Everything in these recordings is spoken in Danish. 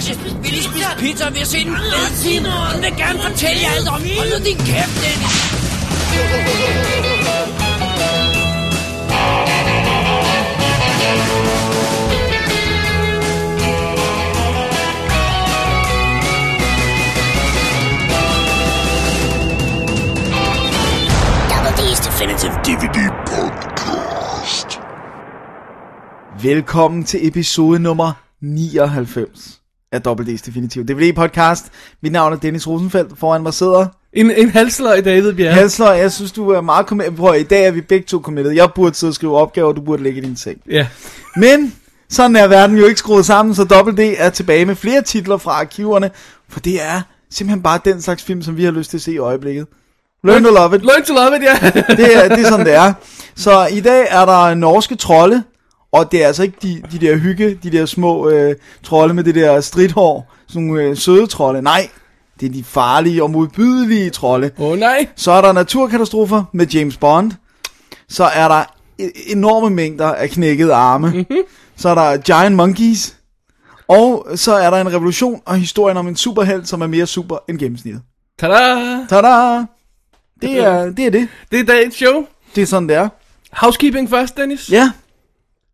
garage. Vi lige spise pizza, og vi har set en fed film. Hun vil gerne fortælle jer alt om. Hold nu din kæft, Dennis. Double D's Definitive DVD Podcast. Velkommen til episode nummer 99 af WD's Definitiv DVD podcast. Mit navn er Dennis Rosenfeldt. Foran mig sidder En, en halsløg, David Bjerre. Halsler. Jeg synes, du er meget committed. Prøv, i dag er vi begge to committed. Jeg burde sidde og skrive opgaver, du burde ligge i din seng. Ja. Men sådan er verden jo ikke skruet sammen, så WD er tilbage med flere titler fra arkiverne. For det er simpelthen bare den slags film, som vi har lyst til at se i øjeblikket. Learn to love it. Learn to love it, ja. det, er, det er sådan, det er. Så i dag er der norske trolde, og det er altså ikke de, de der hygge, de der små øh, trolde med det der stridthår, sådan nogle øh, søde trolde. Nej, det er de farlige og modbydelige trolde. Åh oh, nej. Så er der naturkatastrofer med James Bond. Så er der e- enorme mængder af knækkede arme. Mm-hmm. Så er der Giant Monkeys. Og så er der en revolution og historien om en superhelt, som er mere super end gennemsnittet. Tada! Tada! Det er det. Er det. Det er dagens show. det er sådan, det er. Housekeeping først, Dennis. Ja,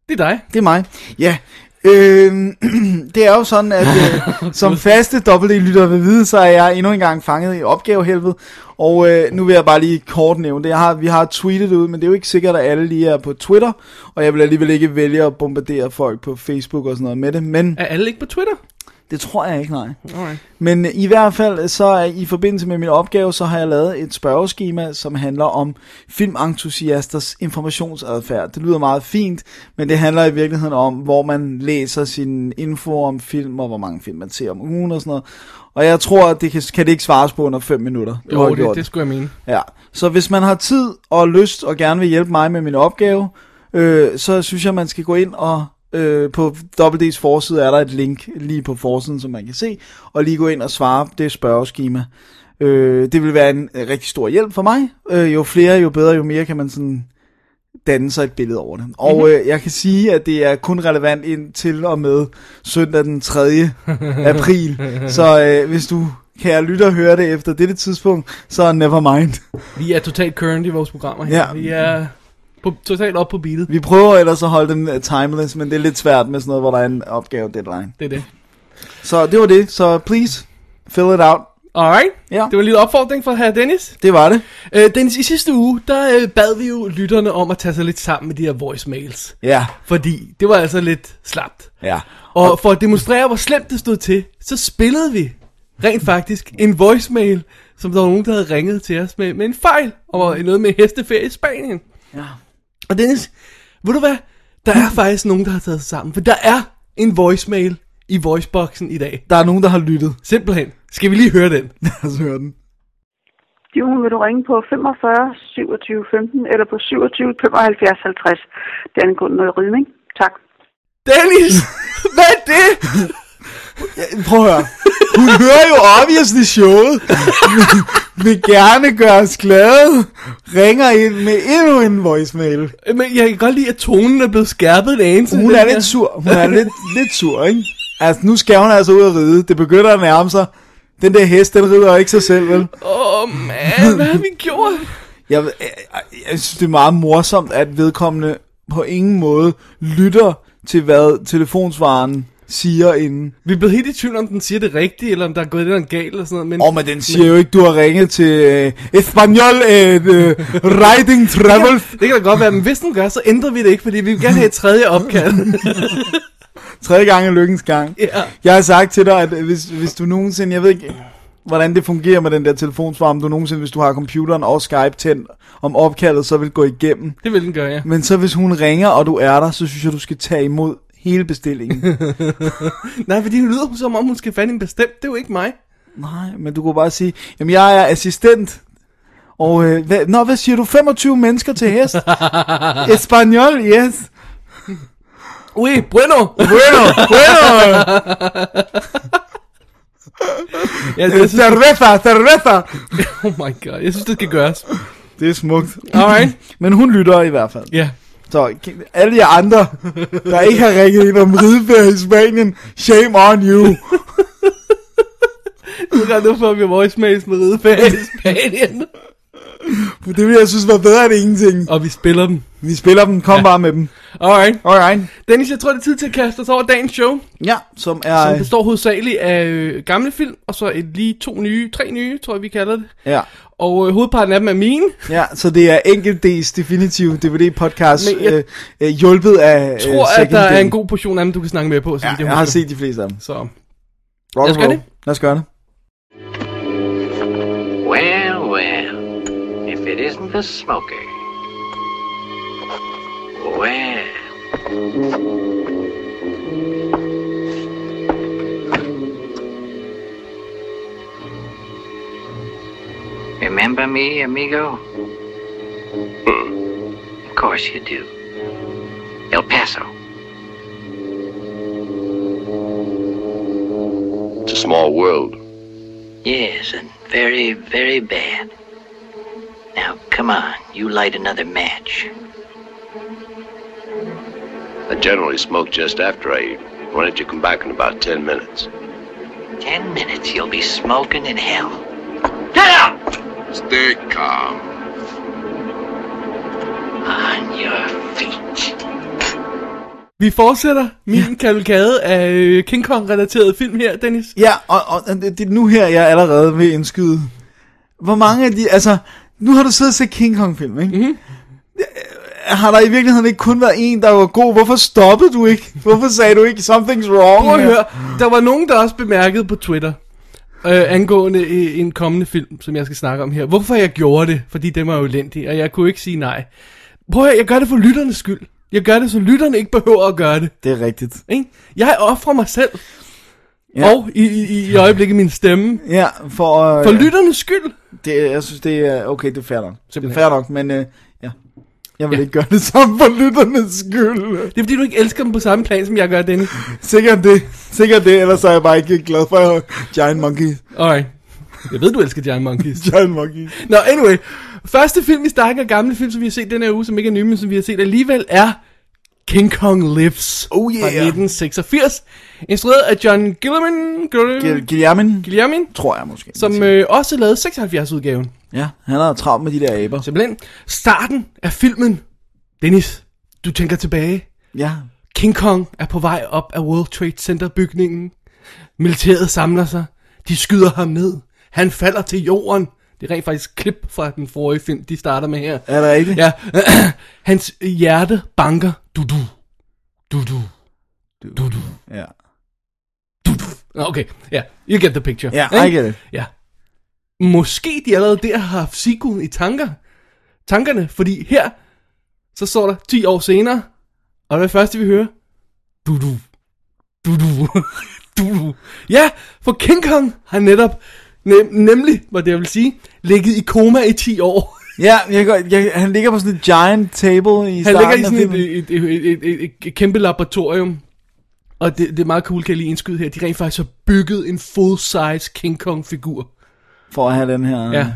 Det er dig. det er mig. Ja, øh, det er jo sådan, at øh, som faste WD-lytter vil vide, så er jeg endnu en gang fanget i opgavehelvede. Og øh, nu vil jeg bare lige kort nævne det. Jeg har, vi har tweetet det ud, men det er jo ikke sikkert, at alle lige er på Twitter. Og jeg vil alligevel ikke vælge at bombardere folk på Facebook og sådan noget med det. Men Er alle ikke på Twitter? Det tror jeg ikke, nej. Alright. Men øh, i hvert fald, så i forbindelse med min opgave, så har jeg lavet et spørgeskema, som handler om filmentusiasters informationsadfærd. Det lyder meget fint, men det handler i virkeligheden om, hvor man læser sin info om film, og hvor mange film man ser om ugen og sådan noget. Og jeg tror, at det kan, kan det ikke svares på under 5 minutter. Du har Jo, gjort det, det skulle jeg mene. Ja, så hvis man har tid og lyst og gerne vil hjælpe mig med min opgave, øh, så synes jeg, man skal gå ind og øh, på WD's forside er der et link lige på forsiden, som man kan se, og lige gå ind og svare det spørgeskema. Øh, det vil være en øh, rigtig stor hjælp for mig. Øh, jo flere, jo bedre, jo mere kan man sådan danne sig et billede over det. Og øh, jeg kan sige, at det er kun relevant indtil og med søndag den 3. april. Så øh, hvis du kære lytter hører det efter dette tidspunkt, så never mind. Vi er totalt current i vores programmer her. Ja. Vi er på, totalt op på beatet. Vi prøver ellers at holde dem øh, timeless, men det er lidt svært med sådan noget, hvor der er en opgave deadline. Det er det. Så det var det, så please, fill it out. Alright. Ja. Det var en lille opfordring fra herr Dennis. Det var det. Øh, Dennis, i sidste uge, der øh, bad vi jo lytterne om at tage sig lidt sammen med de her voicemails. Ja, Fordi det var altså lidt slapt. ja. Og for at demonstrere, hvor slemt det stod til, så spillede vi rent faktisk en voicemail, som der var nogen, der havde ringet til os med, med en fejl, og noget med hesteferie i Spanien. ja. Og Dennis, ved du hvad? Der er faktisk nogen, der har taget sig sammen, for der er en voicemail i voiceboxen i dag. Der er nogen, der har lyttet. Simpelthen. Skal vi lige høre den? Lad os høre den. Jon, vil du ringe på 45 27 15 eller på 27 75 50. Det er en grund noget ridning. Tak. Dennis! Hvad er det? Ja, prøv at høre. Hun hører jo obviously showet. Vil gerne gøre os glade. Ringer ind med endnu en voicemail. Men jeg kan godt lide, at tonen er blevet skærpet en anelse. Hun er lidt sur. Hun er lidt, lidt sur, ikke? Altså, nu skal hun altså ud og ride. Det begynder at nærme sig. Den der hest, den rider ikke sig selv, vel? Åh, oh, man, hvad har vi gjort? Jeg, jeg, jeg synes, det er meget morsomt, at vedkommende på ingen måde lytter til, hvad telefonsvaren siger inden. Vi er blevet helt i tvivl, om den siger det rigtige, eller om der er gået lidt galt, eller sådan noget. Men, Åh, oh, men den siger jo ikke, du har ringet til uh, Espanol uh, Riding Travel. det kan da godt være, men hvis den gør, så ændrer vi det ikke, fordi vi vil gerne have et tredje opkald. Tredje gang er lykkens gang. Ja. Jeg har sagt til dig, at hvis, hvis du nogensinde, jeg ved ikke, hvordan det fungerer med den der telefonsvar, om du nogensinde, hvis du har computeren og Skype tændt, om opkaldet så vil gå igennem. det vil den gøre, ja. Men så hvis hun ringer, og du er der, så synes jeg, du skal tage imod hele bestillingen. Nej, fordi hun lyder som om, hun skal fande en bestemt. Det er jo ikke mig. Nej, men du kunne bare sige, jamen jeg er assistent. Og, øh, hvad, nå, hvad siger du? 25 mennesker til hest? Espanol, yes. Ui, bueno! Bueno, bueno. Det, jeg synes, cerveza, cerveza. oh my god, jeg synes, det skal gøres. Det er smukt. Alright. Men hun lytter i hvert fald. Ja. Så alle jer andre, der ikke har ringet ind om rideferie i Spanien, shame on you. Nu får vi voicemails med rideferie i Spanien. Det vil jeg synes var bedre end ingenting. Og vi spiller dem. Vi spiller dem, kom ja. bare med dem. Alright. Alright. Dennis, jeg tror, det er tid til at kaste os over dagens show. Ja, som er... Som består hovedsageligt af øh, gamle film, og så et lige to nye, tre nye, tror jeg, vi kalder det. Ja. Og øh, hovedparten af dem er mine. Ja, så det er enkelt D's definitive DVD-podcast, Men jeg- øh, øh, hjulpet af Jeg tror, øh, at der er Second en god portion af dem, du kan snakke med på. Så Ja, vidt jeg har set de fleste af dem. Så Rock Lad os gøre det. Lad os gøre det. The smoker. Well, remember me, amigo? Of course you do. El Paso. It's a small world. Yes, and very, very bad. Now, come on, you light another match. I generally smoke just after I eat. Why don't you come back in about ten minutes? Ten minutes, you'll be smoking in hell. Get out! Stay calm. On your feet. vi fortsætter min ja. kavalkade af øh, King Kong-relaterede film her, Dennis. Ja, og, og det det er nu her, jeg er allerede ved indskyde. Hvor mange af de, altså, nu har du siddet og set King Kong-film, ikke? Mm-hmm. Har der i virkeligheden ikke kun været en, der var god? Hvorfor stoppede du ikke? Hvorfor sagde du ikke, something's wrong? Prøv at høre, der var nogen, der også bemærkede på Twitter, øh, angående øh, en kommende film, som jeg skal snakke om her. Hvorfor jeg gjorde det, fordi det var jo elendig, og jeg kunne ikke sige nej. Prøv at høre, jeg gør det for lytternes skyld. Jeg gør det, så lytterne ikke behøver at gøre det. Det er rigtigt. Ikke? Jeg offrer mig selv, Ja. og i, i, i øjeblikket min stemme, Ja, for... Øh, for lytternes skyld. det, jeg synes, det er... Okay, det er fair nok. Det er Simpelthen. fair nok, men... Øh, ja. Jeg vil Ja. ikke gøre det samme for lytternes skyld. Det er fordi, du ikke elsker dem på samme plan, som jeg gør, Dennis. Sikkert det. Sikkert det, ellers er jeg bare ikke glad for Giant Monkeys. Alright. Jeg ved, du elsker Giant Monkeys. Giant Monkeys. Nå, anyway. Første film i stakken af gamle film, som vi har set den her uge, som ikke er nye, men som vi har set alligevel, er King Kong Lives Oh, yeah. fra 1986. Instrueret af John Gilliam, Gilliam, Guillermin, Gilliam tror jeg måske. som øh, også lavede 76-udgaven. Ja, han har travlt med de der aber. Simpelthen. Starten af filmen. Dennis, du tænker tilbage. Ja, King Kong er på vej op af World Trade Center bygningen. Militæret samler sig. De skyder ham ned. Han falder til jorden. Det er rent faktisk klip fra den forrige film, de starter med her. er det rigtigt? Ja, hans hjerte banker. Du du. Du du. Du du. Ja, Nå, Okay, ja, you get the picture. ja I Ikke? get it. Ja. Måske de allerede der har haft sequel i tanker. Tankerne, fordi her, så står der 10 år senere, og er det første, vi hører? Du du. Du du. du du. Ja, for King Kong har netop, nem, nemlig, hvad det jeg vil sige, ligget i koma i 10 år. Ja, jeg, jeg, han ligger på sådan et giant table i Han ligger i sådan et, et, et, et, et, et, kæmpe laboratorium. Og det, det er meget cool, kan jeg lige indskyde her. De rent faktisk har bygget en full-size King Kong-figur. For at have den her... Ja.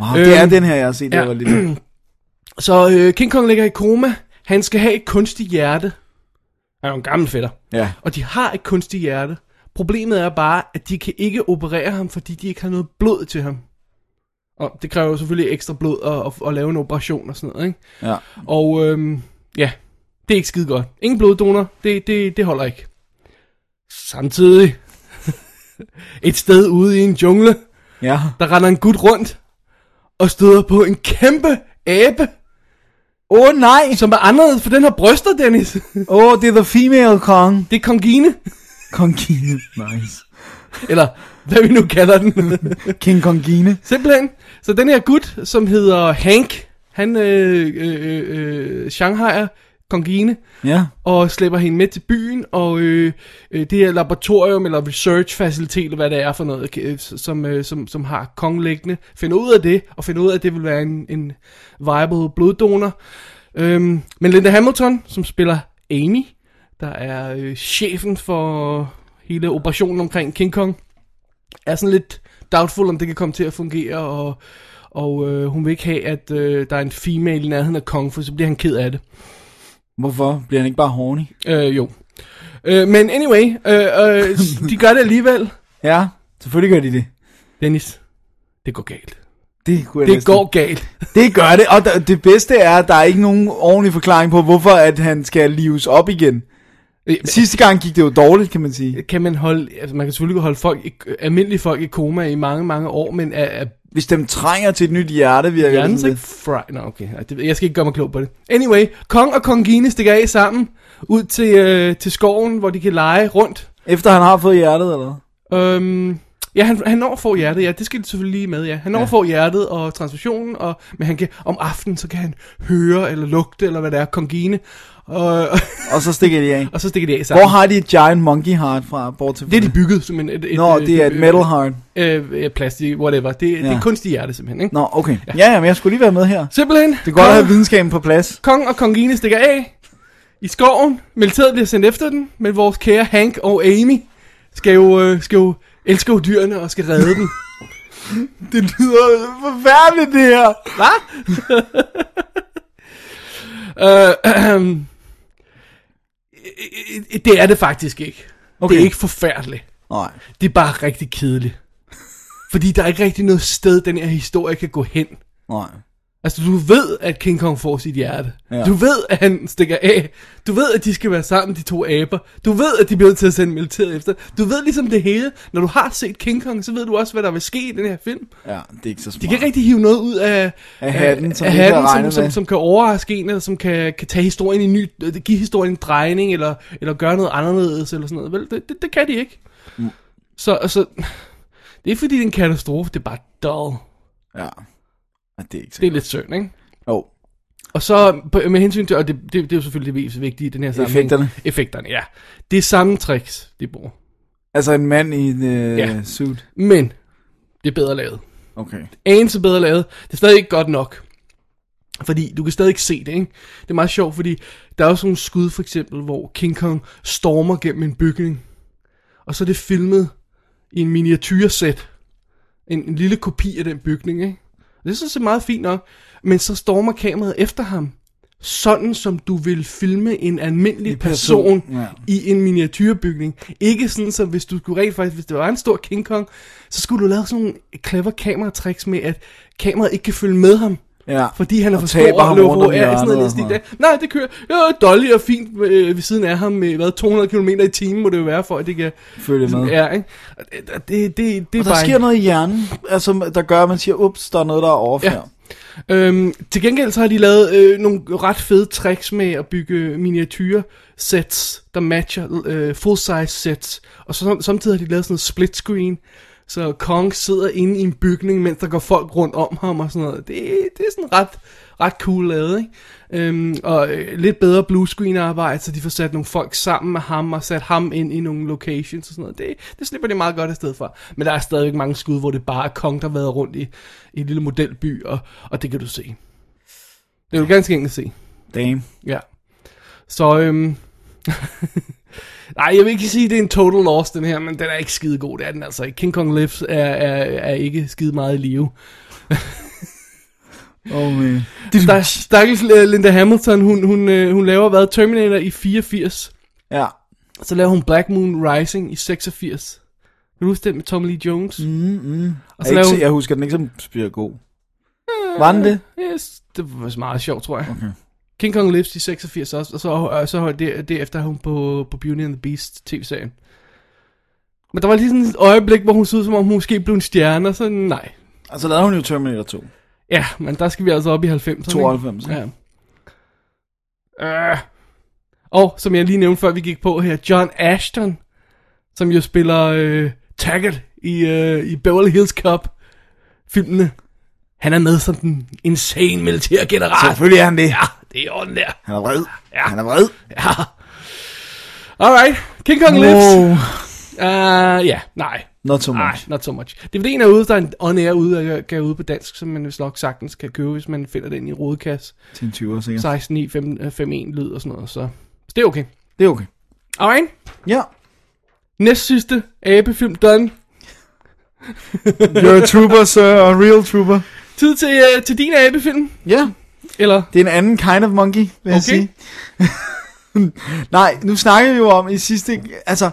Wow, det er Øhm, den her, jeg har set, ja. jeg var lille. Så øh, King Kong ligger i koma. Han skal have et kunstigt hjerte. Han er jo en gammel fætter. Ja. Og de har et kunstigt hjerte. Problemet er bare, at de kan ikke operere ham, fordi de ikke har noget blod til ham. Og det kræver jo selvfølgelig ekstra blod at, at, at lave en operation og sådan noget, ikke? Ja. Og øhm, ja, det er ikke skide godt. Ingen bloddonor, det, det, det holder ikke. Samtidig, et sted ude i en jungle, Ja. der render en gut rundt og støder på en kæmpe abe, Åh oh, nej! som er anderledes, for den har bryster, Dennis. Åh, oh, det er The Female Kong. Det er Kongine, Kongine. Nice. eller hvad vi nu kalder den. King Kongine. Simpelthen. Så den her gut, som hedder Hank, han øh, øh, øh, Shanghai'er Kongine, Ja. og slæber hende med til byen, og øh, øh, det her laboratorium, eller research facilitet, eller hvad det er for noget, øh, som, øh, som, som har Kong liggende, finder ud af det, og finder ud af, at det vil være en, en viable bloddonor. Øhm, men Linda Hamilton, som spiller Amy, der er øh, chefen for hele operationen omkring King Kong, er sådan lidt doubtful, om det kan komme til at fungere, og, og øh, hun vil ikke have, at øh, der er en female i nærheden af Kong, for så bliver han ked af det. Hvorfor? Bliver han ikke bare horny? Øh, jo. Øh, men anyway, øh, øh, de gør det alligevel. Ja, selvfølgelig gør de det. Dennis, det går galt. Det, kunne Det næsten- går galt. Det gør det, og det bedste er, at der er ikke nogen ordentlig forklaring på, hvorfor at han skal lives op igen. Sidste gang gik det jo dårligt, kan man sige. Kan man holde, altså man kan selvfølgelig holde folk, i, almindelige folk i koma i mange, mange år, men er, er Hvis dem trænger til et nyt hjerte, virker hjernen det fry? Nå, okay. Det, jeg skal ikke gøre mig klog på det. Anyway, Kong og Kongine stikker af sammen ud til, øh, til skoven, hvor de kan lege rundt. Efter han har fået hjertet, eller hvad? Øhm, ja, han, han når at få hjertet, ja, det skal de selvfølgelig lige med, ja. Han når ja. at få hjertet og transfusionen, og, men han kan, om aftenen, så kan han høre eller lugte, eller hvad det er, Kongine, og, Og så stikker de af. og så stikker de af sammen. Hvor har de et giant monkey heart fra, bortset fra Det er de bygget som en... Et, et, Nå, et, det er et metal heart. Øh, øh, plastik, whatever. Det, ja. det Ja. er kunstig hjerte simpelthen, ikke? Nå, okay. Ja, ja, men jeg skulle lige være med her. Simpelthen. Det er godt at have videnskaben på plads. Kong og Kongine stikker af i skoven. Militæret bliver sendt efter den, men vores kære Hank og Amy skal jo, øh, skal jo elske dyrene og skal redde dem. Det lyder forfærdeligt, det her. Hvad? øh, øh, det er det faktisk ikke. Okay. Det er ikke forfærdeligt. Nej. Det er bare rigtig kedeligt. Fordi der er ikke rigtig noget sted, den her historie kan gå hen. Nej. Altså, du ved, at King Kong får sit hjerte. Ja. Du ved, at han stikker af. Du ved, at de skal være sammen, de to aber. Du ved, at de bliver nødt til at sende militæret efter. Du ved ligesom det hele. Når du har set King Kong, så ved du også, hvad der vil ske i den her film. Ja, det er ikke så smart. De kan ikke rigtig hive noget ud af, Af hatten, som af hatten som, som, som kan overraske en, eller som kan, kan tage historien i ny, øh, give historien en drejning, eller, eller gøre noget anderledes, eller sådan noget. Vel, det, det, det kan de ikke. Mm. Så altså, det er fordi, det er en katastrofe, det er bare dull. Ja. Det er ikke Det er lidt synd, ikke? Jo. Og så med hensyn til, og det, det, det er jo selvfølgelig det mest vigtige i den her sammenhæng. Effekterne. Effekterne, ja. Det er samme tricks, de bruger. Altså en mand i en uh, Ja. suit. Men, det er bedre lavet. Okay. Anelse bedre lavet. Det er stadig ikke godt nok. Fordi du kan stadig ikke se det, ikke? Det er meget sjovt, fordi der er sådan nogle skud, for eksempel, hvor King Kong stormer gennem en bygning. Og så er det filmet i en miniatyrsæt. En, en lille kopi af den bygning, ikke? Det synes jeg er meget fint nok. Men så stormer kameraet efter ham. Sådan som du vil filme en almindelig En person, person, ja. i en miniatyrbygning. Ikke sådan, så hvis du skulle rent faktisk, hvis det var en stor King Kong, så skulle du lave sådan nogle clever kameratricks med, at kameraet ikke kan følge med ham. Ja. Fordi han er Og for stor og på. Ja, sådan noget og næsten det. Nej, det kører. Ja, Dolly er fint øh, ved siden af ham med, hvad, 200 km i timen må det jo være, for at det kan... Følge med. Ja, ikke? Og Det, det, det, det Og der bare... sker noget i hjernen, altså, der gør, at man siger, ups, der er noget, der er off Ja. her. Øhm, til gengæld så har de lavet øh, nogle ret fede tricks med at bygge miniatyr sets, der matcher øh, full size sets. Og så samtidig har de lavet sådan noget split screen, så Kong sidder inde i en bygning, mens der går folk rundt om ham og sådan noget. Det, det er sådan ret, ret cool lavet, ikke? Øhm, og øh, lidt bedre blue screen arbejde, så de får sat nogle folk sammen med ham og sat ham ind i nogle locations og sådan noget. Det, det slipper de meget godt afsted fra. Men der er stadigvæk mange skud, hvor det bare er Kong, der har været rundt i, i en lille modelby, og, og det kan du se. Det er jo ganske enkelt se. Damn. Ja. Så, øhm... Nej, jeg vil ikke sige, at det er en total loss, den her, men den er ikke skide god, det er den altså ikke. King Kong Lives er, er, er ikke skide meget i live. Oh, man. Der, stakkels øh, Linda Hamilton, hun, hun, øh, hun laver hvad? Terminator i 84. Ja. Så laver hun Black Moon Rising i 86. Kan du huske den med Tommy Lee Jones? Mm. Mm. Og så Jeg, ikke, hun... jeg husker den ikke som spiller god. Var den det? Yes, det var meget sjovt, tror jeg. Okay. King Kong Lives i 86 også, og så, og så det, derefter er hun på, på Beauty and the Beast tv-serien. Men der var lige sådan et øjeblik, hvor hun så ud, som om hun måske blev en stjerne, og så nej. Altså lavede hun jo Terminator 2. Ja, men der skal vi altså op i 90'erne. 92, ikke? Ja. Øh. Og som jeg lige nævnte før vi gik på her, John Ashton, som jo spiller øh, Taggart i, øh, i Beverly Hills Cop filmene. Han er med som den insane militær general. Selvfølgelig er han det. Ja, det er orden der. Han er vred. Ja. Han er vred. Ja. Alright, King Kong lives. Wow. Uh, ja, nej. Not so Nej, much. not so much. DVD'en er ude, der er en on-air ude, gav ude på dansk, som man vist nok sagtens kan købe, hvis man finder den i rodekasse. Til en 20'er sikkert. 16, 9, 5, 5, 1 lyd og sådan noget, så, så det er okay. Det er okay. Alright, Ja. næst sidste abefilm done. You're a trooper, sir. A real trooper. Tid til, uh, til din abefilm? Ja, Eller? det er en anden kind of monkey, vil jeg Okay. sige. Nej, nu snakker vi jo om i sidste... Altså,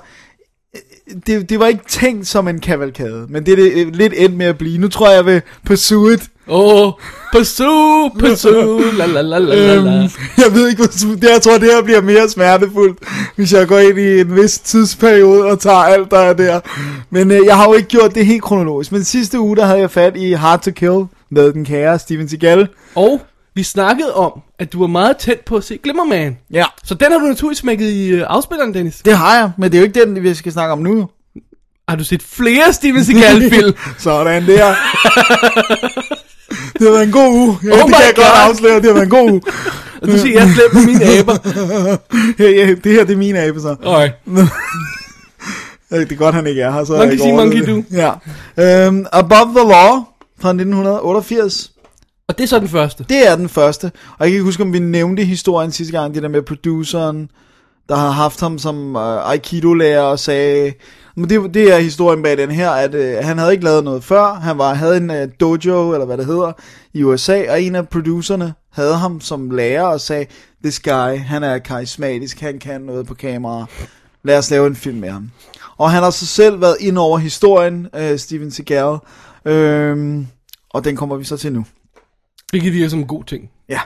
det, det var ikke tænkt som en kavalkade, men det er det øh, lidt endt med at blive. Nu tror jeg, jeg vil pursue it. Åh, oh, pursue, pursue, la la la la. Øhm, jeg ved ikke, det, jeg tror, det her bliver mere smertefuldt, hvis jeg går ind i en vis tidsperiode og tager alt, der er der. Men øh, jeg har jo ikke gjort det helt kronologisk. Men sidste uge, der havde jeg fat i Hard to Kill med den kære Steven Seagal. Og vi snakkede om, at du var meget tæt på at se Glimmerman. Ja, Så den har du naturligvis smækket i uh, afspilleren, Dennis. det har jeg, men det er jo ikke den, vi skal snakke om nu. Har du set flere Steven Seagal-film? Sådan der. det har været en god uge. Ja, Oh det kan jeg godt God. afsløre, det har været en god uge. Og du siger, jeg slæber på mine aber. Ja, ja, det her det er mine abe så. Ja, Det er godt, han ikke er her. Så Monkey see, monkey det. Ja. Um, Above the Law fra 1988. Og det er så den første. Det er den første. Og jeg kan ikke huske, om vi nævnte historien sidste gang, det der med produceren, der har haft ham som øh, Aikido-lærer og sagde... Men det, det er historien bag den her, at øh, han havde ikke lavet noget før. Han var, havde en øh, dojo, eller hvad det hedder, i USA, og en af producerne havde ham som lærer og sagde, this guy, han er karismatisk, han kan noget på kamera. Lad os lave en film med ham. Og han har så selv været ind over historien, øh, Steven Seagal, øhm, og den kommer vi så til nu. Hvilket virker som en god ting. Ja.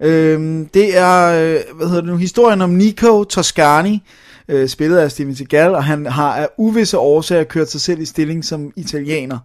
Øhm, det er, øh, hvad hedder det nu, historien om Nico Toscani, øh, spillet af Steven Seagal, og han har af uvisse årsager kørt sig selv i stilling som italiener.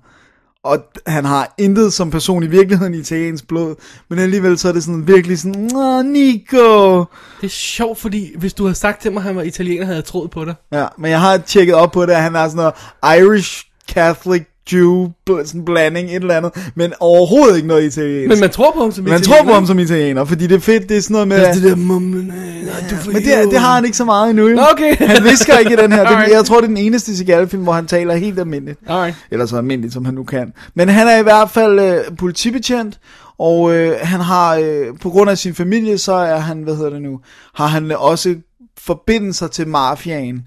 Og han har intet som person i virkeligheden i italiensk blod, men alligevel så er det sådan virkelig sådan, Åh, Nico! Det er sjovt, fordi hvis du havde sagt til mig, at han var italiener, havde jeg troet på dig. Ja, men jeg har tjekket op på det, at han er sådan noget Irish Catholic Jew, sådan blanding, et eller andet, men overhovedet ikke noget italiensk. Men man tror på ham som man tror på ham som italiener, fordi det er fedt, det er sådan noget med... Det der mumlen, nej, du får Men det, det har han ikke så meget endnu. Nå, okay. Han visker ikke i den her. Det, Alright. jeg tror, det er den eneste Seagal-film, hvor han taler helt almindeligt. Alright. Eller så almindeligt, som han nu kan. Men han er i hvert fald øh, politibetjent, og øh, han har, øh, på grund af sin familie, så er han, hvad hedder det nu, har han også forbindelser til mafiaen.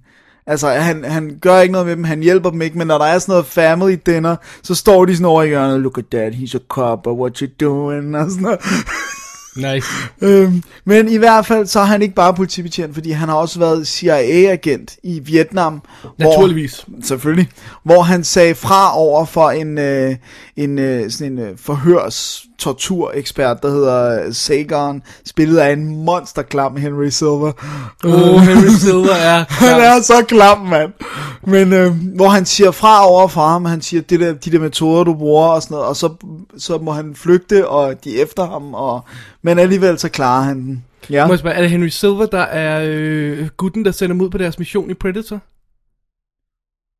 Altså, han, han gør ikke noget med dem, han hjælper dem ikke, men når der er sådan noget family dinner, så står de sådan over i hjørnet, look at that, he's a cop, or what you doing, og sådan noget. Nice. Øhm, men i hvert fald, så er han ikke bare politibetjent, fordi han har også været CIA-agent i Vietnam. Naturligvis. Hvor, selvfølgelig. Hvor han sagde fra over for en, øh, en, øh, sådan en øh, forhørs torturekspert, der hedder Sagan, spillet af en monsterklam Henry Silver. Oh, Henry Silver er Han er så klam, mand. Men øh, hvor han siger fra over for ham, han siger, det der, de der metoder, du bruger og sådan noget, og så, så må han flygte, og de er efter ham, og, men alligevel så klarer han den. Ja. Må jeg spørge, er det Henry Silver, der er øh, gutten, der sender dem ud på deres mission i Predator?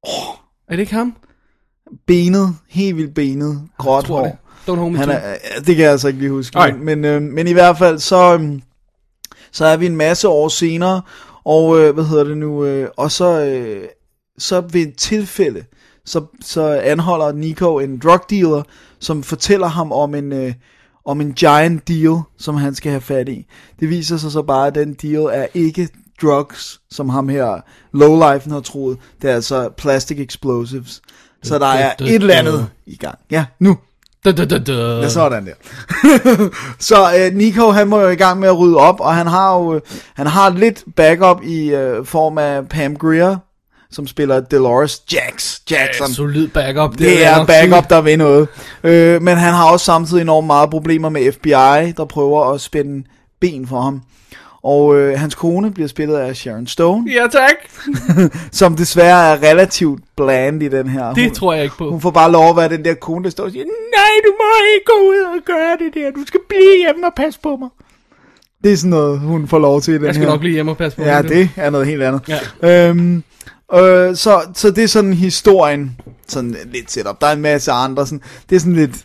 Oh. Er det ikke ham? benet, helt vildt benet, gråt tror det. Don't hold me Han er, det kan jeg altså ikke lige huske. Alright. Men, men, øh, men i hvert fald, så, øh, så er vi en masse år senere, og øh, hvad hedder det nu, øh, og så, øh, så ved et tilfælde, så, så anholder Nico en drug dealer, som fortæller ham om en, øh, om en giant deal, som han skal have fat i. Det viser sig så bare, at den deal er ikke drugs, som ham her lowlifen har troet. Det er altså plastic explosives. Så der er et eller andet i gang. Ja, nu. Da, da, da, da. Ja, sådan der. så øh, Nico, han må jo i gang med at rydde op, og han har jo øh, han har lidt backup i øh, form af Pam Grier, som spiller Dolores Jax Jackson. Ja, solid backup. Det jeg er nok backup, der vil noget. Øh, men han har også samtidig enormt meget problemer med FBI, der prøver at spænde ben for ham. Og øh, hans kone bliver spillet af Sharon Stone. Ja, tak. som desværre er relativt bland i den her. Det hun, tror jeg ikke på. hun får bare lov at være den der kone, der står og siger, nej, du må ikke gå ud og gøre det der, du skal blive hjemme og passe på mig. Det er sådan noget, hun får lov til i den Jeg skal her. nok lige hjem og passe på Ja, det. det er noget helt andet. Ja. Øhm, øh, så, så det er sådan historien, sådan lidt setup. Der er en masse andre, sådan, det er sådan lidt,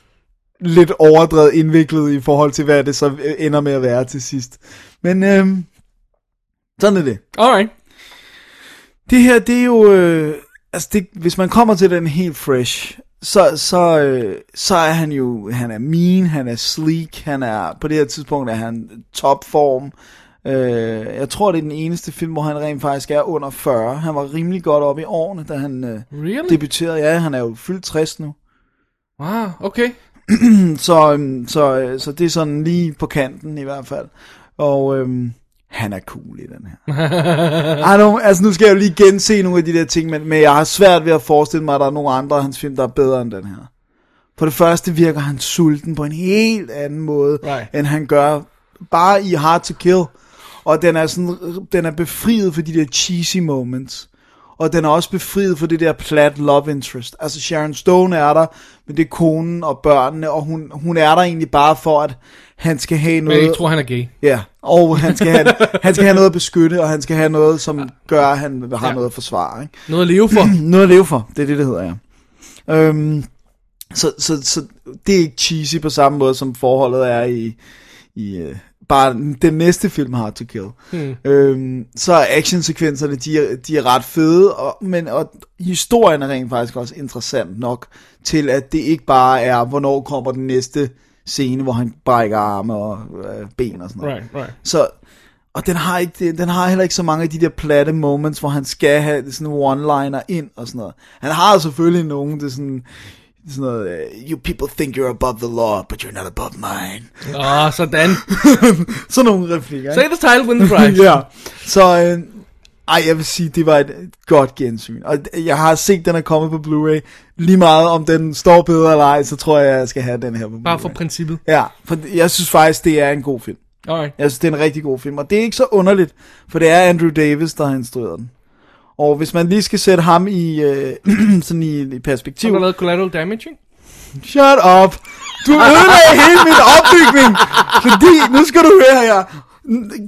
lidt overdrevet indviklet i forhold til, hvad det så ender med at være til sidst. Men øhm, sådan er det. Alright. Det her, det er jo, øh, altså det, hvis man kommer til den helt fresh, så, så, øh, så er han jo, han er mean, han er sleek, han er, på det her tidspunkt er han topform. Øh, jeg tror, det er den eneste film, hvor han rent faktisk er under 40. Han var rimelig godt oppe i årene, da han øh, Really? debuterede. Ja, han er jo fyldt 60 nu. Wow, okay. så, øhm, så, øh, så det er sådan lige på kanten i hvert fald. Og øhm, han er cool i den her. I don't, altså nu skal jeg jo lige gense nogle af de der ting, men, men jeg har svært ved at forestille mig, at der er nogle andre af hans film, der er bedre end den her. For det første virker han sulten på en helt anden måde, Right. end han gør bare i Hard to Kill. Og den er, sådan, den er befriet for de der cheesy moments. Og den er også befriet for det der plat love interest. Altså Sharon Stone er der, men det er konen og børnene, og hun, hun er der egentlig bare for, at han skal have Men noget... jeg ikke tror, han er gay. Ja, og han skal, have, han skal have noget at beskytte, og han skal have noget, som gør, at han har Ja. noget at forsvare. Ikke? Noget at leve for. Noget at leve for, det er det, det hedder, ja. Øhm, så, så, så det er ikke cheesy på samme måde, som forholdet er i, i uh, bare den næste film, Hard to Kill. Hmm. Øhm, så er actionsekvenserne, de er, de er ret fede, og, men og historien er rent faktisk også interessant nok, til at det ikke bare er, hvornår kommer den næste scene, hvor han brækker arme og øh, ben og sådan noget. Right, right. Så, og den har, ikke, den har heller ikke så mange af de der platte moments, hvor han skal have sådan en one-liner ind og sådan noget. Han har selvfølgelig nogen, det sådan, sådan noget, uh, you people think you're above the law, but you're not above mine. Åh, oh, sådan. Sådan nogle replikker. Say ikke? the title, win the prize. ja, så øh, ej, jeg vil sige, det var et godt gensyn. Og jeg har set, den er kommet på Blu-ray. Lige meget om den står bedre eller ej, så tror jeg, jeg skal have den her på Blu-ray. Bare for princippet. Ja, for jeg synes faktisk, det er en god film. Alright. Jeg synes, det er en rigtig god film, og det er ikke så underligt, for det er Andrew Davis, der har instrueret den. Og hvis man lige skal sætte ham i, øh, sådan i, i perspektiv... Har du lavet collateral damage, ikke? Shut up! Du ødelagde hele min opbygning! Fordi, nu skal du høre her.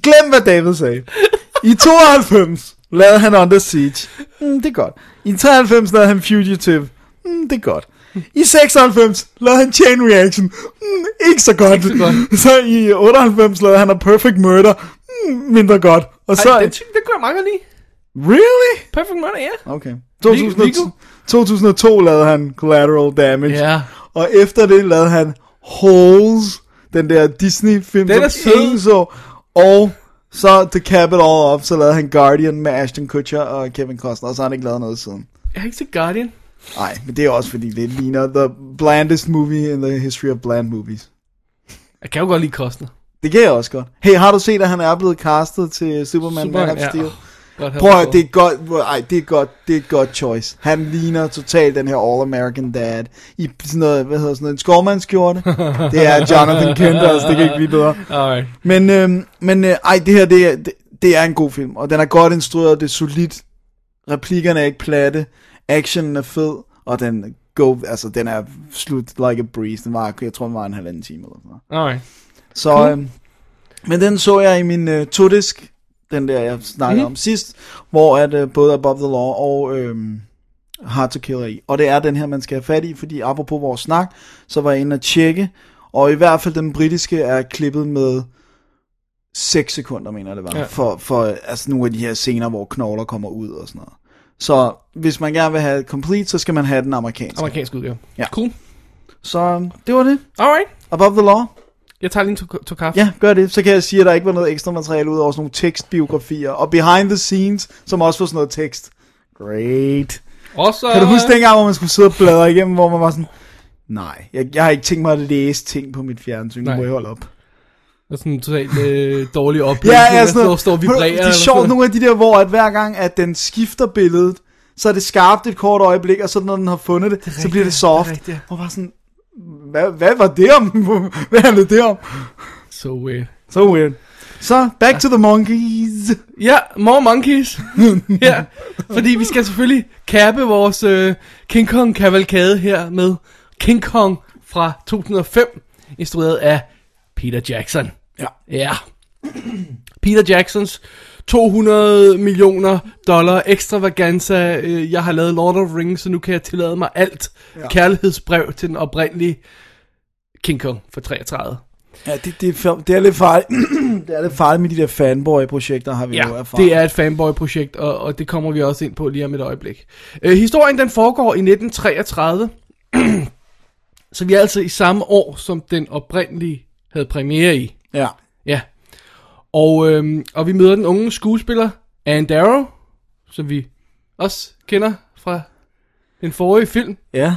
Glem, hvad David sagde. I 92 lavede han Under Siege. Mm, det er godt. I 93 lavede han Fugitive. Mm, det er godt. I 96 lavede han Chain Reaction. Mm, ikke så godt. Ikke så godt. så i 98 lavede han A Perfect Murder. Mm, mindre godt. Og så... Ej, det, det gør jeg mange lige. Really? Perfect Murder, ja. Okay. Viggo? 2002, 2002 lavede han Collateral Damage. Ja. Og efter det lavede han Holes, den der Disney-film, Den er som ingen så. Og så to cap it all off, så lavede han Guardian med Ashton Kutcher og Kevin Costner, og så har han ikke lavet noget siden. Jeg har ikke set Guardian. Nej, men det er også fordi, det ligner the blandest movie in the history of bland movies. Jeg kan jo godt lide Costner. Det kan jeg også godt. Hey, har du set, at han er blevet castet til Superman Super, Man of ja. Steel? Godt Prøv at, det er godt, ej, det er godt, det er et godt choice. Han ligner totalt den her All-American Dad i sådan noget, hvad hedder sådan noget, en skovmandskjorte. det er Jonathan Kent, altså det kan ikke blive bedre. Alright. Men, øhm, men øh, ej, det her, det er, det, det er en god film, og den er godt instrueret, det er solidt. Replikkerne er ikke platte, actionen er fed, og den go, altså den er slut like a breeze. Den var, jeg tror, den var en halvanden time eller sådan noget. Alright. Så, Cool. øhm, men den så jeg i min øh, todisk, den der jeg snakkede Mhm. om sidst, hvor at øh, både Above the Law og øhm, Hard to Kill er i. Og det er den her, man skal have fat i, fordi apropos vores snak, så var jeg inde og tjekke, og i hvert fald den britiske er klippet med 6 sekunder, mener jeg det var, Ja. ja. for, for altså nogle af de her scener, hvor knogler kommer ud og sådan noget. Så hvis man gerne vil have complete, så skal man have den amerikanske. Amerikansk udgave. Ja. Cool. Så øhm, det var det. Alright. Above the Law. Jeg tager lige en to, to kaffe. Ja, gør det. Så kan jeg sige, at der ikke var noget ekstra materiale ud over sådan nogle tekstbiografier. Og behind the scenes, som også var sådan noget tekst. Great. Og så... Kan du huske dengang, hvor man skulle sidde og bladre igennem, hvor man var sådan, nej, jeg, jeg har ikke tænkt mig at læse ting på mit fjernsyn, nu må jeg holde op. Og sådan en totalt øh, dårlig oplevelse. Ja, ja, sådan står, noget. står og vibrerer. det er sjovt, nogle af de der, hvor at hver gang, at den skifter billedet, så er det skarpt et kort øjeblik, og så når den har fundet det, så bliver det soft. det rigtigt. Og bare sådan, hvad, hvad var det om? hvad handlede det om? So weird. So weird. Så, back to the monkeys. Ja, more monkeys. ja, fordi vi skal selvfølgelig kappe vores øh, King Kong kavalkade her med King Kong fra 2005, instrueret af Peter Jackson. Ja. Ja. Peter Jacksons 200 millioner dollar ekstravaganza. Øh, jeg har lavet Lord of Rings, så nu kan jeg tillade mig alt. Ja. Kærlighedsbrev til den oprindelige King Kong fra 33. Ja, det, det, er, det er lidt farligt. det er lidt farligt med de der fanboy-projekter, har vi jo Ja, erfaret. det er et fanboy-projekt, og, og det kommer vi også ind på lige om et øjeblik. Øh, historien den foregår i 1933, så vi er altså i samme år, som den oprindelige havde premiere i. Ja. Ja. Og, øhm, og vi møder den unge skuespiller, Anne Darrow, som vi også kender fra den forrige film. Ja.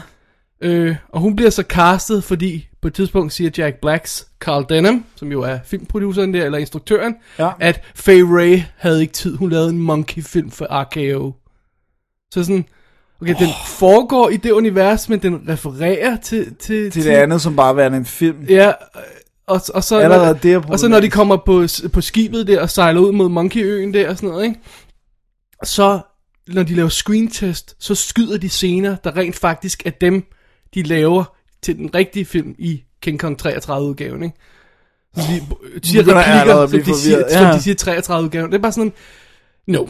Øh, og hun bliver så castet, fordi på et tidspunkt siger Jack Blacks Carl Denham, som jo er filmproduceren der, eller instruktøren, Ja. at Fay Ray havde ikke tid. Hun lavede en monkey-film for RKO. Så sådan, okay, den foregår i det univers, men den refererer til... Til, Til det andet, som bare værende en film. Ja, og, og, så, Allerede når, det og så når de kommer på, på skibet der og sejler ud mod Monkeyøen der og sådan noget, ikke? så når de laver screen test, så skyder de scener, der rent faktisk er dem, de laver til den rigtige film i King Kong 33 udgaven, ikke? Så de siger begynder jeg allerede replikker, som de, siger, forvirret. som Ja. de siger 33 udgaven. Det er bare sådan, no.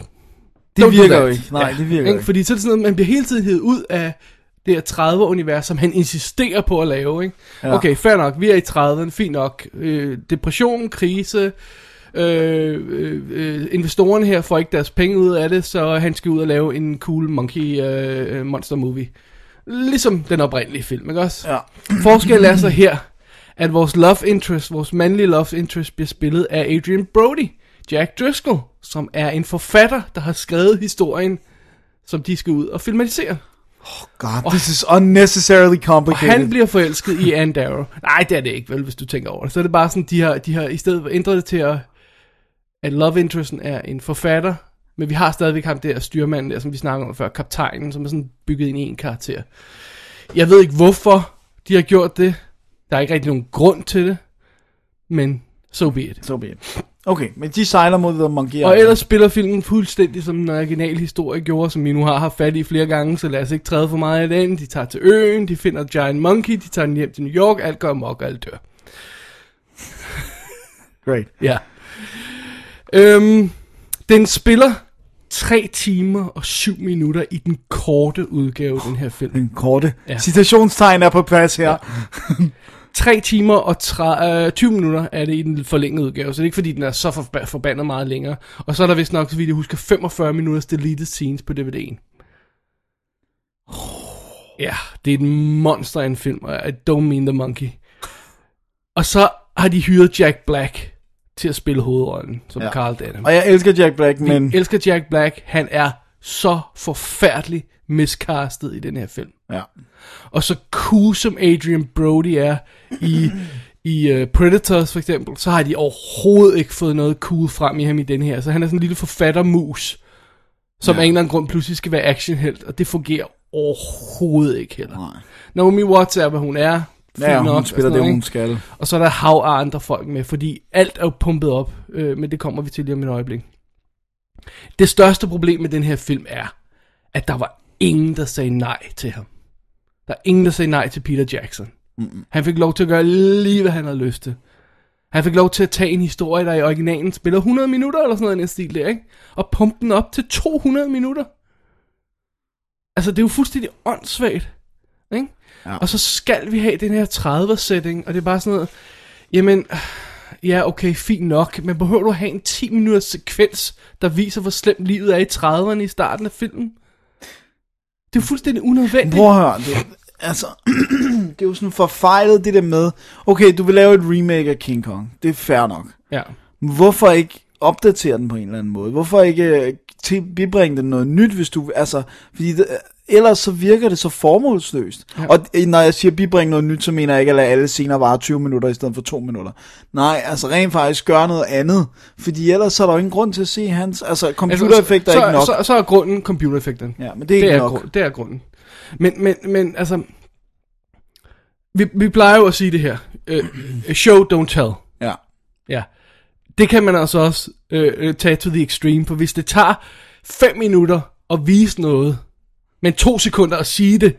Det Don't virker jo ikke. Nej, det virker ikke. Fordi så er det sådan noget, man bliver hele tiden hævet ud af det her 30'er-univers, som han insisterer på at lave, ikke? Ja. Okay, fair nok, vi er i 30'erne, fint nok. Øh, depression, krise, øh, øh, øh, investorerne her får ikke deres penge ud af det, så han skal ud og lave en cool monkey øh, monster movie. Ligesom den oprindelige film, ikke også? Ja. Forskellen er så her, at vores love interest, vores mandlige love interest, bliver spillet af Adrian Brody, Jack Driscoll, som er en forfatter, der har skrevet historien, som de skal ud og filmatisere. God, this is unnecessarily Og complicated. han bliver forelsket i Anne Darrow. Nej, det er det ikke, vel, hvis du tænker over det. Så er det bare sådan, de har, de har i stedet ændret det til, at, at love interesten er en forfatter, men vi har stadigvæk ham der styrmanden der, som vi snakkede om før, kaptajnen, som er sådan bygget ind i en karakter. Jeg ved ikke, hvorfor de har gjort det. Der er ikke rigtig nogen grund til det, men so be it. So be it. Okay, men de sejler mod The Monkey Og Island. ellers spiller filmen fuldstændig som den originale historie gjorde, som vi nu har haft fat i flere gange, så lad os ikke træde for meget af den. De tager til øen, de finder Giant Monkey, de tager den hjem til New York, alt går amok, og alt dør. Great. Ja. Øhm, den spiller 3 timer og 7 minutter i den korte udgave, den her film. Den korte Ja. ja. citationstegn er på plads her. 3 timer og tre, øh, 20 minutter er det i den forlængede udgave, så det er ikke fordi, den er så forba- forbandet meget længere. Og så er der vist nok, så vidt jeg husker, 45 minutters deleted scenes på DVD'en. Ja, det er et monster af en film, og I don't mean the monkey. Og så har de hyret Jack Black til at spille hovedrollen, som ja. Carl Denham. Og jeg elsker Jack Black, men... elsker Jack Black, han er så forfærdelig miscastet i den her film. Ja. Og så cool som Adrian Brody er i, i uh, Predators for eksempel, så har de overhovedet ikke fået noget cool frem i ham i den her. Så han er sådan en lille forfattermus, som ja. af en eller anden grund pludselig skal være actionhelt, og det fungerer overhovedet ikke heller. Nej. Naomi Watts er, hvad hun er. Ja, nok, hun og spiller det, noget, hun ikke? skal. Og så er der hav af andre folk med, fordi alt er jo pumpet op, øh, men det kommer vi til lige om et øjeblik. Det største problem med den her film er, at der var ingen, der sagde nej til ham. Der er ingen, der sagde nej til Peter Jackson. Mm-mm. Han fik lov til at gøre lige, hvad han havde lyst til. Han fik lov til at tage en historie, der i originalen spiller 100 minutter, eller sådan noget i den stil der, ikke? Og pumpe den op til 200 minutter. Altså, det er jo fuldstændig åndssvagt, ikke? Ja. Og så skal vi have den her 30'er-setting, og det er bare sådan noget, jamen, ja, okay, fint nok, men behøver du have en 10 minutters sekvens, der viser, hvor slemt livet er i 30'erne i starten af filmen? Det er fuldstændig unødvendigt. Prøv at høre, det, altså, det er jo sådan forfejlet det der med, okay, du vil lave et remake af King Kong, det er fair nok. Ja. Hvorfor ikke opdatere den på en eller anden måde? Hvorfor ikke øh, til, bibringe den noget nyt, hvis du, altså, fordi det, ellers så virker det så formålsløst. Ja. Og øh, når jeg siger bibringe noget nyt, så mener jeg ikke at lade alle scener vare 20 minutter i stedet for 2 minutter. Nej, altså rent faktisk gøre noget andet, fordi ellers så er der jo ingen grund til at se hans, altså computereffekter så, er ikke nok. Så, så er grunden computereffekten. ja, men det er Det ikke er, nok. grund, det er grunden. Men, men, men altså, vi, vi plejer jo at sige det her. Uh, show, don't tell. Ja. Ja. Det kan man altså også øh, øh, tage to the extreme, for hvis det tager 5 minutter at vise noget, men to sekunder at sige det,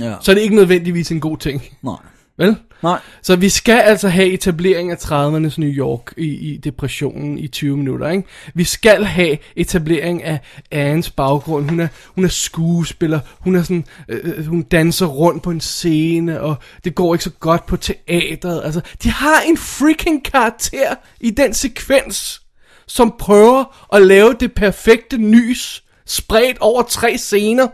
Ja. så er det ikke nødvendigvis en god ting. Nej. Vel? Nej. Så vi skal altså have etablering af 30'ernes New York i, i depressionen i 20 minutter, ikke? Vi skal have etablering af Annes baggrund. Hun er, hun er skuespiller, hun er sådan, øh, hun danser rundt på en scene, og det går ikke så godt på teatret. Altså, de har en freaking karakter i den sekvens, som prøver at lave det perfekte nys, spredt over tre scener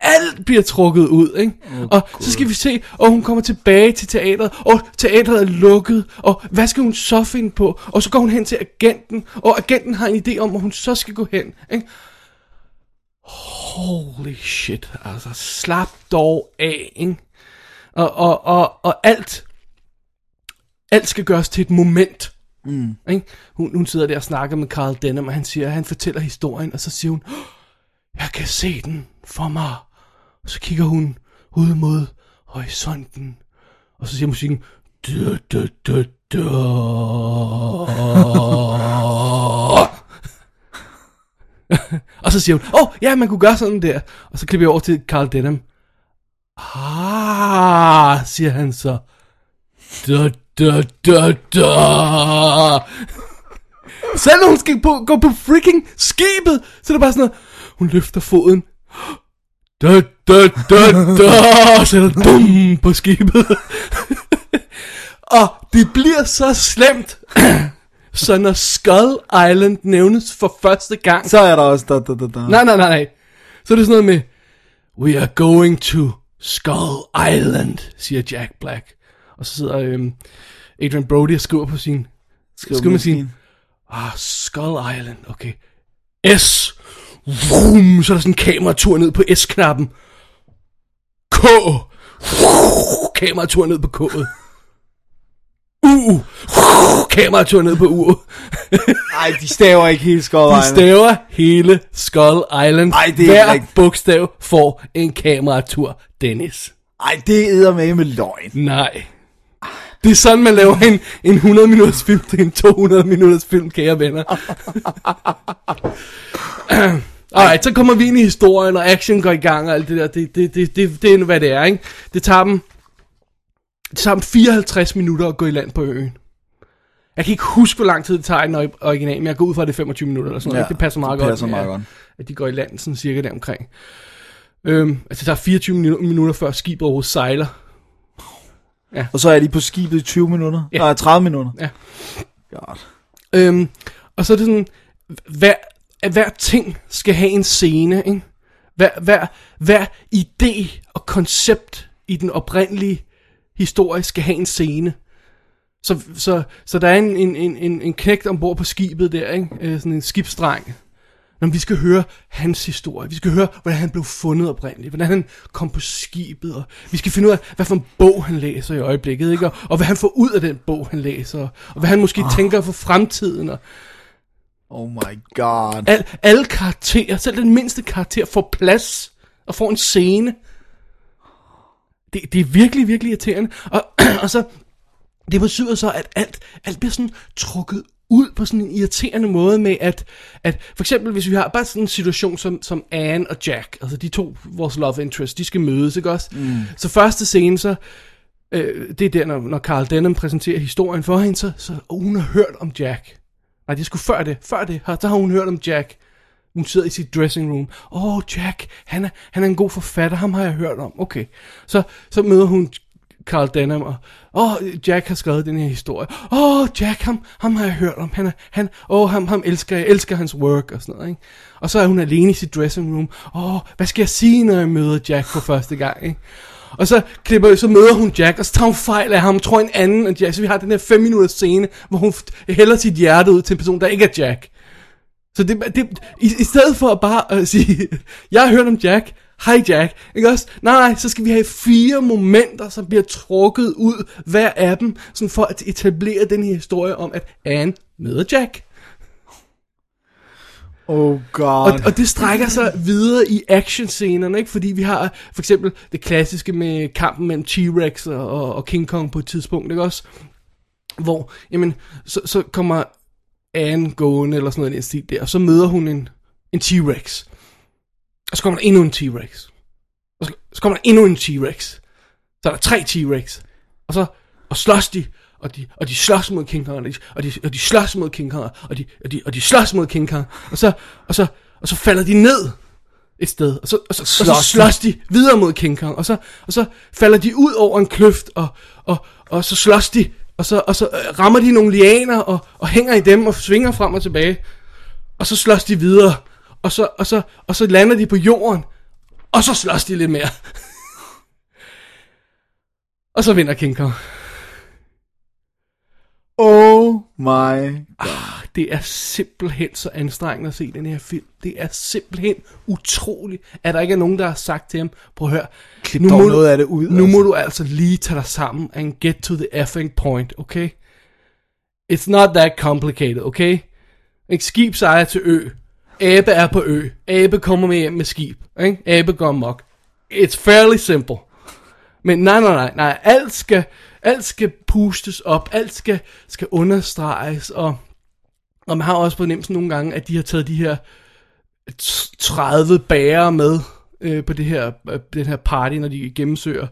alt bliver trukket ud, ikke? Oh, og God. så skal vi se, og hun kommer tilbage til teatret, og teatret er lukket, og hvad skal hun så finde på? Og så går hun hen til agenten, og agenten har en idé om, hvor hun så skal gå hen, ikke? Holy shit, altså slap dog af, ikke? Og, og, og, og alt, alt skal gøres til et moment. Mm. Ikke? Hun, hun sidder der og snakker med Carl Denham, og han siger, han fortæller historien, og så siger hun, "Åh, jeg kan se den for mig. Og så kigger hun ud mod horisonten, og så siger musikken, da, da, da, da. og så siger hun, åh, oh, ja, man kunne gøre sådan der. Og så klipper jeg over til Carl Denham. Ah, siger han så. Da, da, da, da. Selv når hun skal på, gå på freaking skibet, så er det bare sådan noget, hun løfter foden. Da, da, da, da, så er der dum på skibet. og det bliver så slemt, så når Skull Island nævnes for første gang, Så er der også da, da, da, da. Nej, nej, nej, nej. Så er det sådan noget med, We are going to Skull Island, siger Jack Black. Og så sidder øhm, Adrian Brody og skriver på sin... Skriver med sin... Ah, Skull Island, okay. S. Vroom, så er der sådan en kameratur ned på S-knappen. K. Kameratur ned på K'et. U. Kameratur ned på U'et. Ej, de staver ikke helt Skull De Island. staver hele Skull Island. Ej, det er Hver ikke bogstav får en kameratur, Dennis. Ej, det er med med løgn. Nej. Det er sådan, man laver en, en 100 minutters film til en 200 minutters film, kære venner. Alright, så kommer vi ind i historien, og action går i gang, og alt det der. Det, det, det, det, det er hvad det er, ikke? Det tager dem, det tager dem 54 minutter at gå i land på øen. Jeg kan ikke huske, hvor lang tid det tager i den ori- original, men jeg går ud fra, at det er 25 minutter eller sådan noget. Ja, ikke? det passer meget det godt. passer meget ja, godt. At de går i land sådan cirka der omkring. Øhm, altså, det tager 24 minutter, før skibet overhovedet sejler. Og så er de på skibet i 20 minutter. Ja. Nej, 30 minutter. Ja. God. Øhm, og så er det sådan, hver, at hver ting skal have en scene, ikke? Hver, hver, hver idé og koncept i den oprindelige historie skal have en scene. Så, så, så der er en, en, en, en, knægt ombord på skibet der, ikke? Øh, sådan en skibsdreng. Når vi skal høre hans historie. Vi skal høre, hvordan han blev fundet oprindeligt. Hvordan han kom på skibet. Og vi skal finde ud af, hvad for en bog han læser i øjeblikket. Ikke? Og, og hvad han får ud af den bog, han læser. Og hvad han måske oh. tænker for fremtiden. Og Oh my god. al, alle karakterer, selv den mindste karakter, får plads. Og får en scene. Det, det er virkelig, virkelig irriterende. Og, og så, det betyder så, at alt, alt bliver sådan trukket ud på sådan en irriterende måde med, at, at for eksempel hvis vi har bare sådan en situation som, som Anne og Jack, altså de to, vores love interest, de skal mødes, ikke også? Mm. Så første scene, så, øh, det er der, når, når Carl Denham præsenterer historien for hende, så, så og hun har hørt om Jack. Nej, det er sgu før det, før det, har- så har hun hørt om Jack. Hun sidder i sit dressing room. Åh, oh, Jack, han er, han er en god forfatter, ham har jeg hørt om. Okay, så, så møder hun Carl Denham, og åh, oh, Jack har skrevet den her historie. Åh, oh, Jack, ham, ham har jeg hørt om. Han er, han, åh, oh, ham, ham elsker jeg, elsker hans work og sådan noget, ikke? Og så er hun alene i sit dressing room. Åh, oh, hvad skal jeg sige, når jeg møder Jack for første gang, ikke? Og så, klipper, så møder hun Jack, og så tager hun fejl af ham, tror en anden end Jack. Så vi har den her 5 minutters scene, hvor hun hælder sit hjerte ud til en person, der ikke er Jack. Så det, det i, i stedet for at bare øh, at sige, jeg har hørt om Jack, hej Jack, ikke også? Nej, nej, så skal vi have fire momenter, som bliver trukket ud, hver af dem, sådan for at etablere den her historie om, at Anne møder Jack. Oh god. Og, og det strækker sig videre i actionscenerne, ikke? Fordi vi har for eksempel det klassiske med kampen mellem T-Rex og, og, og King Kong på et tidspunkt, ikke også? Hvor, jamen, så, så kommer Anne gående eller sådan noget i den stil der, og så møder hun en, en T-Rex. Og så kommer der endnu en T-Rex. Og så, så kommer der endnu en T-Rex. Så er der tre T-Rex. Og så og slås de, og de, og de slås mod King Kong, og de, og de, og de slås mod King Kong, og de, og de, og de slås mod King Kong, og så, og så, og så falder de ned et sted, og så, og så, og så Slås de. slås de videre mod King Kong, og så, og så falder de ud over en kløft, og, og, og så slås de, og så, og så øh, rammer de nogle lianer, og, og hænger i dem, og svinger frem og tilbage, og så slås de videre, og så, og så, og så lander de på jorden, og så slås de lidt mere. og så vinder King Kong. Oh my god. Det Det er simpelthen så anstrengende at se den her film. Det er simpelthen utroligt, at der ikke er nogen, der har sagt til ham, prøv at høre, Klip dog må noget af det ud, Nu altså." må du altså lige tage dig sammen and get to the effing point, okay? It's not that complicated, okay? Ikke skib sejrer til ø. Abe er på ø. Abe kommer med hjem med skib. Ikke? Abe går amok. It's fairly simple. Men nej, nej, nej, nej. Alt skal, alt skal pustes op. Alt skal, skal understreges. Og, og man har også fornemmelsen nogle gange, at de har taget de her 30 bærer med øh, på det her, øh, den her party, når de gennemsøger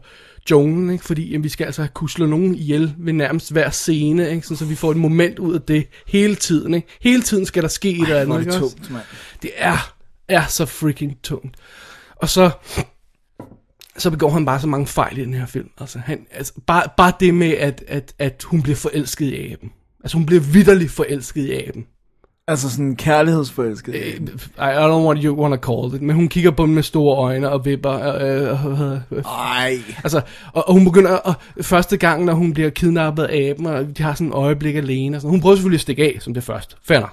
junglen, ikke? fordi jamen, vi skal altså kunne slå nogen ihjel ved nærmest hver scene, ikke? Sådan, så vi får et moment ud af det hele tiden. Ikke? Hele tiden skal der ske et eller andet. Det tungt. Det er, er så freaking tungt. Og så, så begår han bare så mange fejl i den her film. Altså, han, altså bare, bare det med, at, at, at hun bliver forelsket i aben. Altså hun bliver vidderligt forelsket i aben. Altså sådan kærlighedsforelsket. I, I don't know what you want to call it, men hun kigger på dem med store øjne og vipper. Øh, øh, det? Ej. Altså, og, og hun begynder, og første gang, når hun bliver kidnappet af aben, og de har sådan et øjeblik alene, og sådan, hun prøver selvfølgelig at stikke af som det første. Nok.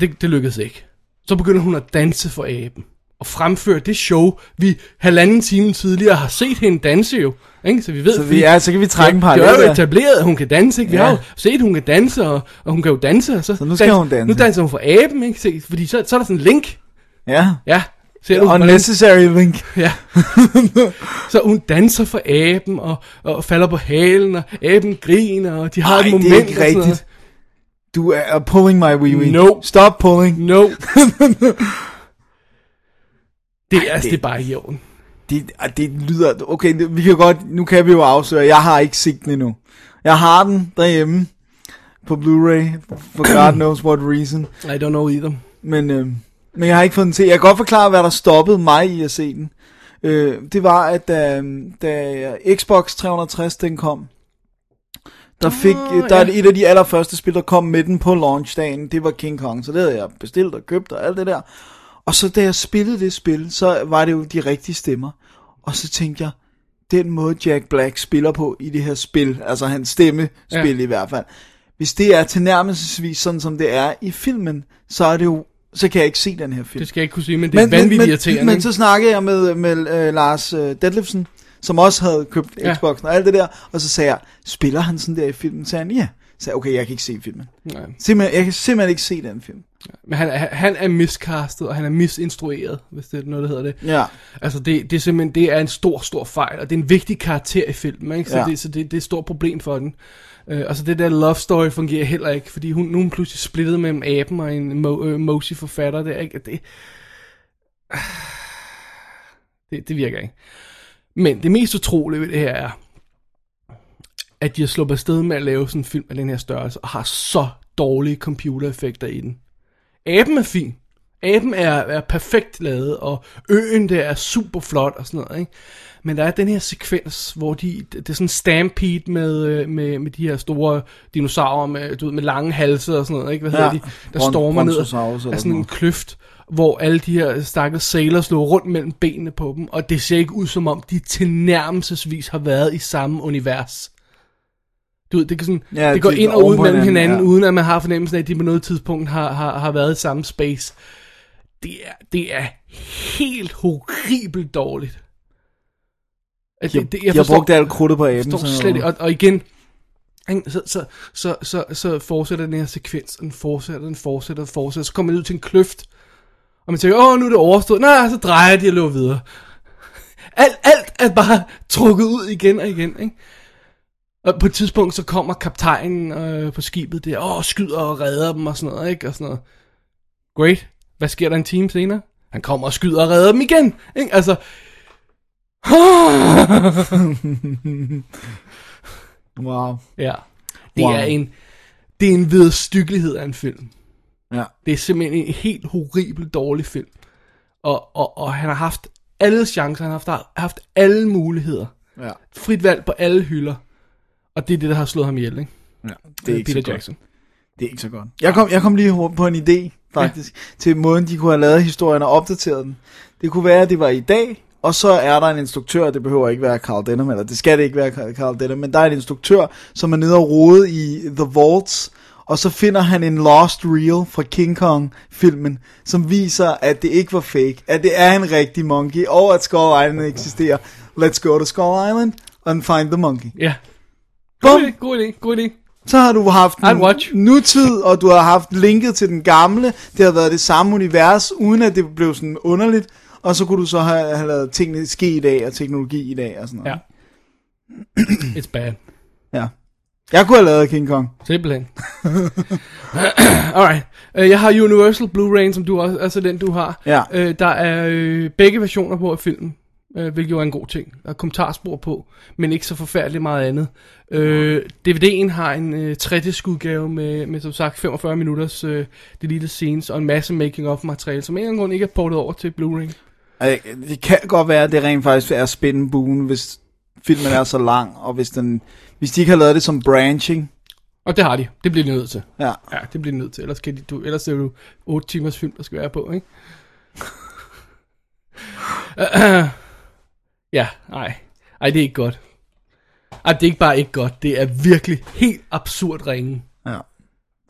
Det, det lykkedes ikke. Så begynder hun at danse for aben. Og fremføre det show, vi halvanden time tidligere har set hende danse jo. Ikke? Så vi ved, Så vi, ja, så kan vi trække en det er parallel jo etableret, at hun kan danse, ikke? Vi Ja. har jo set, at hun kan danse, og, og hun kan jo danse. Og så, Så nu skal hun danse. Nu danser hun for aben, ikke? Se, fordi så, så er der sådan en link. Ja. Ja. Ser du, hvordan- Unnecessary link. Ja. så hun danser for aben, og, og falder på halen, og aben griner, og de har Ej, et moment. det er ikke rigtigt. Du er pulling my wee wee. No. Stop pulling. No. det, er, altså, det- det er bare i orden. Det, det lyder... Okay, det, vi kan godt... Nu kan vi jo afsløre, jeg har ikke set den endnu. Jeg har den derhjemme på Blu-ray, for God knows what reason. I don't know either. Men, øh, men jeg har ikke fået den til. Jeg kan godt forklare, hvad der stoppede mig i at se den. Øh, det var, at da, da Xbox 360 den kom, der fik, Åh, der er ja. et af de allerførste spil, der kom med den på launchdagen, det var King Kong. Så det havde jeg bestilt og købt og alt det der. Og så da jeg spillede det spil, så var det jo de rigtige stemmer. Og så tænkte jeg, den måde Jack Black spiller på i det her spil, altså hans stemmespil Ja. ja. i hvert fald, hvis det er tilnærmelsesvis sådan, som det er i filmen, så er det jo, så kan jeg ikke se den her film. Det skal jeg ikke kunne sige, men det er vanvittigt men, irriterende. Men så snakkede jeg med, med uh, Lars uh, Detlefsen, som også havde købt Ja. Xboxen og alt det der, og så sagde jeg, spiller han sådan der i filmen? Så han, ja. Så sagde okay, jeg kan ikke se filmen. Nej. Simpelthen, jeg kan simpelthen ikke se den film. Men han, er- han er miscastet, og han er misinstrueret, hvis det er noget, der hedder det. Ja. Altså, det, det er simpelthen, det er en stor, stor fejl, og det er en vigtig karakter i filmen, ikke? Så, Ja. det, så det, det er et stort problem for den. Uh, altså, det der love story fungerer heller ikke, fordi hun, nu er hun pludselig splittet mellem aben og en mo, uh, Moshi-forfatter, det er ikke, det, det, det virker ikke. Men det mest utrolige ved det her er, at de har sluppet afsted med at lave sådan en film af den her størrelse, og har så dårlige computereffekter i den. Aben er fin. Aben er, er perfekt lavet, og øen der er super flot og sådan noget, ikke? Men der er den her sekvens, hvor de, det er sådan en stampede med, øh, med, med de her store dinosaurer med, du ved, med lange halse og sådan noget, ikke? Hvad Ja, hedder de? Der stormer ned af sådan sådan en noget. kløft, hvor alle de her stakkels sailor slår rundt mellem benene på dem, og det ser ikke ud som om, de tilnærmelsesvis har været i samme univers. Du ved, det, kan sådan, Ja, det går det ind og ud mellem hinanden, ja. uden at man har fornemmelsen af, at de på noget tidspunkt har, har, har været i samme space. Det er, det er helt horribelt dårligt. At Jeg, jeg, jeg brugte alt krudtet på aben. forstår slet ikke. Og, og igen, så, så, så, så, så fortsætter den her sekvens, og den fortsætter, den fortsætter, den fortsætter, så kommer man ud til en kløft, og man tænker, åh, nu er det overstået. Nej, så drejer de og løber videre. Alt, alt er bare trukket ud igen og igen, ikke? Og på et tidspunkt, så kommer kaptajnen øh, på skibet der, åh, skyder og redder dem og sådan noget, ikke? Og sådan noget. Great. Hvad sker der en time senere? Han kommer og skyder og redder dem igen, ikke? Altså, Wow. ja. Det Wow. er en, det er en vederstyggelighed af en film. Ja. Det er simpelthen en helt horribel dårlig film. Og, og, og han har haft alle chancer, han har haft, haft alle muligheder. Ja. Frit valg på alle hylder. Og det er det, der har slået ham ihjel, ikke? ja. Det er ikke Peter så godt. Jackson. Det er ikke så godt. Jeg kom, jeg kom lige på en idé, faktisk, ja. til måden, de kunne have lavet historien og opdateret den. Det kunne være, at det var i dag, og så er der en instruktør, det behøver ikke være Carl Denham, eller det skal det ikke være Carl Denham, men der er en instruktør, som er nede og rode i The Vaults, og så finder han en lost reel fra King Kong-filmen, som viser, at det ikke var fake, at det er en rigtig monkey, og at Skull Island eksisterer. Let's go to Skull Island and find the monkey. Ja. Bum! God idé, god idé, god idé. Så har du haft I'll watch. nutid, og du har haft linket til den gamle. Det har været det samme univers, uden at det blev sådan underligt. Og så kunne du så have, have lavet tingene ske i dag, og teknologi i dag og sådan noget. Ja. It's bad. ja. Jeg kunne have lavet King Kong. Simpelthen. Alright. Uh, jeg har Universal Blu-ray, som du også, altså den du har. Ja. Uh, der er øh, begge versioner på af filmen, øh, hvilket jo er en god ting. Der er kommentarspor på, men ikke så forfærdeligt meget andet. Øh, DVD'en har en øh, 3 udgave med, med som sagt 45 minutters øh, deleted scenes og en masse making of materiale, som en grund ikke er portet over til Blu-ray. Det kan godt være, at det rent faktisk er spændende buen, hvis filmen er så lang, og hvis, den, hvis de ikke har lavet det som branching. Og det har de. Det bliver de nødt til. Ja. Ja, det bliver de nødt til. Ellers, kan de, du, ellers er det jo 8 timers film, der skal være på, ikke? ja, nej. Ej, det er ikke godt. Ej, det er ikke bare ikke godt. Det er virkelig helt absurd ringe. ja.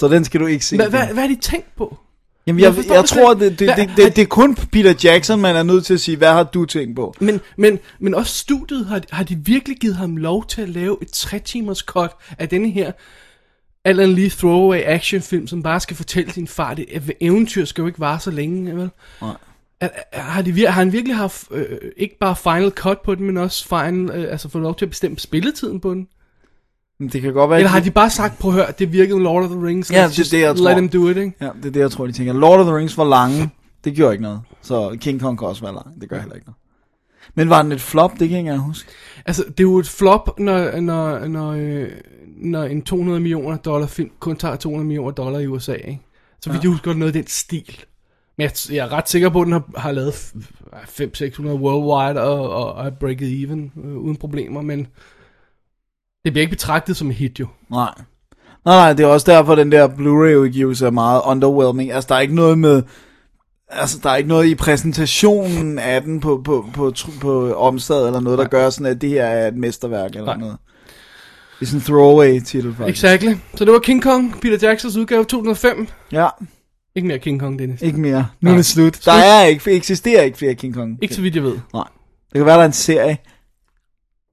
Så den skal du ikke se. Hvad, hvad, hvad er de tænkt på? Jamen, Jeg jeg, jeg, tror, det, det, det, det, det er kun Peter Jackson, man er nødt til at sige, hvad har du tænkt på? Men, men, men også studiet, har, har de virkelig givet ham lov til at lave et 3 timers cut af denne her Alan Lee throwaway actionfilm, som bare skal fortælle sin far, det et eventyr skal jo ikke vare så længe, vel? Nej. Har, de, vir- har han virkelig haft øh, ikke bare final cut på den, men også final, øh, altså fået lov til at bestemme spilletiden på den? Det kan godt være, Eller har de bare sagt, prøv at høre, det virkede Lord of the Rings, Ja, det er det, jeg let tror. him do it, ikke? Ja, det er det, jeg tror, de tænker. Lord of the Rings var lange. Det gjorde ikke noget. Så King Kong kan også være lang. Det gør heller ikke noget. Men var den et flop? Det kan jeg ikke engang huske. Altså, det er jo et flop, når, når, når, øh, når en 200 millioner dollar film kun tager 200 millioner dollar i USA, ikke? Så vidt jeg husker, noget af den stil. Men jeg, jeg er ret sikker på, at den har, har lavet 500-600 worldwide og, og, og er breaket even øh, uden problemer, men det bliver ikke betragtet som et hit jo. Nej. Nej, nej, det er også derfor, den der Blu-ray-udgivelse er meget underwhelming. Altså, der er ikke noget med... Altså, der er ikke noget i præsentationen af den på, på, på, på, på omslaget eller noget, der gør sådan, at det her er et mesterværk eller Nej. noget. Det er sådan en throwaway titel, faktisk. Exactly. Så det var King Kong, Peter Jacksons udgave 2005. Ja, Ikke mere King Kong, Dennis. ikke mere. Nu er det slut. Der er ikke, eksisterer ikke flere King Kong. Ikke så vidt jeg ved. Nej. Det kan være, der er en serie.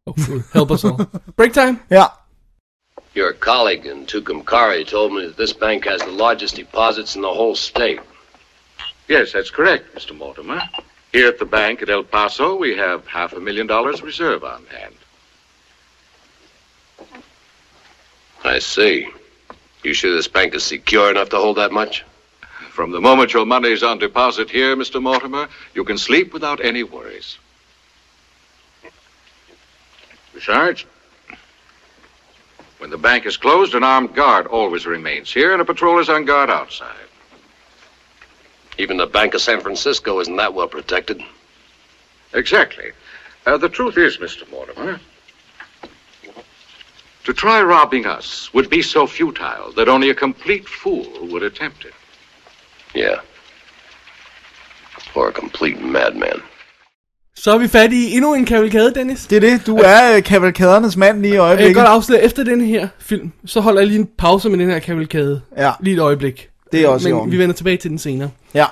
Hopefully. Help us all. Break time. Ja. Your colleague in Tucumcari told me that this bank has the largest deposits in the whole state. Yes, that's correct, Mr. Mortimer. Here at the bank at El Paso, we have half a million dollars reserve on hand. I see. You sure this bank is secure enough to hold that much? From the moment your money is on deposit here, Mr. Mortimer, you can sleep without any worries. Besides, when the bank is closed, an armed guard always remains here, and a patrol is on guard outside. Even the Bank of San Francisco isn't that well protected. Exactly. Uh, the truth is, Mr. Mortimer, to try robbing us would be so futile that only a complete fool would attempt it. Yeah. Or a complete madman. Så er vi fat i endnu en kavalkade, Dennis. Det er det. Du er øh, kavalkadernes mand lige i Jeg kan øjeblikket. godt afsløre, efter den her film, så holder jeg lige en pause med den her kavalkade. Ja. Lige et øjeblik. Det er også Men vi vender tilbage til den senere. Ja.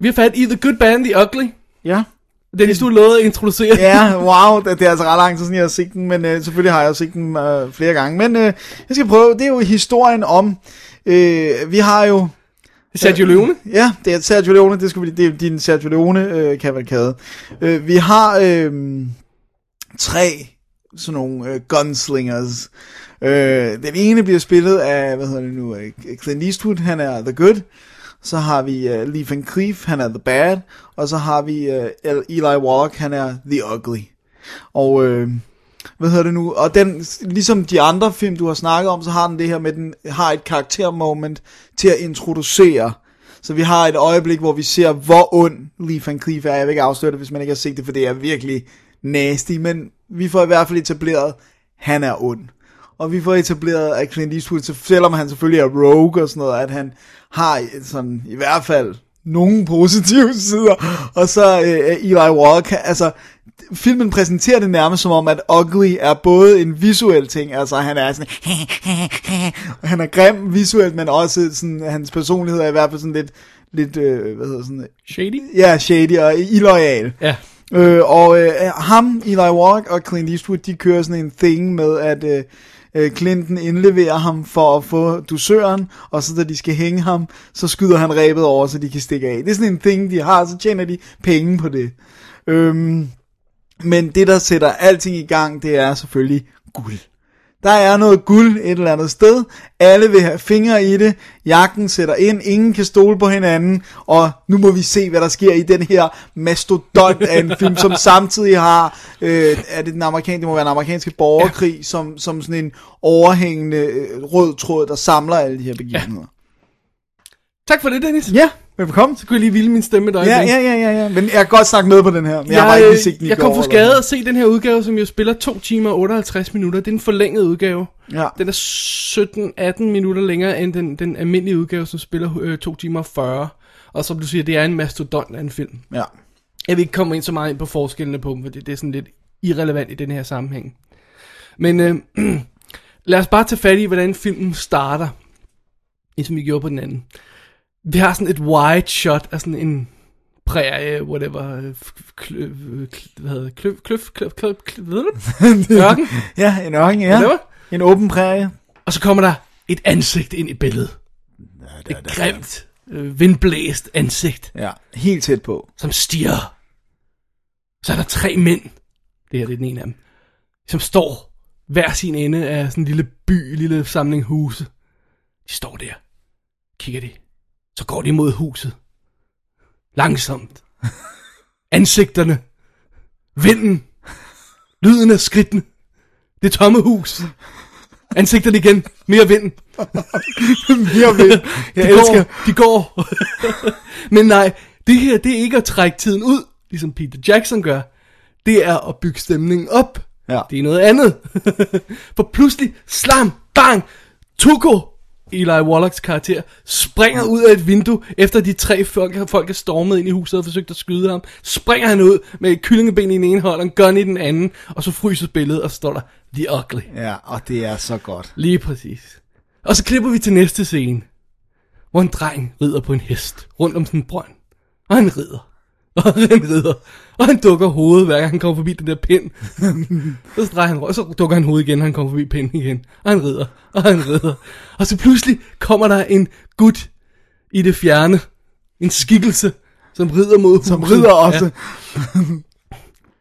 Vi har fat i The Good Band, The Ugly. Ja. Dennis, du lovede at introducere. Ja, wow, det, det er altså ret lang tid siden, jeg har set den, men øh, selvfølgelig har jeg set den øh, flere gange. Men øh, jeg skal prøve, det er jo historien om, øh, vi har jo, Sergio Leone. ja, det er Sergio Leone, det, skal vi, det er din Sergio Leone øh. Øh, vi har øh, tre sådan nogle øh, gunslingers. Øh, den ene bliver spillet af, hvad hedder det nu, øh, Clint Eastwood, han er The Good. Så har vi uh, Lee Van Cleef, han er The Bad. Og så har vi uh, Eli Wallach, han er The Ugly. Og øh, hvad hedder det nu? Og den, ligesom de andre film, du har snakket om, så har den det her med, den har et karaktermoment til at introducere. Så vi har et øjeblik, hvor vi ser, hvor ond Lee Van Cleef er. Jeg vil ikke afsløre det, hvis man ikke har set det, for det er virkelig nasty. Men vi får i hvert fald etableret, han er ond. Og vi får etableret, at Clint Eastwood, så selvom han selvfølgelig er rogue og sådan noget, at han har sådan, i hvert fald nogle positive sider. Og så øh, øh Eli Walker, altså filmen præsenterer det nærmest som om, at Ugly er både en visuel ting, altså han er sådan, han er grim visuelt, men også sådan, hans personlighed er i hvert fald sådan lidt, lidt, øh, hvad hedder sådan, Shady? ja, shady og illoyal. Ja. Øh, og øh, ham, Eli Wallach og Clint Eastwood, de kører sådan en thing med, at øh, øh, Clinton indleverer ham for at få dusøren, og så da de skal hænge ham, så skyder han rebet over, så de kan stikke af. Det er sådan en thing, de har, så tjener de penge på det. Øhm, men det, der sætter alting i gang, det er selvfølgelig guld. Der er noget guld et eller andet sted. Alle vil have fingre i det. Jagten sætter ind. Ingen kan stole på hinanden. Og nu må vi se, hvad der sker i den her mastodont af en film, som samtidig har, øh, er det den amerikanske, det må være den amerikanske borgerkrig, ja. som, som sådan en overhængende øh, rød tråd, der samler alle de her begivenheder. Tak for det, Dennis. Ja, velkommen. Så kunne jeg lige vilde min stemme dig. Ja, ja, ja, ja, ja. Men jeg kan godt snakke med på den her. Men jeg, har bare ikke set den i jeg går, kom for skade at se den her udgave, som jo spiller 2 timer og 58 minutter. Det er en forlænget udgave. Ja. Den er 17-18 minutter længere end den, den almindelige udgave, som spiller øh, 2 timer og 40. Og som du siger, det er en mastodont af en film. Ja. Jeg vil ikke komme ind så meget ind på forskellene på dem, fordi det er sådan lidt irrelevant i den her sammenhæng. Men øh, lad os bare tage fat i, hvordan filmen starter, ligesom vi gjorde på den anden. Vi har sådan et wide shot af sådan en prærie, whatever, klø, hvad hedder kløf, kløf, kløf, kløf, kløf? Ørken. Ja, en ørken, ja. Whatever. En åben prærie. Og så kommer der et ansigt ind i billedet. Et grimt, øh, vindblæst ansigt, Ja, helt tæt på. som stiger. Så er der tre mænd, det her det er den ene af dem, som står hver sin ende af sådan en lille by, en lille samling huse. De står der, kigger de, så går de mod huset. Langsomt. Ansigterne. Vinden. Lyden af skridtene. Det tomme hus. Ansigterne igen. Mere vind. Mere vind. Jeg de elsker. Går, de går. Men nej, det her, det er ikke at trække tiden ud, ligesom Peter Jackson gør. Det er at bygge stemningen op. Ja. Det er noget andet. For pludselig, slam, bang, Tuko, Eli Wallachs karakter, springer ud af et vindue, efter de tre folk, folk er stormet ind i huset og forsøgt at skyde ham. Springer han ud med et kyllingeben i den ene hånd og en gun i den anden, og så fryser billedet, og så står der, The Ugly. Ja, og det er så godt. Lige præcis. Og så klipper vi til næste scene, hvor en dreng rider på en hest rundt om en brønd. Og han rider. Og han rider. Og han dukker hovedet, hver gang han kommer forbi den der pind. så drejer han og så dukker han hovedet igen, og han kommer forbi pinden igen. Og han rider. Og han rider. Og så pludselig kommer der en gut i det fjerne. En skikkelse, som rider mod huset. Som rider også. Ja.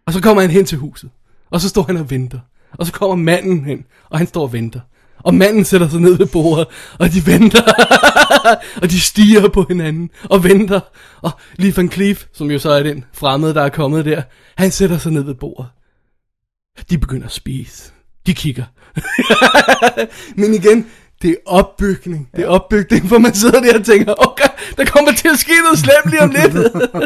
Og så kommer han hen til huset. Og så står han og venter. Og så kommer manden hen, og han står og venter. Og manden sætter sig ned ved bordet, og de venter. og de stiger på hinanden, og venter. Og Lee Van Cleef, som jo så er den fremmede, der er kommet der, han sætter sig ned ved bordet. De begynder at spise. De kigger. Men igen, det er opbygning. Det er opbygning, for man sidder der og tænker, okay, der kommer til at ske noget slemt lige om lidt.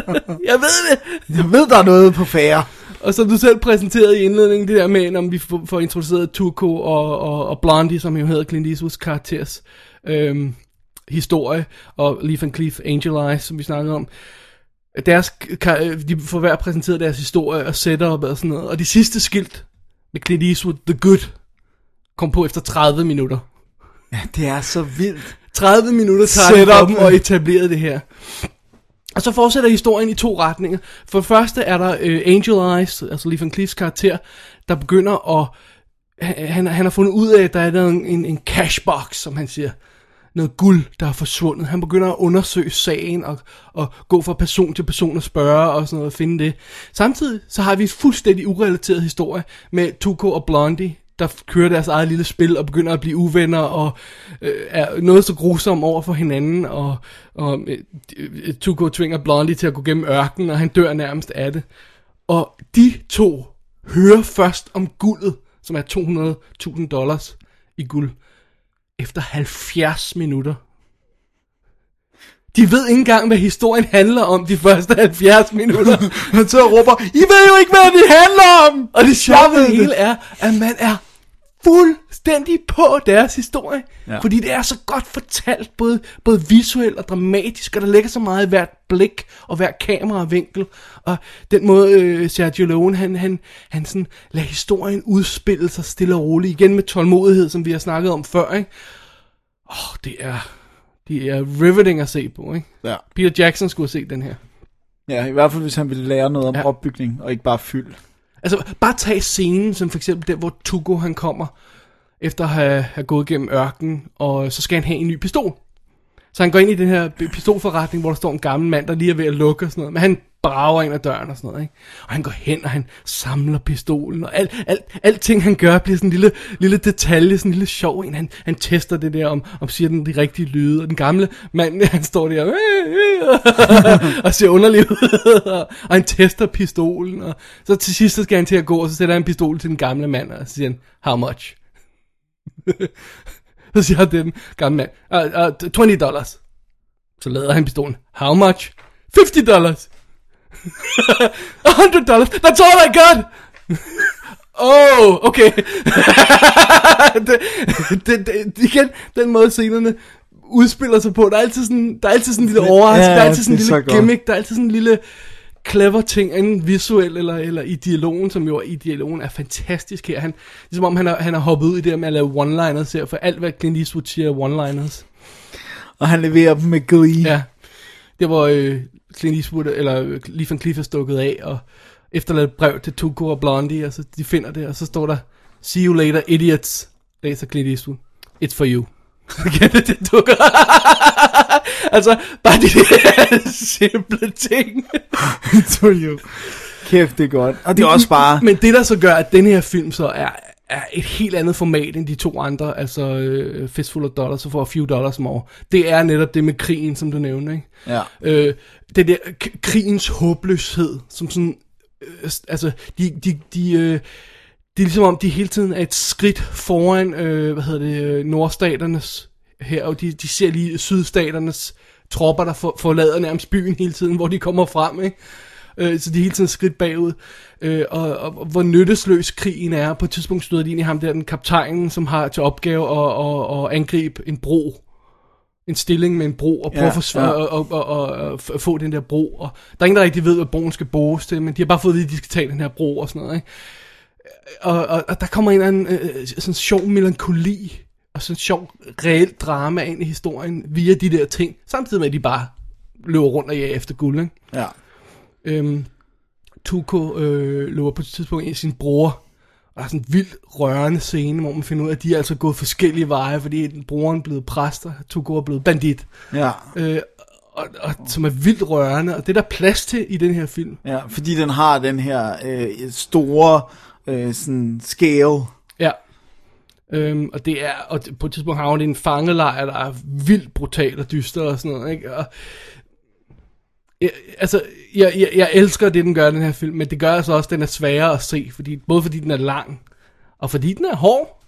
Jeg ved det. Jeg ved, der er noget på færre. Og som du selv præsenterede i indledningen, det der med, når vi får, introduceret Tuco og, og, og Blondie, som jo hedder Clint Eastwoods karakters øhm, historie, og Lee Van Cleef Angel Eyes, som vi snakkede om. Deres, de får hver præsenteret deres historie og setup og sådan noget. Og de sidste skilt med Clint Eastwood, The Good, kom på efter 30 minutter. Ja, det er så vildt. 30 minutter tager det Setup. for dem at etablere det her. Og så fortsætter historien i to retninger. For det første er der øh, Angel Eyes, altså Lee Van Cleefs karakter, der begynder at... Han, han har fundet ud af, at der er en, en, en cashbox, som han siger. Noget guld, der er forsvundet. Han begynder at undersøge sagen og, og gå fra person til person og spørge og sådan noget og finde det. Samtidig så har vi en fuldstændig urelateret historie med Tuco og Blondie, der kører deres eget lille spil og begynder at blive uvenner og øh, er noget så grusom over for hinanden og, og øh, øh Tuco tvinger Blondie til at gå gennem ørkenen og han dør nærmest af det. Og de to hører først om guldet, som er 200.000 dollars i guld, efter 70 minutter. De ved ikke engang, hvad historien handler om de første 70 minutter. Sidder og råber, I ved jo ikke, hvad det handler om! Og det sjove hele er, at man er fuld fuldstændig på deres historie. Ja. Fordi det er så godt fortalt, både, både visuelt og dramatisk, og der ligger så meget i hvert blik og hver kameravinkel. Og den måde, øh, Sergio Leone, han, han, han sådan lader historien udspille sig stille og roligt. Igen med tålmodighed, som vi har snakket om før, ikke? Åh, oh, det er, det er riveting at se på, ikke? Ja. Peter Jackson skulle have set den her. ja, i hvert fald hvis han ville lære noget om. Ja. opbygning, og ikke bare fyld. Altså, bare tag scenen, som for eksempel der, hvor Tugo han kommer, efter at have, have gået gennem ørkenen, og så skal han have en ny pistol. Så han går ind i den her pistolforretning, hvor der står en gammel mand, der lige er ved at lukke og sådan noget. Men han brager ind ad døren og sådan noget, ikke? Og han går hen, og han samler pistolen, og alt, alt, alting han gør bliver sådan en lille, lille detalje, sådan en lille sjov en. Han, han tester det der, om, om siger den de rigtige lyde, og den gamle mand, han står der øh, øh, og ser underlig ud, og, og han tester pistolen, og så til sidst så skal han til at gå, og så sætter han pistolen til den gamle mand, og så siger han, how much? så siger han til den gamle mand, uh, uh, 20 dollars. Så lader han pistolen, how much? 50 dollars. 100 dollars. That's all I got. oh, okay. det, det, det, igen, den måde scenerne udspiller sig på. Der er altid sådan, der er altid sådan en lille overraskelse. Ja, der er altid sådan en lille godt. gimmick. Der er altid sådan en lille clever ting, enten visuelt eller, eller i dialogen, som jo i dialogen er fantastisk her. Han, det er som om, han har, han har hoppet ud i det med at lave one-liners her, for alt hvad Clint Eastwood siger er one-liners. Og han leverer dem med glee. Ja. Det var øh, Clint Eastwood, eller øh, Lee Van Cleef er stukket af, og efterladt et brev til Tuco og Blondie, og så de finder det, og så står der, See you later, idiots, læser Clint Eastwood. It's for you. Det, det dukker? altså, bare de der simple ting. you. Kæft, det er godt. Og det er også bare... Men det, der så gør, at den her film så er, er et helt andet format end de to andre, altså øh, Fistful of Dollars og for a few dollars more, det er netop det med krigen, som du nævnte, ikke? Ja. Øh, det der krigens håbløshed, som sådan, øh, altså, de, de, de, øh, det er ligesom om, de hele tiden er et skridt foran, øh, hvad hedder det, øh, nordstaternes her, og de, de ser lige sydstaternes tropper, der for, forlader nærmest byen hele tiden, hvor de kommer frem, ikke? Øh, så de er hele tiden skridt bagud. Øh, og, og, og hvor nyttesløs krigen er. På et tidspunkt støder de ind i ham der, den kaptajnen, som har til opgave at, at, at angribe en bro. En stilling med en bro, og prøve Ja, at forsvare, ja. og, og, og, og, og få den der bro. Og der er ingen, der rigtig ved, hvad broen skal bruges til, men de har bare fået at vide, at de skal tage den her bro og sådan noget. Ikke? Og, og, og der kommer en eller anden øh, sådan sjov melankoli, og sådan sjov reelt drama ind i historien, via de der ting, samtidig med, at de bare løber rundt og jager efter guld. Ikke? Ja. Øhm, Tuko øh, løber på et tidspunkt ind i sin bror, og der er sådan en vildt rørende scene, hvor man finder ud af, at de er altså gået forskellige veje, fordi broren er blevet præst, og Tuko er blevet bandit. Ja. Øh, og, og, som er vildt rørende, og det er der plads til i den her film. Ja, fordi den har den her øh, store øh, sådan scale. Ja. Øhm, og det er, og på et tidspunkt har hun en fangelejr, der er vildt brutal og dyster og sådan noget, ikke? Og, jeg, altså, jeg, jeg, jeg elsker det, den gør, den her film, men det gør altså også, at den er sværere at se, fordi, både fordi den er lang, og fordi den er hård.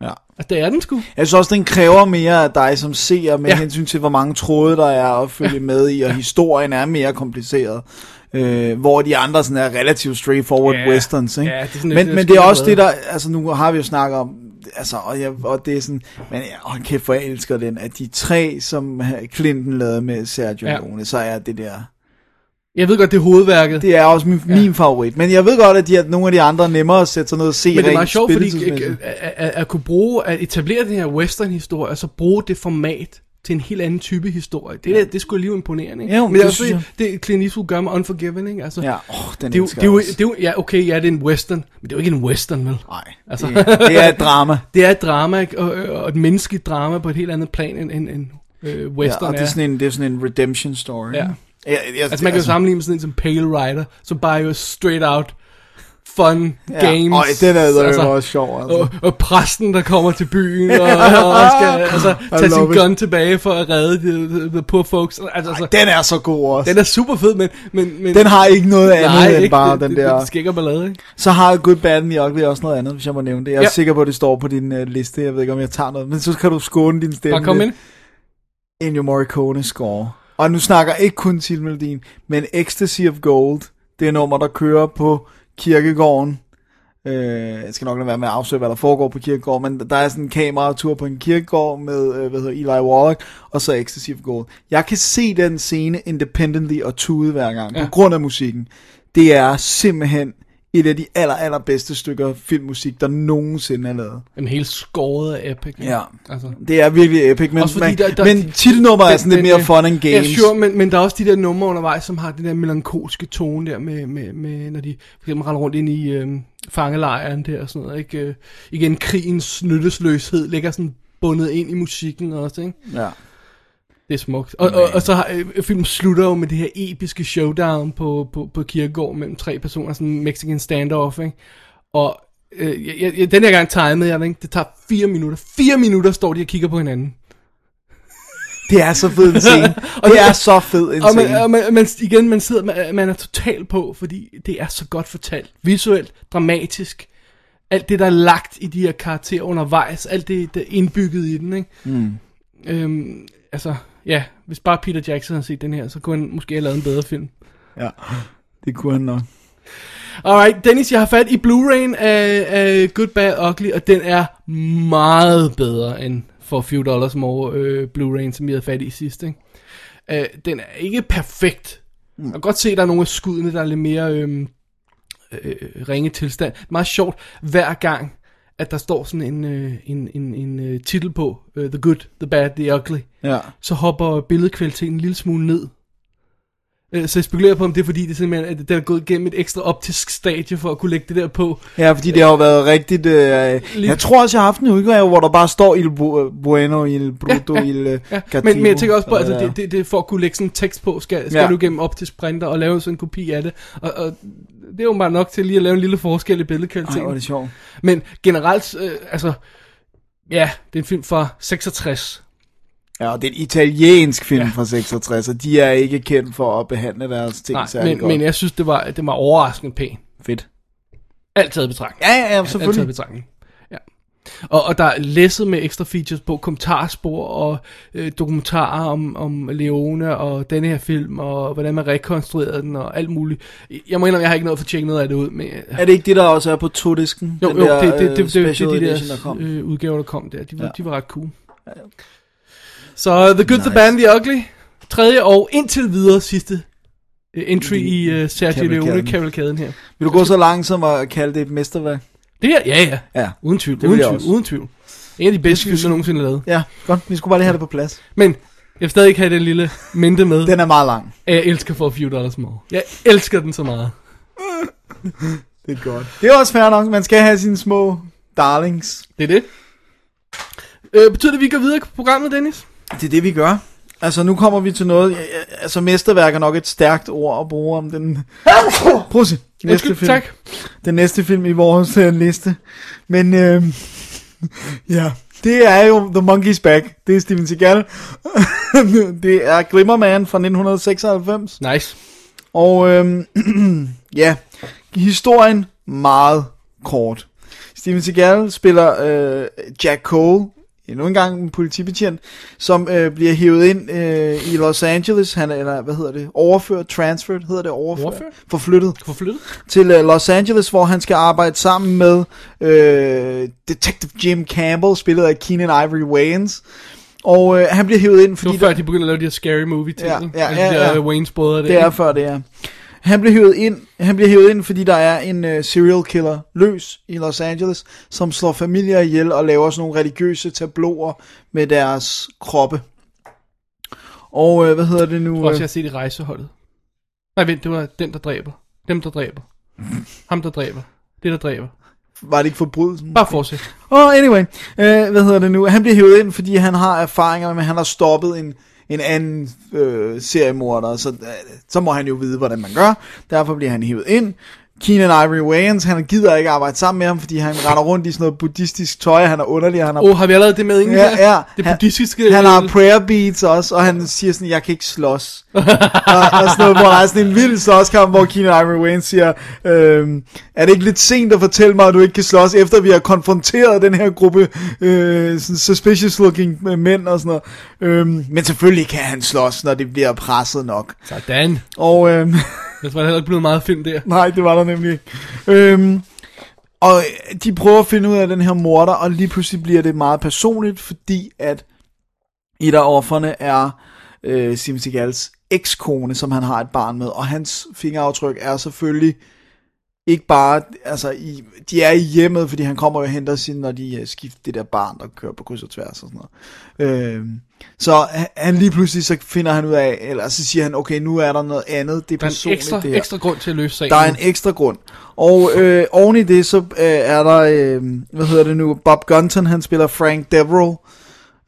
Ja. Altså, det er den sgu. Jeg synes også, den kræver mere af dig som seer, med ja. Ja. hensyn til, hvor mange tråde der er at følge ja. med i, og historien er mere kompliceret. Øh, hvor de andre sådan er relativt straightforward Ja. westerns, ikke? Ja, det er sådan men, lidt- men det er også det, der, altså nu har vi jo snakket om, altså, og, jeg, og det er sådan, men ja, åh, kæft, hvor jeg elsker den, at de tre, som Clinton lavede med Sergio Ja. Leone, så er det der, Jeg ved godt, det er hovedværket. det er også min, ja. min favorit, men jeg ved godt, at de er, nogle af de andre er nemmere at sætte sig ned og se Men det er meget sjovt, fordi at, at, at, at kunne bruge, at etablere den her western-historie, og så bruge det format til en helt anden type historie. Det, er, det er sgu alligevel imponerende, ikke? Jo, Men det er det også synes det, det Clint Eastwood gør med Unforgiven, ikke? Altså, Ja, åh, den det, er jo, det, er jo, jeg det er jo, ja, okay, ja, det er en western, men det er jo ikke en western, vel? Nej, Altså- det, det er et drama. Det er et drama, ikke? og, og et menneskeligt drama på et helt andet plan, end, end, end øh, Ja, western og det er sådan en, det er sådan en redemption story. Ja. Jeg, jeg, Altså man kan jo sammenligne med sådan en som Pale Rider, som bare er jo straight out fun ja, games. Og den er altså, altså, også sjov, altså. og, og præsten, der kommer til byen, og, og skal altså, tage sin it. gun tilbage for at redde the, the, the poor folks. Altså, altså, Den er så god også. den er super fed, men... men, men Den har ikke noget andet nej, end ikke, bare det, den der... Det, det ballade, ikke? Så har Good, Bad and the Ugly også noget andet, hvis jeg må nævne det. Jeg er Ja. sikker på, at det står på din uh, liste. Jeg ved ikke, om jeg tager noget. Men så kan du skåne din stemme Bare kom ind. Ennio Morricone score. Og nu snakker ikke kun titelmelodien, men Ecstasy of Gold. Det er nummer, der kører på kirkegården Øh, jeg skal nok lade være med at afsløre, hvad der foregår på kirkegård, men der er sådan en kameratur på en kirkegård med, øh, hvad hedder Eli Wallach, og så Ecstasy of Gold. Jeg kan se den scene independently og tude hver gang. Ja. på grund af musikken. Det er simpelthen et af de aller, aller bedste stykker filmmusik, der nogensinde er lavet. En helt skåret af epic. ikke? Ja. Altså. Det er virkelig epic, men, men, der- der- men titelnummer er Men- sådan lidt men, mere øh, fun and games. Ja, sure, men, men der er også de der numre undervejs, som har den der melankolske tone der, med, med, med når de for eksempel render rundt ind i øhm, fangelejren der og sådan noget. Ikke? Øh, igen, krigens nyttesløshed ligger sådan bundet ind i musikken også, ikke? Ja. Det er smukt. Og, og, og så har øh, filmen slutter jo med det her episke showdown på, på, på kirkegård mellem tre personer, sådan en Mexican standoff, ikke? Og øh, jeg, jeg, den her gang timede jeg ikke? Det tager fire minutter. Fire minutter står de og kigger på hinanden. Det er så fed en scene. Og det det- er så fed en Og scene. man, og man, man, igen, man sidder, man, man er total på, fordi det er så godt fortalt. Visuelt, dramatisk. Alt det, der er lagt i de her karakterer undervejs. Alt det, der er indbygget i den, ikke? Mm. Øhm, altså, ja, hvis bare Peter Jackson havde set den her, så kunne han måske have lavet en bedre film. Ja, det kunne han nok. Alright, Dennis, jeg har fat i Blu-ray'en af, af Good, Bad, Ugly, og den er meget bedre end for few dollars more øh, Blu-ray'en, som jeg havde fat i sidst. Ikke? Øh, den er ikke perfekt. Jeg kan godt se, at der er nogle af skuddene, der er lidt mere øh, øh, ringe tilstand. Meget sjovt, hver gang, at der står sådan en, øh, en, en, en øh, titel på, øh, The Good, The Bad, The Ugly, Ja. så hopper billedkvaliteten en lille smule ned. Øh, Så jeg spekulerer på, om det er fordi, det simpelthen at det er gået igennem et ekstra optisk stadie for at kunne lægge det der på. Ja, fordi det har jo været rigtigt... Øh, jeg tror også, jeg har haft en udgave, hvor der bare står Il Bu- Bueno, Il Bruto, Ja, ja, Il øh, Ja, men, men jeg tænker også på, altså, det, det, det for at kunne lægge sådan en tekst på, skal, skal ja. du gennem optisk printer og lave sådan en kopi af det. Og, og det er jo bare nok til lige at lave en lille forskel i Ej, billedkvaliteten. hvor er det sjovt. Men generelt, øh, altså, ja, det er en film fra 66. Ja, og det er en italiensk film Ja. fra 66, og de er ikke kendt for at behandle deres ting Nej, særlig men, godt. men jeg synes, det var, det var overraskende pænt. Fedt. Alt taget betragtning. Ja, ja, ja, Alt taget selvfølgelig. betragtning. Ja. Og, og der er læsset med ekstra features på kommentarspor og øh, dokumentarer om, om Leone og denne her film, og hvordan man rekonstruerede den og alt muligt. Jeg må indrømme, jeg har ikke noget for at tjekke noget af det ud, men øh, Er det ikke det, der også er på to-disken? jo, Den jo, der, det, det, øh, det, det, det, det, de edition, der, der kom. Øh, udgaver, der kom der. De var, Ja. ja. de var ret cool. Så The Good, nice. The Bad, The Ugly. Tredje og indtil videre sidste øh, entry i uh, Sergio Kavalkaden. Leone-kavalkaden her. Vil du gå så langt som at kalde det et mesterværk? Det her, ja, ja. Ja. Uden tvivl, Det uden jeg tvivl, uden tvivl. En af de bedste film, der nogensinde lavet. Ja, godt. Vi skulle bare lige have det på plads. Men jeg vil stadig ikke have den lille mente med, Den er meget lang. at jeg elsker for a few dollars more. Jeg elsker den så meget. Det er godt. Det er også fair nok. Man skal have sine små darlings. Det er det. Øh, betyder det, at vi går videre i programmet, Dennis? Det er det, vi gør. Altså, nu kommer vi til noget... Altså, mesterværk er nok et stærkt ord at bruge om den... Prosit. Næste Undskyld, film. tak. Den næste film i vores uh, liste. Men, øh, ja... Det er jo The Monkey's Back. Det er Steven Seagal. det er Glimmerman fra 1996. Nice. Og øhm, ja, historien meget kort. Steven Seagal spiller øh, Jack Cole, endnu en gang en politibetjent, som øh, bliver hævet ind øh, i Los Angeles. Han er, eller hvad hedder det? Overført, transferred, hedder det overført? Overført? Forflyttet Forflyttet? til øh, Los Angeles, hvor han skal arbejde sammen med øh, Detective Jim Campbell, spillet af Keenan Ivory Wayans. Og øh, han bliver hævet ind, Det fordi var før, de begyndte at lave de her scary movie ting. Ja, ikke? ja, ja, de der ja. Wayne's brødre der. Det er før det er. Han bliver hævet ind, han bliver hævet ind, fordi der er en uh, serial killer løs i Los Angeles, som slår familier ihjel og laver sådan nogle religiøse tabloer med deres kroppe. Og uh, hvad hedder det nu? Jeg tror også, jeg har set i rejseholdet. Nej, vent, det var den, der dræber. Dem, der dræber. Ham, der dræber. Det, der dræber. var det ikke forbrydelsen? Bare fortsæt. Oh, anyway, uh, hvad hedder det nu? Han bliver hævet ind, fordi han har erfaringer med, at han har stoppet en, en anden øh, seriemorder, så, øh, så må han jo vide, hvordan man gør. Derfor bliver han hivet ind. Keenan Ivory Wayans, han gider ikke arbejde sammen med ham, fordi han render rundt i sådan noget buddhistisk tøj, han er underlig, han har oh, har vi allerede det med inden Ja, ja. Det Han- buddhistiske... Han har prayer beats også, og han siger sådan, jeg kan ikke slås. og, og sådan noget, hvor der er sådan en vild slåskamp, hvor Keenan Ivory Wayne siger, øhm, er det ikke lidt sent at fortælle mig, at du ikke kan slås, efter vi har konfronteret den her gruppe øh, sådan suspicious looking mænd og sådan noget. Øhm, men selvfølgelig kan han slås, når det bliver presset nok. Sådan. Og øhm, jeg tror, der heller ikke blevet meget film der. Nej, det var der nemlig ikke. Øhm, Og de prøver at finde ud af den her morder, og lige pludselig bliver det meget personligt, fordi at et af offerne er øh, Sim Seagals ekskone, som han har et barn med, og hans fingeraftryk er selvfølgelig ikke bare, altså, i, de er i hjemmet, fordi han kommer og henter sin, når de uh, skifter det der barn, der kører på kryds og tværs og sådan noget. Øh, så han, lige pludselig, så finder han ud af, eller så siger han, okay, nu er der noget andet, det er Der er en personligt ekstra, det her. ekstra grund til at løse sagen. Der er en ekstra grund. Og øh, oven i det, så øh, er der, øh, hvad hedder det nu, Bob Gunton, han spiller Frank Devereaux,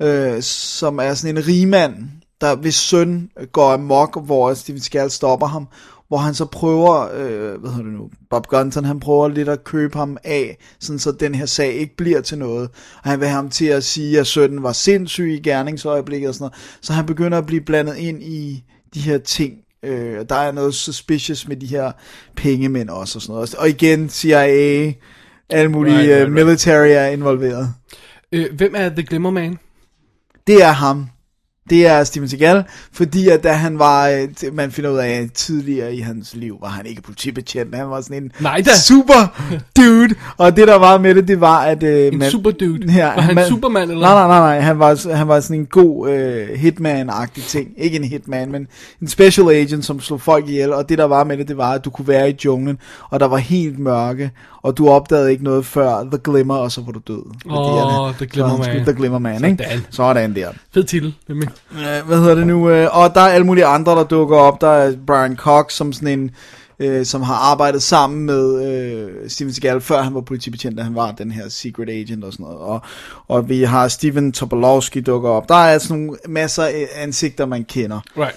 øh, som er sådan en rigmand, der hvis søn går amok, hvor Steven Seagal stopper ham, hvor han så prøver, øh, hvad hedder det nu, Bob Gunton, han prøver lidt at købe ham af, sådan så den her sag ikke bliver til noget. Og han vil have ham til at sige, at sønnen var sindssyg i gerningsøjeblikket og sådan noget. Så han begynder at blive blandet ind i de her ting, Øh, der er noget suspicious med de her pengemænd også og sådan noget. Og igen, CIA, alle mulige Right, right, right, military er involveret. Øh, hvem er The Glimmer Man? Det er ham. Det er Steven Seagal, fordi at da han var, øh, man finder ud af, at tidligere i hans liv var han ikke politibetjent, han var sådan en Nej da. super dude, og det der var med det, det var, at... Øh, En man, super dude. Ja, Var han man- Superman, eller? Nej, nej, nej, nej. Han var, han var sådan en god øh, hitman-agtig ting. Ikke en hitman, men en special agent, som slog folk ihjel. Og det der var med det, det var, at du kunne være i junglen, og der var helt mørke, og du opdagede ikke noget før The Glimmer, og så var du død. Åh, The Glimmer Man. The Glimmer Man, ikke? Sådan. Sådan der. Fed titel. nemlig. Hvad hedder det nu? Øh, og der er alle mulige andre, der dukker op. Der er Brian Cox, som sådan en, øh, som har arbejdet sammen med øh, Steven Seagal, før han var politibetjent, da han var den her secret agent og sådan noget. Og, og vi har Steven Tobolowski dukker op. Der er sådan nogle masser af ansigter, man kender. Right.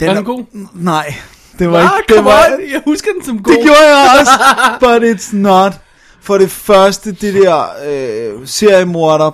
Den Var den god? Nej, det var Ah, ikke... Det var, on. Jeg husker den som god. det gjorde jeg også, but it's not. For det første, det der øh, seriemorder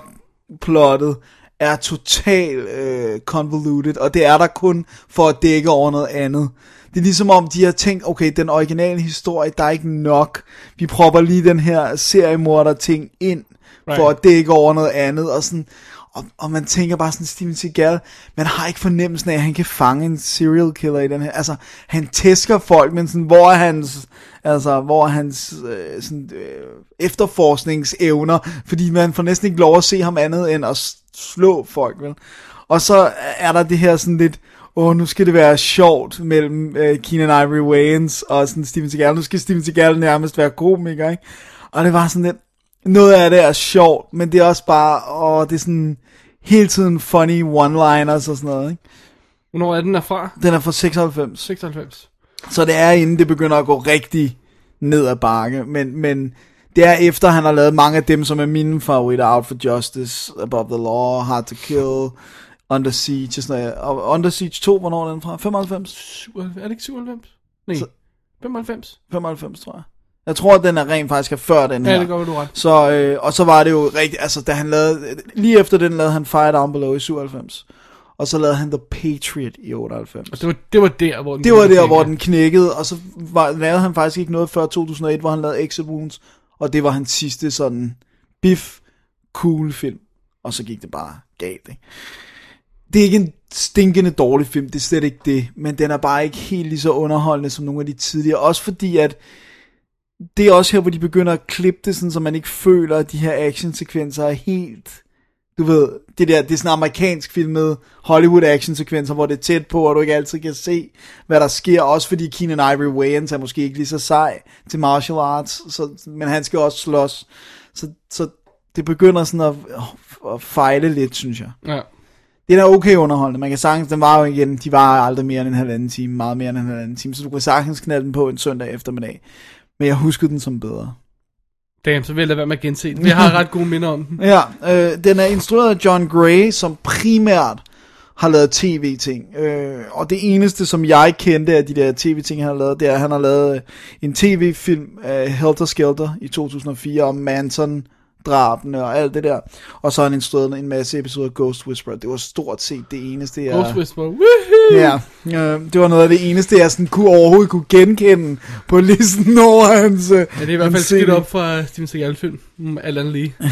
plottet er totalt øh, convoluted, og det er der kun for at dække over noget andet. Det er ligesom om, de har tænkt, okay, den originale historie, der er ikke nok. Vi propper lige den her seriemorder ting ind, right. for at dække over noget andet, og sådan... Og, og man tænker bare sådan, Steven Seagal, man har ikke fornemmelsen af, at han kan fange en serial killer i den her. Altså, han tæsker folk, men sådan, hvor er hans, altså, hvor er hans øh, sådan, øh, efterforskningsevner? Fordi man får næsten ikke lov at se ham andet end at slå folk, vel? Og så er der det her sådan lidt, åh, nu skal det være sjovt mellem øh, Keenan Ivory Wayans og sådan Steven Seagal. Nu skal Steven Seagal nærmest være komiker, ikke? Og det var sådan lidt, noget af det er sjovt, men det er også bare, åh, det er sådan hele tiden funny one-liners og sådan noget, ikke? Hvornår er den derfra? Den er fra 96, 96. så det er inden det begynder at gå rigtig ned ad bakke, men, men det er efter, han har lavet mange af dem, som er mine favoritter, Out for Justice, Above the Law, Hard to Kill, Under Siege, og sådan noget. Og Under Siege 2, hvornår er den fra? 95? 97. Er det ikke 97? Nej. Så- 95. 95, tror jeg. Jeg tror, at den er rent faktisk er før den her. Ja, det går, du ret. Så, øh, og så var det jo rigtigt, altså da han lavede, lige efter den lavede han Fire Down Below i 97. Og så lavede han The Patriot i 98. Og det var, det var der, hvor den Det var der, at hvor den knækkede, og så var, lavede han faktisk ikke noget før 2001, hvor han lavede Exit Wounds, og det var hans sidste sådan biff, cool film, og så gik det bare galt, ikke? Det er ikke en stinkende dårlig film, det er slet ikke det, men den er bare ikke helt lige så underholdende som nogle af de tidligere, også fordi at det er også her, hvor de begynder at klippe det, sådan, så man ikke føler, at de her actionsekvenser er helt du ved, det der, det er sådan amerikansk filmet Hollywood actionsekvenser, hvor det er tæt på, og du ikke altid kan se, hvad der sker, også fordi Keenan Ivory Wayans er måske ikke lige så sej til martial arts, så, men han skal også slås, så, så det begynder sådan at, at fejle lidt, synes jeg. Ja. Det er okay underholdende, man kan sagtens, den var jo igen, de var aldrig mere end en halvanden time, meget mere end en halvanden time, så du kan sagtens knalde den på en søndag eftermiddag, men jeg husker den som bedre. Damn, så vil jeg være med at gense den. Jeg har ret gode minder om den. Ja, øh, den er instrueret af John Gray, som primært har lavet tv-ting. Øh, og det eneste, som jeg kendte af de der tv-ting, han har lavet, det er, at han har lavet øh, en tv-film af Helter Skelter i 2004 om Manson drabene og alt det der. Og så har han instrueret en masse episoder af Ghost Whisperer. Det var stort set det eneste, jeg... Ghost Whisperer. Woohoo! Ja, øh, det var noget af det eneste, jeg sådan kunne overhovedet kunne genkende på listen over hans... Øh, Ja, det er i hvert fald skidt op fra Steven Seagal-film. Mm, alt andet lige.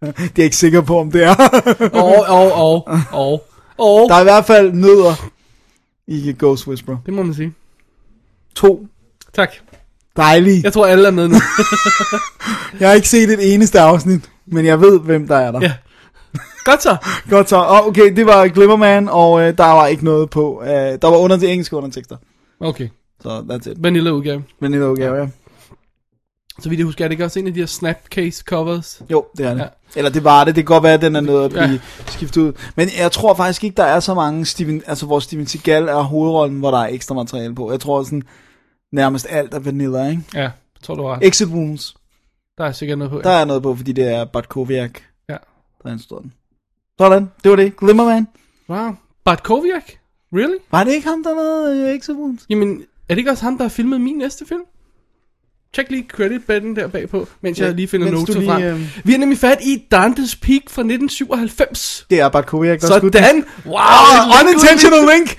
Det er jeg ikke sikker på, om det er. Og, og, og, og, og. Der er i hvert fald nødder i Ghost Whisperer. Det må man sige. To. Tak. Dejligt. Jeg tror, alle er med nu. Jeg har ikke set et eneste afsnit, men jeg ved, hvem der er der. ja. Godt så. Godt så. Oh, okay, det var Glimmerman, og øh, der var ikke noget på. Øh, der var under til engelske undertekster. Okay. Så that's it. Vanilla udgave. Er udgave, ja. Så vidt jeg husker, er det ikke også en af de her snapcase covers? Jo, det er det. Ja. Eller det var det. Det kan godt være, at den er nødt at blive ja. skiftet ud. Men jeg tror faktisk ikke, der er så mange Steven, altså hvor Steven Seagal er hovedrollen, hvor der er ekstra materiale på. Jeg tror sådan, nærmest alt er vanilla, ikke? Ja, jeg tror du har ret. Exit Wounds. Der er sikkert noget på. Der er noget på, fordi det er Bartkoviak, Ja. der er en stor den. Sådan, det var det. Glimmerman. Wow. Bart Koviak? Really? Var det ikke ham, der lavede uh, Exit Wounds? Jamen, er det ikke også ham, der har filmet min næste film? Tjek lige credit-button der bagpå, mens jeg Ja, lige finder noter lige, frem. øhm, Vi har nemlig fat i Dante's Peak fra 1997. Det er Bartkoviak, der skulle Sådan! Wow! Oh, unintentional link!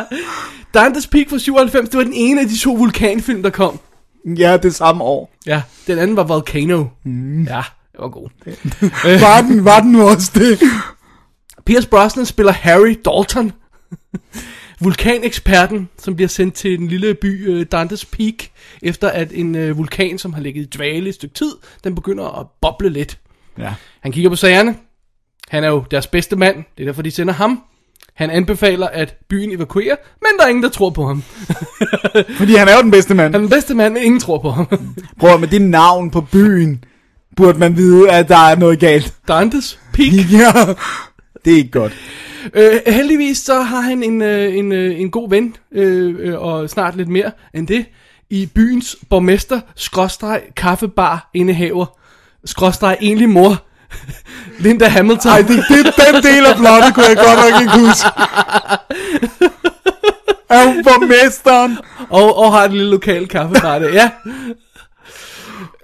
Dante's Peak fra 97, det var den ene af de to vulkanfilm, der kom. ja, det samme år. Ja, den anden var Volcano. Mm. Ja, det var god. Var den, var den også det? Pierce Brosnan spiller Harry Dalton. Vulkaneksperten, som bliver sendt til den lille by uh, Dante's Peak, efter at en uh, vulkan, som har ligget i dvale i et stykke tid, den begynder at boble lidt. Ja. Han kigger på sagerne. Han er jo deres bedste mand. Det er derfor, de sender ham. Han anbefaler, at byen evakuerer, men der er ingen, der tror på ham. Fordi han er jo den bedste mand. Han er den bedste mand, men ingen tror på ham. Prøv med det navn på byen, burde man vide, at der er noget galt. Dante's Peak. Ja, det er ikke godt. Øh, heldigvis så har han en, øh, en, øh, en god ven, øh, øh, og snart lidt mere end det, i byens borgmester, skråstreg, kaffebar, indehaver, skråstreg, egentlig mor, Linda Hamilton. Ej, det, det, den del af plottet kunne jeg godt nok ikke huske. Er hun borgmesteren? og, og har et lille lokal kaffebar der, ja.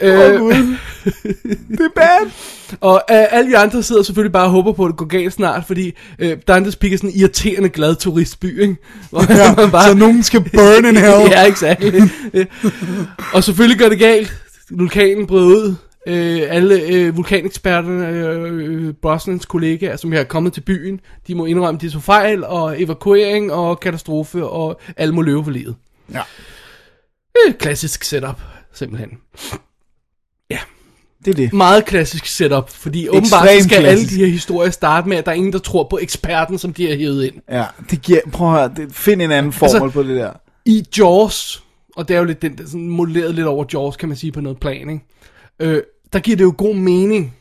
Øh. Det er bad. og øh, alle de andre sidder selvfølgelig bare og håber på, at det går galt snart, fordi øh, Dantes Peak er sådan en irriterende glad turistby, ikke? Hvor Ja, man bare- så nogen skal burn in hell. ja, exakt. Øh, og selvfølgelig gør det galt. Vulkanen bryder ud. Øh, alle øh, vulkaneksperterne, øh, øh, Brosnans kollegaer, som er kommet til byen, de må indrømme, de tog fejl, og evakuering, og katastrofe, og alle må løbe for livet. Ja. Øh, klassisk setup, simpelthen. Det er det. Meget klassisk setup, fordi åbenbart så skal alle klassisk. de her historier starte med, at der er ingen, der tror på eksperten, som de har hævet ind. Ja, det giver, prøv at høre, det, find en anden formel Altså- altså, på det der. i Jaws, og det er jo lidt den, der sådan modelleret lidt over Jaws, kan man sige på noget plan, ikke? Øh, der giver det jo god mening,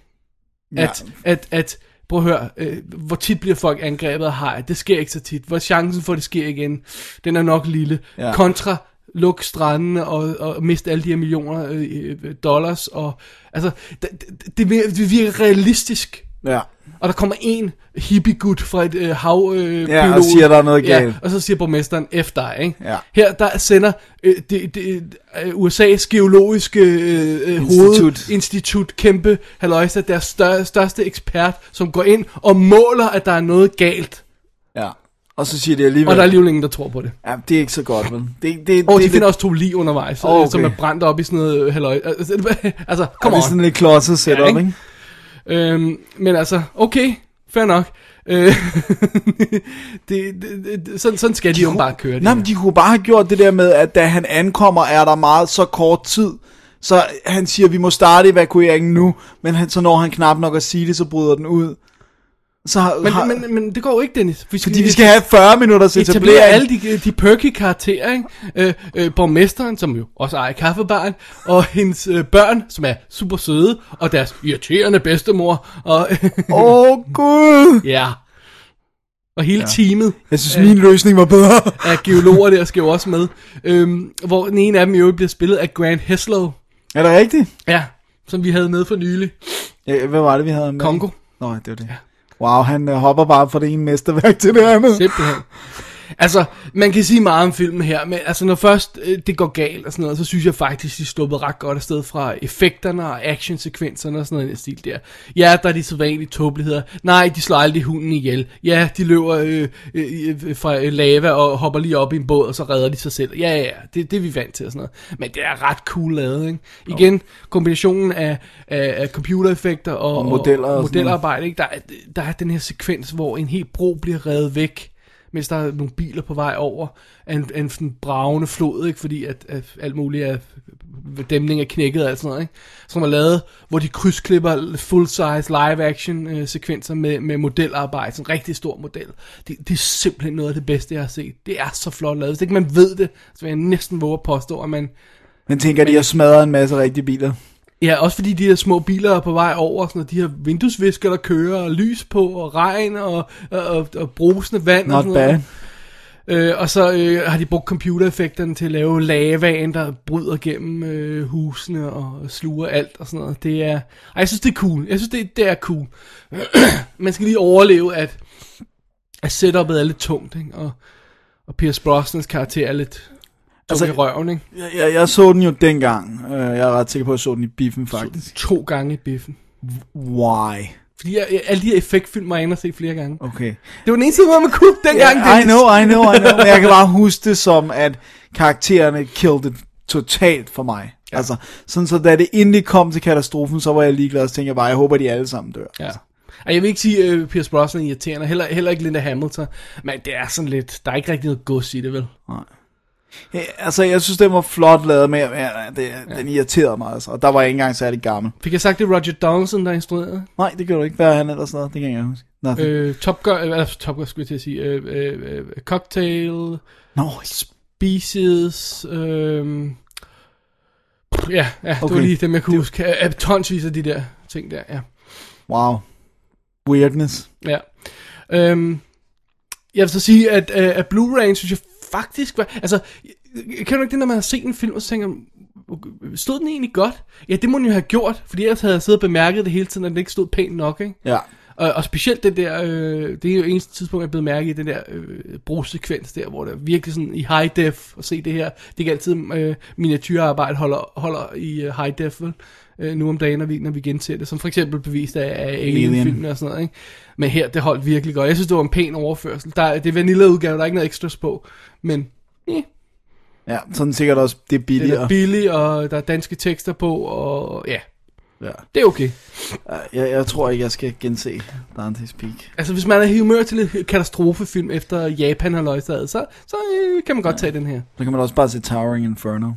at, ja. at, at prøv at høre, øh, hvor tit bliver folk angrebet af haj, det sker ikke så tit, hvor chancen for, at det sker igen, den er nok lille. Ja. kontra luk strandene og, og miste alle de her millioner øh, øh, dollars, og altså, det, det, det virker- realistisk, Ja. og der kommer en hippie-gut fra et øh, hav øh, Ja, og biolog. siger, der er noget Ja, galt. og så siger borgmesteren efter dig, ikke? Ja. Her, der sender øh, det, det, øh, USA's geologiske øh, øh, Institut. hovedinstitut, kæmpe halløjsa, deres stør, største ekspert, som går ind og måler, at der er noget galt. ja. Og så siger de alligevel, Og der er alligevel ingen, der tror på det. ja, det er ikke så godt, vel? Det, det, Og det, de finder også to lige undervejs, Åh, okay. som er brændt op i sådan noget øh, halløj. Altså, altså kom det er on. sådan lidt klodset setup, Ja, ikke? ikke? Øhm, men altså, okay, fair nok. Øh, det, det, det, sådan, sådan skal de jo bare køre det. Nej, men de kunne bare have gjort det der med, at da han ankommer, er der meget så kort tid. Så han siger, vi må starte evakueringen nu, men han, så når han knap nok at sige det, så bryder den ud. Så har, har, Men, men, men det går jo ikke, Dennis. Vi fordi vi skal have 40 minutters etablere etablering. alle de, de perky karakterer, ikke? Øh, øh, borgmesteren, som jo også ejer kaffebaren, og hendes øh, børn, som er super søde, og deres irriterende bedstemor, og Åh, oh, Gud! ja, og hele ja. teamet Jeg synes, min løsning var bedre. af geologer der skal jo også med, øhm, hvor den ene af dem jo bliver spillet af Grant Heslow, er det rigtigt? ja, som vi havde med for nylig, Ja, hvad var det, vi havde med? Kongo. Nå, det var det. Wow, han øh, hopper bare fra det ene mesterværk til det andet. Simpelthen. Altså, man kan sige meget om filmen her, men altså, når først øh, det går galt og sådan noget, så synes jeg faktisk, de sluppet ret godt afsted fra effekterne og actionsekvenserne og sådan noget i den stil der. Ja, der er de sædvanlige tåbeligheder. Nej, de slår aldrig hunden ihjel. Ja, de løber øh, øh, øh, fra øh, lava og hopper lige op i en båd, og så redder de sig selv. Ja, ja, det, det er vi vant til og sådan noget. Men det er ret cool lavet, ikke? Igen, kombinationen af, af, af computereffekter og, Og modeller og og modelarbejde, ikke? Der, er, der er den her sekvens, hvor en hel bro bliver revet væk mens der er nogle biler på vej over af en, en sådan bravende flod, ikke? fordi at, at alt muligt er, dæmning er knækket og alt sådan noget, ikke? som er lavet, hvor de krydsklipper full-size live-action øh, sekvenser med, med modelarbejde, sådan en rigtig stor model. Det, det er simpelthen noget af det bedste, jeg har set. Det er så flot lavet. Hvis ikke man ved det, så vil jeg næsten våge at påstå, at man... Men tænker, de har smadret en masse rigtige biler. Ja, også fordi de her små biler er på vej over, sådan, og de her vinduesvisker, der kører, og lys på, og regn, og, og, og, og brusende vand. Not og sådan noget. bad. Øh, og så øh, har de brugt computereffekterne til at lave lavaen, der bryder gennem øh, husene og sluger alt og sådan noget. Det er, ej, jeg synes, det er cool. Jeg synes, det, det er cool. Man skal lige overleve, at, at setupet er lidt tungt, ikke? Og, og Pierce Brosnans karakter er lidt Altså, altså, i røven, ikke? Jeg, jeg, jeg så den jo dengang. Øh, Jeg er ret sikker på, at jeg så den i biffen, faktisk. To gange i biffen. Why? Fordi jeg, jeg, alle de her effektfilm var inde og se flere gange. Okay. Det var den eneste måde, man kunne dengang. Yeah, I know, I know, I know. Men jeg kan bare huske det som, at karaktererne killed it totalt for mig. Ja. Altså, sådan så da det endelig kom til katastrofen, så var jeg ligeglad, og så tænkte jeg bare, jeg håber, de alle sammen dør. Ja. Og jeg vil ikke sige, at uh, Pierce Brosnan er irriterende, heller, heller ikke Linda Hamilton, men det er sådan lidt, der er ikke rigtig noget gods i det, vel? Ja, altså, jeg synes, det var flot lavet, men ja, det, ja. den irriterede mig, altså. Og der var jeg ikke engang særlig gammel. Fik jeg sagt, det er Roger Donaldson, der instruerede? Nej, det gjorde du ikke. Hvad er han ellers noget? Det kan jeg huske. Nothing. Øh, Top Gun, eller Top Gun skulle jeg til at sige, øh, øh, øh, Cocktail, Nå, Species, øh, ja, ja, det Okay. var lige dem, jeg kunne huske. Øh, tonsvis af de der ting der, ja. wow. Weirdness. Ja. Øhm, jeg vil så sige, at, øh, at Blu-ray synes jeg faktisk var... Altså, kan du ikke det, når man har set en film, og så tænker, stod den egentlig godt? Ja, det må den jo have gjort, fordi ellers havde jeg siddet og bemærket det hele tiden, at den ikke stod pænt nok, ikke? Ja. Og, og specielt det der, øh, det er jo eneste tidspunkt, jeg blevet mærke i, den der øh, brugssekvens der, hvor det er virkelig sådan i high def at se det her. Det er ikke altid øh, miniatyrarbejde holder, holder i øh, high def, vel? Øh, nu om dagen, når vi, når vi genser det. Som for eksempel bevist af, af Alien-filmen og sådan noget, ikke? Men her, det holdt virkelig godt. Jeg synes, det var en pæn overførsel. Der, er- det er vanilla-udgave, der er ikke noget ekstras på. Men eh, Ja, sådan sikkert også, det er det billigere. er billigt, og der er danske tekster på, og ja, Ja. det er okay. Jeg, jeg tror ikke, jeg skal gense Dante's Peak. Altså, hvis man er i humør til lidt katastrofefilm efter Japan har løjtaget, så, så øh, kan man godt tage den her. Så kan man også bare se Towering Inferno.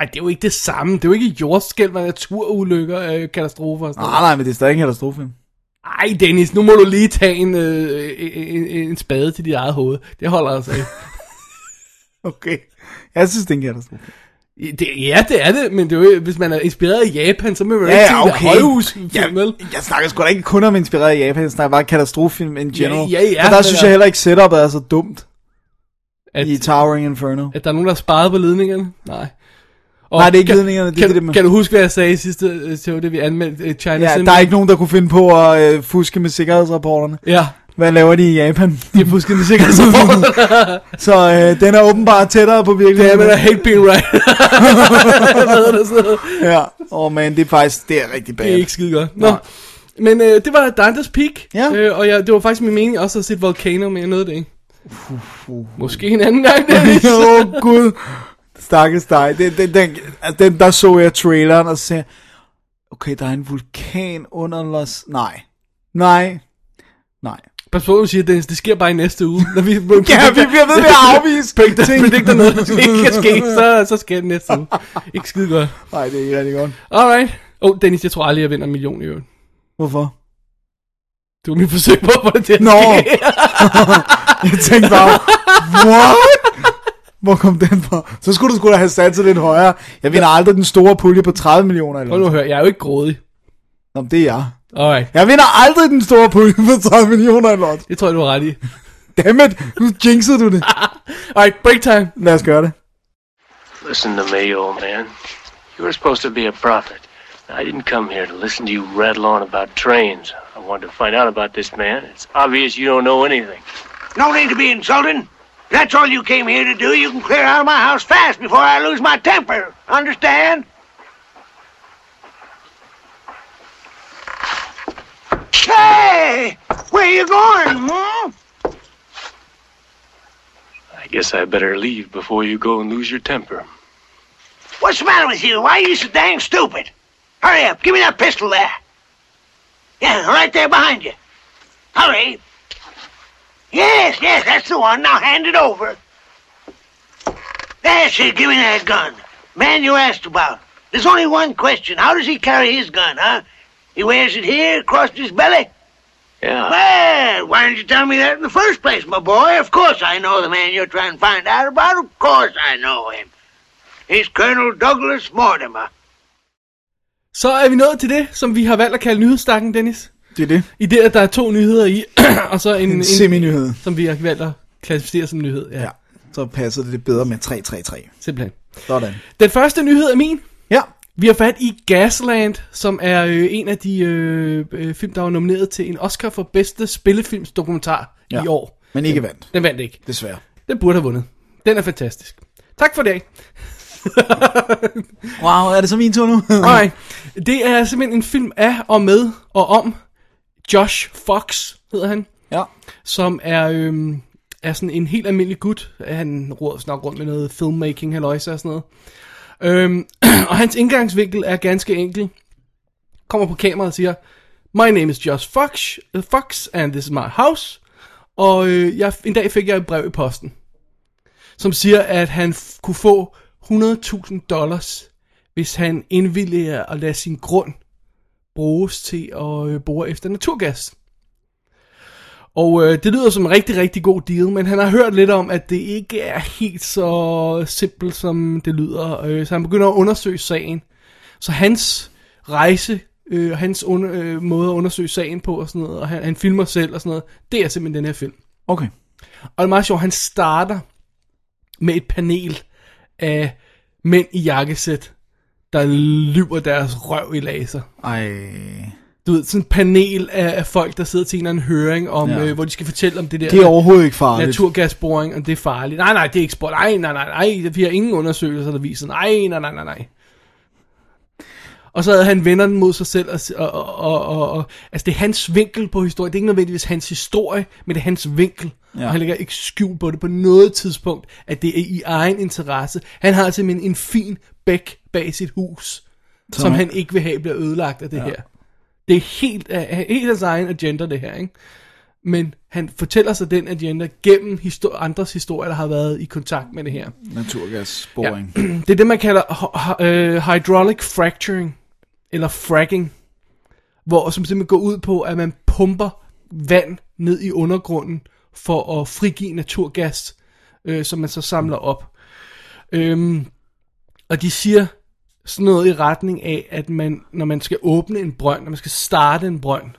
Ej, det er jo ikke det samme. Det er jo ikke jordskælv, naturulykker, øh, katastrofer og sådan Nej, nej, men det er stadig en katastrofefilm. Ej, Dennis, nu må du lige tage en, øh, en, en spade til dit eget hoved. Det holder altså ikke. Okay. Jeg synes, det er en katastrofe. det, ja, det er det, men det er jo, hvis man er inspireret af Japan, så må man jo Ja, ikke ja, sige, okay. højhusfilm, Jeg, vel? jeg snakker sgu da ikke kun om inspireret af Japan, jeg snakker bare katastrofefilm in general. Ja, ja, ja, Men der synes jeg heller ikke, setupet er så dumt At, i Towering Inferno. at der er nogen, der har sparet på ledningerne? Nej. Og Nej, det er ikke kan, ledningerne, det er kan, det, det med- kan du huske, hvad jeg sagde i sidste øh, show, det vi anmeldte uh, China Ja, Cinema? der er ikke nogen, der kunne finde på at øh, fuske med sikkerhedsrapporterne. Ja, Hvad laver de i Japan? de er fuldstændig sikre så Så øh, den er åbenbart tættere på virkeligheden. men I hate being right. Det? Ja, åh oh, man, det er faktisk, det er rigtig bad. Det er ikke skide godt. Nå. Nej. Men øh, det var Dante's Peak. Ja. Øh, og jeg, det var faktisk min mening også at se Volcano, men jeg nåede det ikke. Måske en anden gang, Dennis. Åh oh, gud. Stakkels dig. Den, den, den, altså, den, der så jeg traileren, og så sagde okay, der er en vulkan under Los... Nej. Nej. Nej. Pas på, at du siger, Dennis, det sker bare i næste uge. Når vi, Ja, vi bliver ved med at afvise ting. predictor noget, der ikke kan ske, så, så sker det næste uge. Ikke skide godt. Nej, det er ikke rigtig godt. Alright. Åh, oh, Dennis, jeg tror aldrig, jeg vinder en million i øvrigt. Hvorfor? Det var mit forsøg på at få det til at Nå. Jeg tænkte bare, what? Hvor kom den fra? Så skulle du sgu da have sat sig lidt højere. Jeg vinder aldrig den store pulje på 30 millioner. Eller Prøv nu at høre, jeg er jo ikke grådig. Nå, men det er jeg. Alright, Jeg vinder aldrig den store pulje på 30 millioner eller noget. det tror jeg, du har ret i. Dammit, nu jinxede du det. Alright, break time. Lad os gøre det. Listen to me, old man. You were supposed to be a prophet. I didn't come here to listen to you rattle on about trains. I wanted to find out about this man. It's obvious you don't know anything. No need to be insulting. If that's all you came here to do, you can clear out of my house fast before I lose my temper. Understand? Hey! Where you going, hmm? I guess I better leave before you go and lose your temper. What's the matter with you? Why are you so dang stupid? Hurry up, give me that pistol there. Yeah, right there behind you. Hurry. Yes, yes, that's the one. Now hand it over. That's it. Give me that gun. Man you asked about. There's only one question. How does he carry his gun, huh? He wears it here across his belly? Yeah. Well, why didn't you tell me that in the first place, my boy? Of course I know the man you're trying to find out about. Of course I know him. He's Colonel Douglas Mortimer. Så er vi nået til det, som vi har valgt at kalde nyhedsstakken, Dennis. Det er det. I det, at der er to nyheder i, og så en, En semi-nyhed. som vi har valgt at klassificere som nyhed. Ja, Ja. Så passer det lidt bedre med 3-3-3. simpelthen. Sådan. Den første nyhed er min. Ja. Vi har fat i Gasland, som er øh, en af de øh, øh, film, der var nomineret til en Oscar for bedste spillefilmsdokumentar Ja. i år. Men ikke vandt, Den vandt ikke. desværre. Den burde have vundet. Den er fantastisk. Tak for det. Wow, er det så min tur nu? Nej, det er simpelthen en film af og med og om Josh Fox, hedder han. ja. som er, øhm, er sådan en helt almindelig gut. Han råder snart rundt med noget filmmaking, halløjse og sådan noget. Øhm, og hans indgangsvinkel er ganske enkel. Kommer på kameraet og siger, My name is Josh Fox, uh, Fox and this is my house. Og øh, jeg, en dag fik jeg et brev i posten, som siger, at han f- kunne få 100.000 dollars, hvis han indvilliger at lade sin grund bruges til at øh, bore efter naturgas. Og øh, det lyder som en rigtig, rigtig god deal, men han har hørt lidt om, at det ikke er helt så simpelt, som det lyder. Øh, så han begynder at undersøge sagen. Så hans rejse, øh, hans under, øh, måde at undersøge sagen på og sådan noget, og han, han filmer selv og sådan noget, det er simpelthen den her film. Okay. Og det er meget sjovt, han starter med et panel af mænd i jakkesæt, der lyver deres røv i laser. Ej. Du ved, sådan et panel af, af folk, der sidder til en eller anden høring, om, Ja. øh, hvor de skal fortælle om det der Det er overhovedet ikke farligt. naturgasboring, og det er farligt. Nej, nej, det er ikke spurgt. Nej, nej, nej, nej, vi har ingen undersøgelser, der viser. Nej, nej, nej, nej, nej. Og så havde han vender den mod sig selv, og, og, og, og, og altså det er hans vinkel på historien. Det er ikke nødvendigvis hans historie, men det er hans vinkel. Ja. Ja. Og han lægger ikke skjul på det på noget tidspunkt, at det er i egen interesse. Han har simpelthen en fin bæk bag sit hus, som, som han- ikke vil have bliver ødelagt af det ja. her. Det er helt, helt hans egen agenda, det her, ikke? Men han fortæller sig den agenda gennem histor- andres historier, der har været i kontakt med det her. Naturgasboring. Ja. Det er det, man kalder øh, hydraulic fracturing, eller fracking, hvor som simpelthen går ud på, at man pumper vand ned i undergrunden for at frigive naturgas, øh, som man så samler op. Øhm, og de siger sådan noget i retning af, at man, når man skal åbne en brønd, når man skal starte en brønd,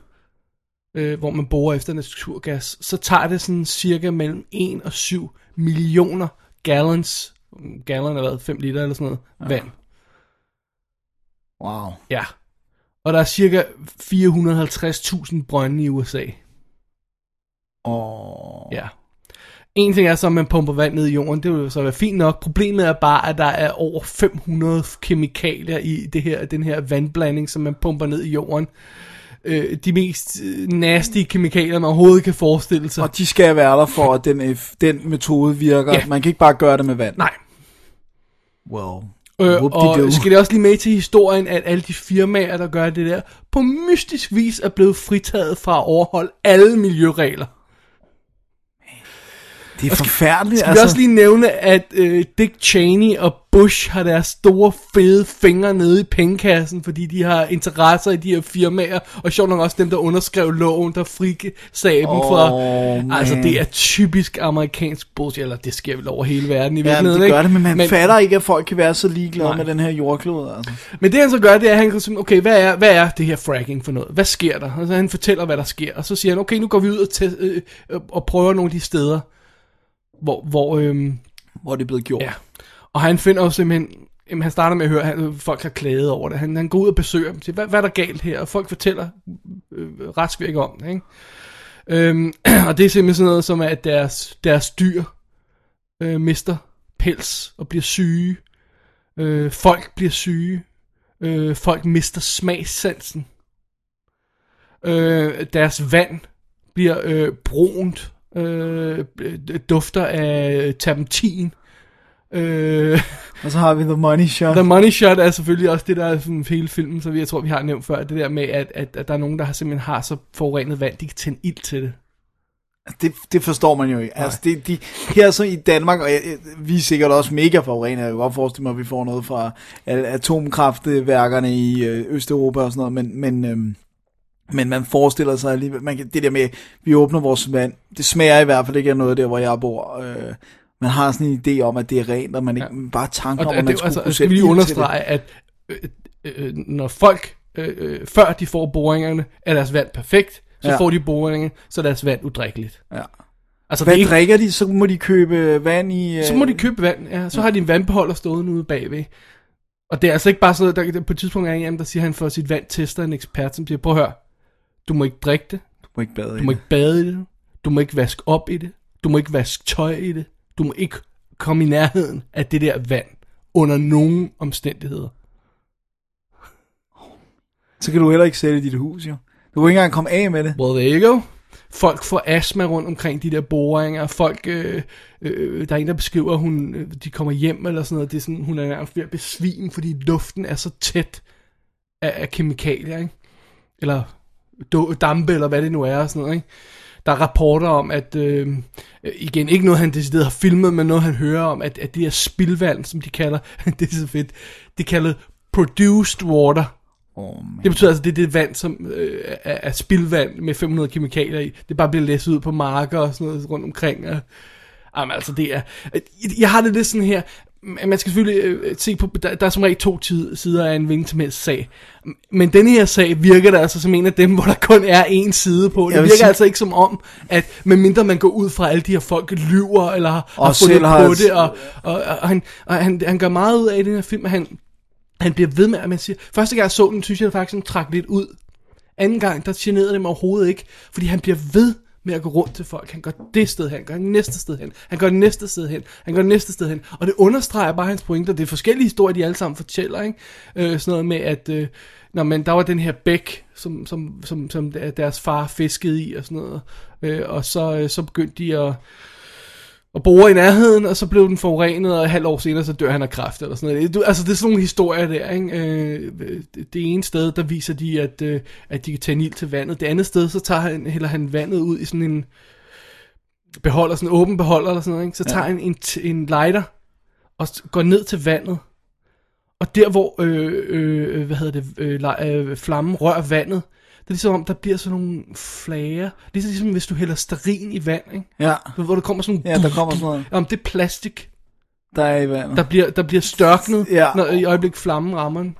øh, hvor man borer efter naturgas, så tager det sådan cirka mellem 1 og 7 millioner gallons, gallon er hvad, 5 liter eller sådan noget, ja. vand. Wow. Ja. Og der er cirka 450.000 brønde i USA. Og... Ja. En ting er så, at man pumper vand ned i jorden, det vil jo så være fint nok. Problemet er bare, at der er over 500 kemikalier i det her, den her vandblanding, som man pumper ned i jorden. Øh, de mest øh, nasty kemikalier, man overhovedet kan forestille sig. Og de skal være der for, at den, eff- den metode virker. Ja. Man kan ikke bare gøre det med vand. Nej. Well. Øh, og skal det også lige med til historien, at alle de firmaer, der gør det der, på mystisk vis er blevet fritaget fra at overholde alle miljøregler. Det er forfærdeligt. Skal vi også lige nævne, at øh, Dick Cheney og Bush har deres store fede fingre nede i pengekassen, fordi de har interesser i de her firmaer, og sjovt nok også dem, der underskrev loven, der frikasagde dem Åh, fra... man. Altså, det er typisk amerikansk bullshit, eller det sker vel over hele verden i Ja, virkeligheden, det gør ikke? det, men man men, fatter ikke, at folk kan være så ligeglade Nej. med den her jordklode. Altså. Men det han så gør, det er, at han kan simpelthen, okay, hvad er, hvad er det her fracking for noget? Hvad sker der? Og så han fortæller, hvad der sker. Og så siger han, okay, nu går vi ud og, te- øh, øh, og prøver nogle af de steder, hvor, hvor, øhm, Hvor det er blevet gjort. Ja. Og han finder jo simpelthen, jamen han starter med at høre, at folk har klaget over det. Han, han går ud og besøger dem, siger, hvad, hvad er der galt her? Og folk fortæller øh, retsvirk om det, ikke? Øhm, og det er simpelthen sådan noget som, at deres, deres dyr øh, mister pels og bliver syge. Øh, folk bliver syge. Øh, folk mister smagssansen. Øh, deres vand bliver øh, brunt. Øh, dufter af terpentin. Øh, Og så har vi The Money Shot. The Money Shot er selvfølgelig også det, der er sådan hele filmen, så vi, jeg tror, vi har nævnt før, det der med, at, at, at der er nogen, der har simpelthen har så forurenet vand, de kan tænde ild til det. Det, det forstår man jo ikke. Altså, det, de, her så i Danmark, og jeg, vi er sikkert også mega forurenet, jeg kan godt forestille mig, at vi får noget fra atomkraftværkerne i øh, Østeuropa og sådan noget, men, men, øhm, men man forestiller sig alligevel, man kan, det der med, vi åbner vores vand, det smager i hvert fald ikke af noget der, hvor jeg bor. Øh, man har sådan en idé om, at det er rent, og man ikke bare tanker om, at man det, skulle altså, kunne skal vi lige understrege, at øh, øh, når folk, øh, øh, før de får boringerne, er deres vand perfekt, så Ja. ja. får de boringerne, så er deres vand udrikkeligt. Ja. Altså, Hvad det ikke, drikker de? Så må de købe vand i... øh, så må de købe vand, ja, så har de en vandbeholder stående ude bagved. Og det er altså ikke bare sådan der, på et tidspunkt er en af dem, der siger, at han for sit vand tester en ekspert, som siger, prøv at høre, du må ikke drikke det, Du må ikke bade i du må det. ikke bade i det, du må ikke vaske op i det, du må ikke vaske tøj i det, du må ikke komme i nærheden af det der vand under nogen omstændigheder. Så kan du heller ikke sælge dit hus, jo. Du kan ikke engang komme af med det. Well, there you go. Folk får astma rundt omkring de der boringer. Folk, øh, øh, der er en, der beskriver, at hun, øh, de kommer hjem eller sådan noget. Det er sådan, hun er nærmest ved at besvime, fordi luften er så tæt af, af kemikalier, ikke? Eller dampe, eller hvad det nu er, og sådan noget, ikke? Der er rapporter om, at, øh, igen, ikke noget han decideret har filmet, men noget han hører om, at, at det her spildvand, som de kalder, det er så fedt, det er kaldet produced water. Oh, Det betyder altså, det er det vand, som øh, er, er spildvand med 500 kemikalier i. Det bare bliver læsset ud på marker og sådan noget rundt omkring. Og, jamen altså, det er... Jeg har det lidt sådan her... Man skal selvfølgelig øh, se på... Der, der er som regel to sider af en hvilken som helst sag. Men denne her sag virker der altså som en af dem, hvor der kun er én side på. Det virker sige- altså ikke som om, at medmindre man går ud fra, alle de her folk lyver, eller har, Og har fundet har- på det, og, og, og, han, og han, han gør meget ud af i den her film, at han, han bliver ved med, at man siger, første gang jeg så den, synes jeg faktisk, han trak lidt ud. Anden gang, der generede det mig overhovedet ikke, fordi han bliver ved med at gå rundt til folk. Han går det sted hen, han går det næste sted hen, han går det næste sted hen, han går det næste sted hen. Og det understreger bare hans pointer. Det er forskellige historier, de alle sammen fortæller, ikke? Øh, sådan noget med, at øh, når man, der var den her bæk, som, som, som, som deres far fiskede i og sådan noget. Øh, og så, øh, så begyndte de at og bore i nærheden, og så blev den forurenet, og et halvt år senere, så dør han af kræft, eller sådan noget. Du, altså, det er sådan nogle historier der, ikke? Øh, det, ene sted, der viser de, at, øh, at de kan tage en ild til vandet. Det andet sted, så tager han, hælder han vandet ud i sådan en beholder, sådan en åben beholder, eller sådan noget, ikke? Så tager han en, en lighter, og går ned til vandet, og der, hvor øh, øh, hvad hedder det, øh, øh, flammen rører vandet, det er ligesom om, der bliver sådan nogle flager. Det er ligesom, hvis du hælder sterin i vand, ikke? Ja, Hvor der kommer sådan ja der kommer sådan noget, Om det er plastik, der er i vandet. der bliver, der bliver størknet, Ja. når i øjeblik flammen rammer den.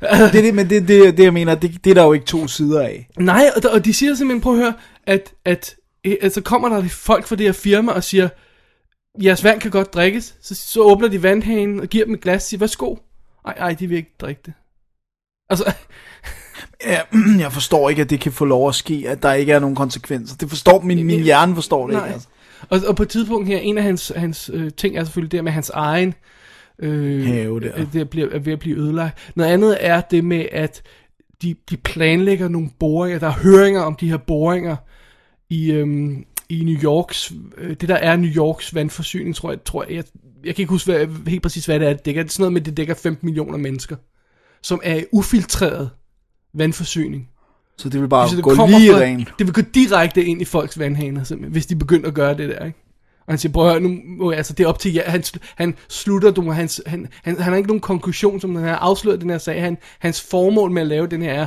Det er det, men det, det, det jeg mener, det, det er der jo ikke to sider af. Nej, og, der, og de siger simpelthen, prøv at høre, at, at altså kommer der folk fra det her firma og siger, jeres vand kan godt drikkes, så, så åbner de vandhanen og giver dem et glas og siger, værsgo. Ej, ej, de vil ikke drikke det. Altså, Ja, jeg forstår ikke, at det kan få lov at ske, at der ikke er nogen konsekvenser. Det forstår min, min hjerne forstår det nej. ikke. Altså. Og, og på et tidspunkt her, en af hans, hans øh, ting er selvfølgelig det med hans egen øh, Have der. øh, det bliver, er ved at blive ødelagt. Noget andet er det med, at de, de planlægger nogle boringer. Der er høringer om de her boringer i, øhm, i New Yorks, øh, det der er New Yorks vandforsyning, tror jeg, tror jeg, jeg, jeg kan ikke huske hvad, helt præcis, hvad det er, det dækker. Det er sådan noget med, det dækker 15 millioner mennesker, som er ufiltreret vandforsyning. Så det vil bare Så det gå lige fra- rent. Det vil gå direkte ind i folks vandhaner, simpelthen, hvis de begynder at gøre det der, ikke? Og han siger, prøv at høre, nu må jeg, altså det er op til jer. Han, han slutter, du han, han, han, han har ikke nogen konklusion, som han har afsløret den her sag. Han, hans formål med at lave den her er,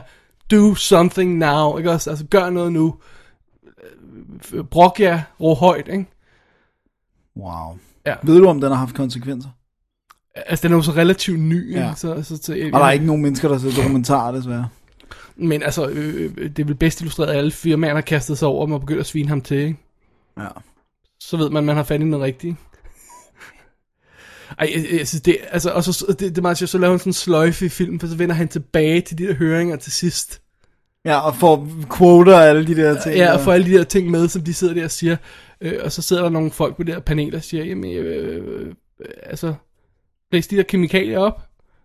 do something now, ikke også? Altså gør noget nu. Brok jer, rå højt, ikke? Wow. Ja. Ved du, om den har haft konsekvenser? Altså den er jo så relativt ny, Ja. ikke? Så, så, så, Og der er ikke nogen mennesker, der ser dokumentarer, desværre. Men altså, øh, øh, det er vel bedst illustreret, at alle firmaerne har kastet sig over, og må begynde at svine ham til, ikke? Ja. så ved man, man har fat i noget rigtigt. Ej, jeg, jeg synes det, altså, og så, det, det er meget sjovt, så laver han sådan en sløjfe i filmen, for så vender han tilbage til de der høringer til sidst. Ja, og får quoter og alle de der ting. Ja, og får alle de der ting med, som de sidder der og siger. Øh, og så sidder der nogle folk på det der panel og siger, jamen, øh, øh, altså, læse de der kemikalier op.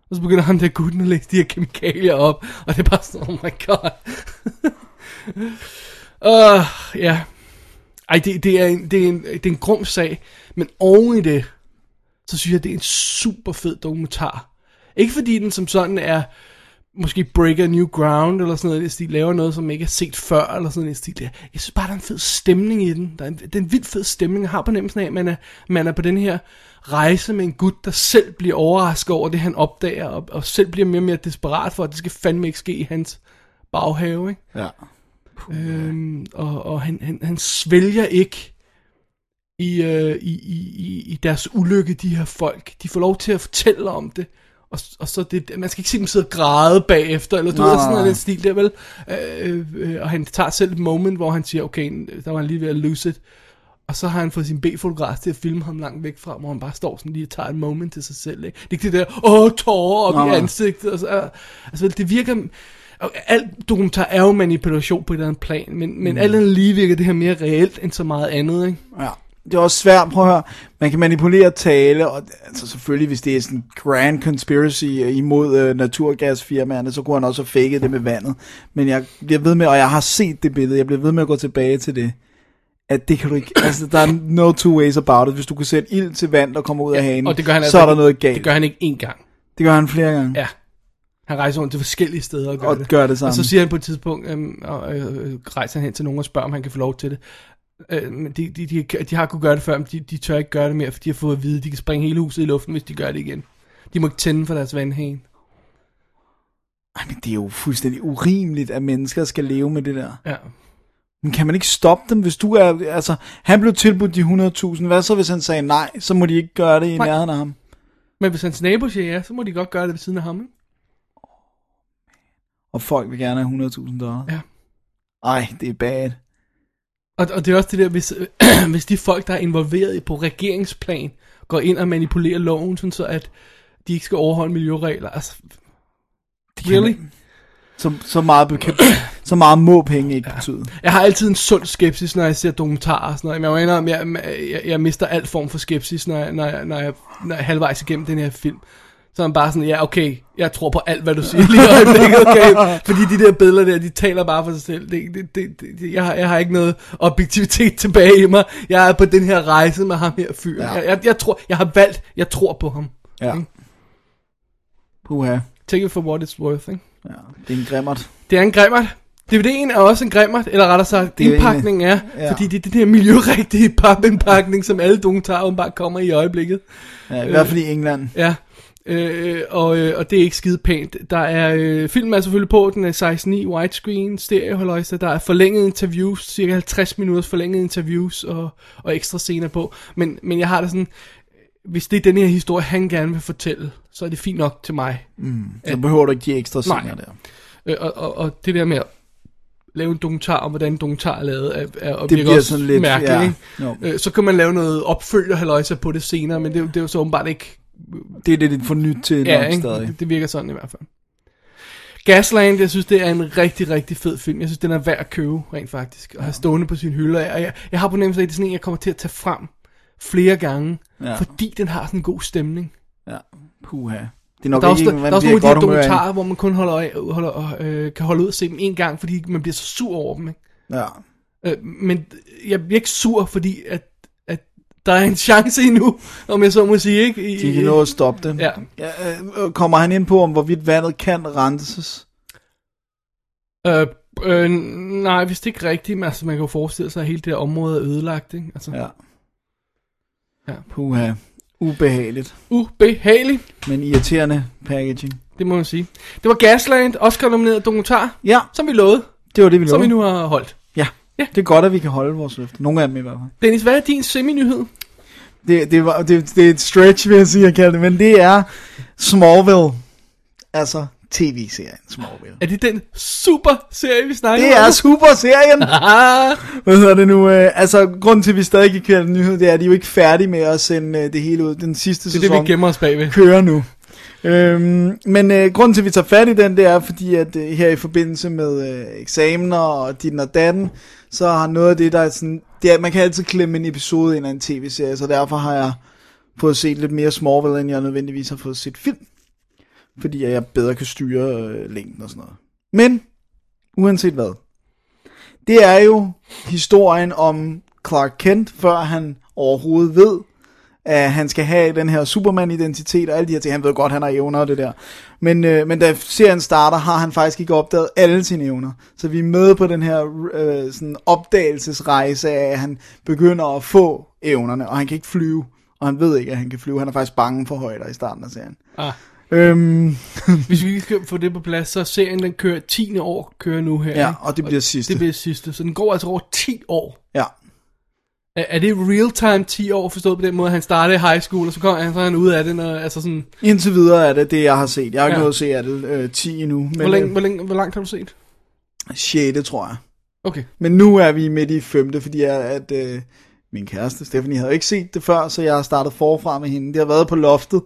Og så begynder han der gutten at læse de her kemikalier op. Og det er bare sådan, oh my god. uh, ja. Ej, det, det, er en, det, er en, det er en grum sag. Men oven i det, så synes jeg, det er en super fed dokumentar. Ikke fordi den som sådan er måske break a new ground, eller sådan noget, den stil, laver noget, som ikke er set før, eller sådan noget, den stil. Jeg synes bare, der er en fed stemning i den. Der er en, det er en vildt fed stemning. Jeg har på nemmelsen af, at man er, man er på den her rejse med en gut, der selv bliver overrasket over det, han opdager, og, og selv bliver mere og mere desperat for, at det skal fandme ikke ske i hans baghave, ikke? Ja. Øhm, og og han, han, han svælger ikke i, øh, i, i, i, i deres ulykke, de her folk. De får lov til at fortælle om det. Og, og så det, man skal ikke se dem sidde og græde bagefter, eller du Nej, ved, sådan noget den stil der, vel? Øh, øh, og han tager selv et moment, hvor han siger, okay, der var han lige ved at lose it. Og så har han fået sin B-fotograf til at filme ham langt væk fra, hvor han bare står sådan lige og tager et moment til sig selv. Ikke? Det er ikke det der, åh, tårer op Nej, i ansigtet. Og så, altså, det virker... Og alt dokumentar er jo manipulation på et eller andet plan, men, men mm. alt andet lige virker det her mere reelt end så meget andet, ikke? Ja. Det er også svært, prøv at høre. Man kan manipulere tale, og altså selvfølgelig, hvis det er sådan en grand conspiracy imod øh, naturgasfirmaerne, så kunne han også have faked det med vandet. Men jeg bliver ved med, og jeg har set det billede, jeg bliver ved med at gå tilbage til det, at det kan du ikke, altså der er no two ways about it. Hvis du kan sætte ild til vand, der kommer ud af hanen, Og det gør han så altså er der ikke- noget galt. Det gør han ikke én gang. det gør han flere gange. Ja. Han rejser rundt til forskellige steder og gør Og det. gør det Og så siger han på et tidspunkt, øhm, og øh, øh, rejser han hen til nogen og spørger, om han kan få lov til det. Øh, de, de, de, de har kunnet gøre det før, men de, de tør ikke gøre det mere, for de har fået at vide, at de kan springe hele huset i luften, hvis de gør det igen. De må ikke tænde for deres vandhane. Ej, men det er jo fuldstændig urimeligt, at mennesker skal leve med det der. Ja. Men kan man ikke stoppe dem, hvis du er, altså, han blev tilbudt de 100.000, hvad så hvis han sagde nej, så må de ikke gøre det i Nej. nærheden af ham. Men hvis hans nabo siger ja, så må de godt gøre det ved siden af ham. Ikke? Og folk vil gerne have 100.000 dollars. Ja. Ej, det er bad. Og, og det er også det der, hvis, hvis de folk, der er involveret på regeringsplan, går ind og manipulerer loven, sådan så at de ikke skal overholde miljøregler. Altså, Det really? Så, så, meget bekendt, så meget må penge ikke ja. betyde. Jeg har altid en sund skepsis, når jeg ser dokumentarer og sådan noget. Men jeg, jeg, jeg, jeg mister alt form for skepsis, når jeg, når, jeg, når, jeg, når jeg er halvvejs igennem den her film. Så man bare sådan, ja okay, jeg tror på alt, hvad du siger lige i øjeblikket, okay? Fordi de der billeder der, de taler bare for sig selv. Det, det, det, det, jeg, har, jeg har ikke noget objektivitet tilbage i mig. Jeg er på den her rejse med ham her fyr. Ja. Jeg, jeg, jeg, tror, jeg har valgt, jeg tror på ham. Ja. Puha. Take it for what it's worth, ikke? Ja, det er en grimmert. Det er en grimmert. DVD'en er også en grimmert, eller rettere sagt, Det indpakningen er, Ja. fordi det er den her miljørigtige papindpakning, som alle dokumentarer bare kommer i øjeblikket. Ja, I hvert fald i England. Ja, øh, og, øh, og det er ikke skide pænt. Der er, øh, filmen er selvfølgelig på, den er 16.9 widescreen, stereo, halløjsa. der er forlænget interviews, cirka 50 minutters forlænget interviews og, og ekstra scener på. Men, men jeg har det sådan, hvis det er den her historie, han gerne vil fortælle, så er det fint nok til mig. Så behøver du ikke de ekstra Nej. scener der. Øh, og, og, og det der med at lave en dokumentar om, hvordan en dokumentar er lavet, er, er, og Det bliver også sådan lidt, mærkeligt. ja. Ikke? Jo. Øh, så kan man lave noget opfølger halløjsa på det senere, men det, er det er jo så åbenbart ikke Det er det, det får nyt til Ja, nok ikke? stadig. Det, det virker sådan i hvert fald. Gasland, jeg synes, det er en rigtig, rigtig fed film. Jeg synes, den er værd at købe, rent faktisk. Og have stående på sin hylde. Og jeg, jeg, jeg har på nemlig, at det er sådan en, jeg kommer til at tage frem flere gange. Ja. Ja. Fordi den har sådan en god stemning. Ja, puha. Det er nok Der er også, ikke der, der er også nogle af de her af. dokumentarer, hvor man kun holder, øje- holder, øh, kan holde ud og se dem en gang, fordi man bliver så sur over dem. Ikke? Ja. Øh, men jeg bliver ikke sur, fordi at der er en chance endnu, om jeg så må sige. Ikke? I, De kan nå at stoppe det. Ja. Ja, øh, kommer han ind på, om hvorvidt vandet kan renses? Øh, øh, nej, hvis det ikke rigtigt, men altså, man kan jo forestille sig, at hele det her område er ødelagt, ikke? Altså, Ja. Ja. Puha. Ubehageligt, Ubehagelig, men irriterende packaging. det må man sige. Det var Gasland, Oscar-nomineret dokumentar, Ja, som vi lovede, det var det, vi som vi lovede. nu har holdt. Ja. Det er godt, at vi kan holde vores løfte. Nogle af dem i hvert fald. Dennis, hvad er din semi-nyhed? Det, det, var, det, det er et stretch, vil jeg sige, at kalde det, men det er Smallville. Altså tv-serien Smallville. Er det den super serie, vi snakker Det om? er superserien! Ah, Hvad hedder det nu? Øh, altså, grunden til, at vi stadig ikke kalde det nyhed, det er, at de er jo ikke færdige med at sende øh, det hele ud. Den sidste det er sæson det, vi gemmer os bagved. kører nu. Øhm, men øh, grunden til, at vi tager fat i den, det er, fordi at øh, her i forbindelse med øh, eksamener og dit og datten, så har noget af det, der er sådan... Det er, man kan altid klemme en episode ind af en tv-serie, så derfor har jeg fået set lidt mere Smallville, end jeg nødvendigvis har fået set film. Fordi jeg bedre kan styre øh, længden og sådan noget. Men, uanset hvad, det er jo historien om Clark Kent, før han overhovedet ved, at han skal have den her Superman-identitet og alle de her ting. Han ved godt, han har evner og det der. Men, øh, men da serien starter, har han faktisk ikke opdaget alle sine evner. Så vi er med på den her øh, sådan opdagelsesrejse af, at han begynder at få evnerne, og han kan ikke flyve. Og han ved ikke, at han kan flyve. Han er faktisk bange for højder i starten af serien. Ah. Øhm, Hvis vi lige skal få det på plads, så er serien, den kører 10. år, kører nu her. Ja, og det bliver sidste. Det bliver sidste, så den går altså over 10 år. ja. Er, er det real time 10 år, forstået på den måde, han startede i high school, og så kommer han, så han ud af det, når, altså sådan... Indtil videre er det det, jeg har set. Jeg har ikke Ja. nået at se af det øh, 10 endnu. Men, Hvor, længe, øh, hvor, længe, hvor langt har du set? 6. tror jeg. Okay. Men nu er vi midt i femte, fordi jeg, at øh, min kæreste Stephanie havde ikke set det før, så jeg har startet forfra med hende. Det har været på loftet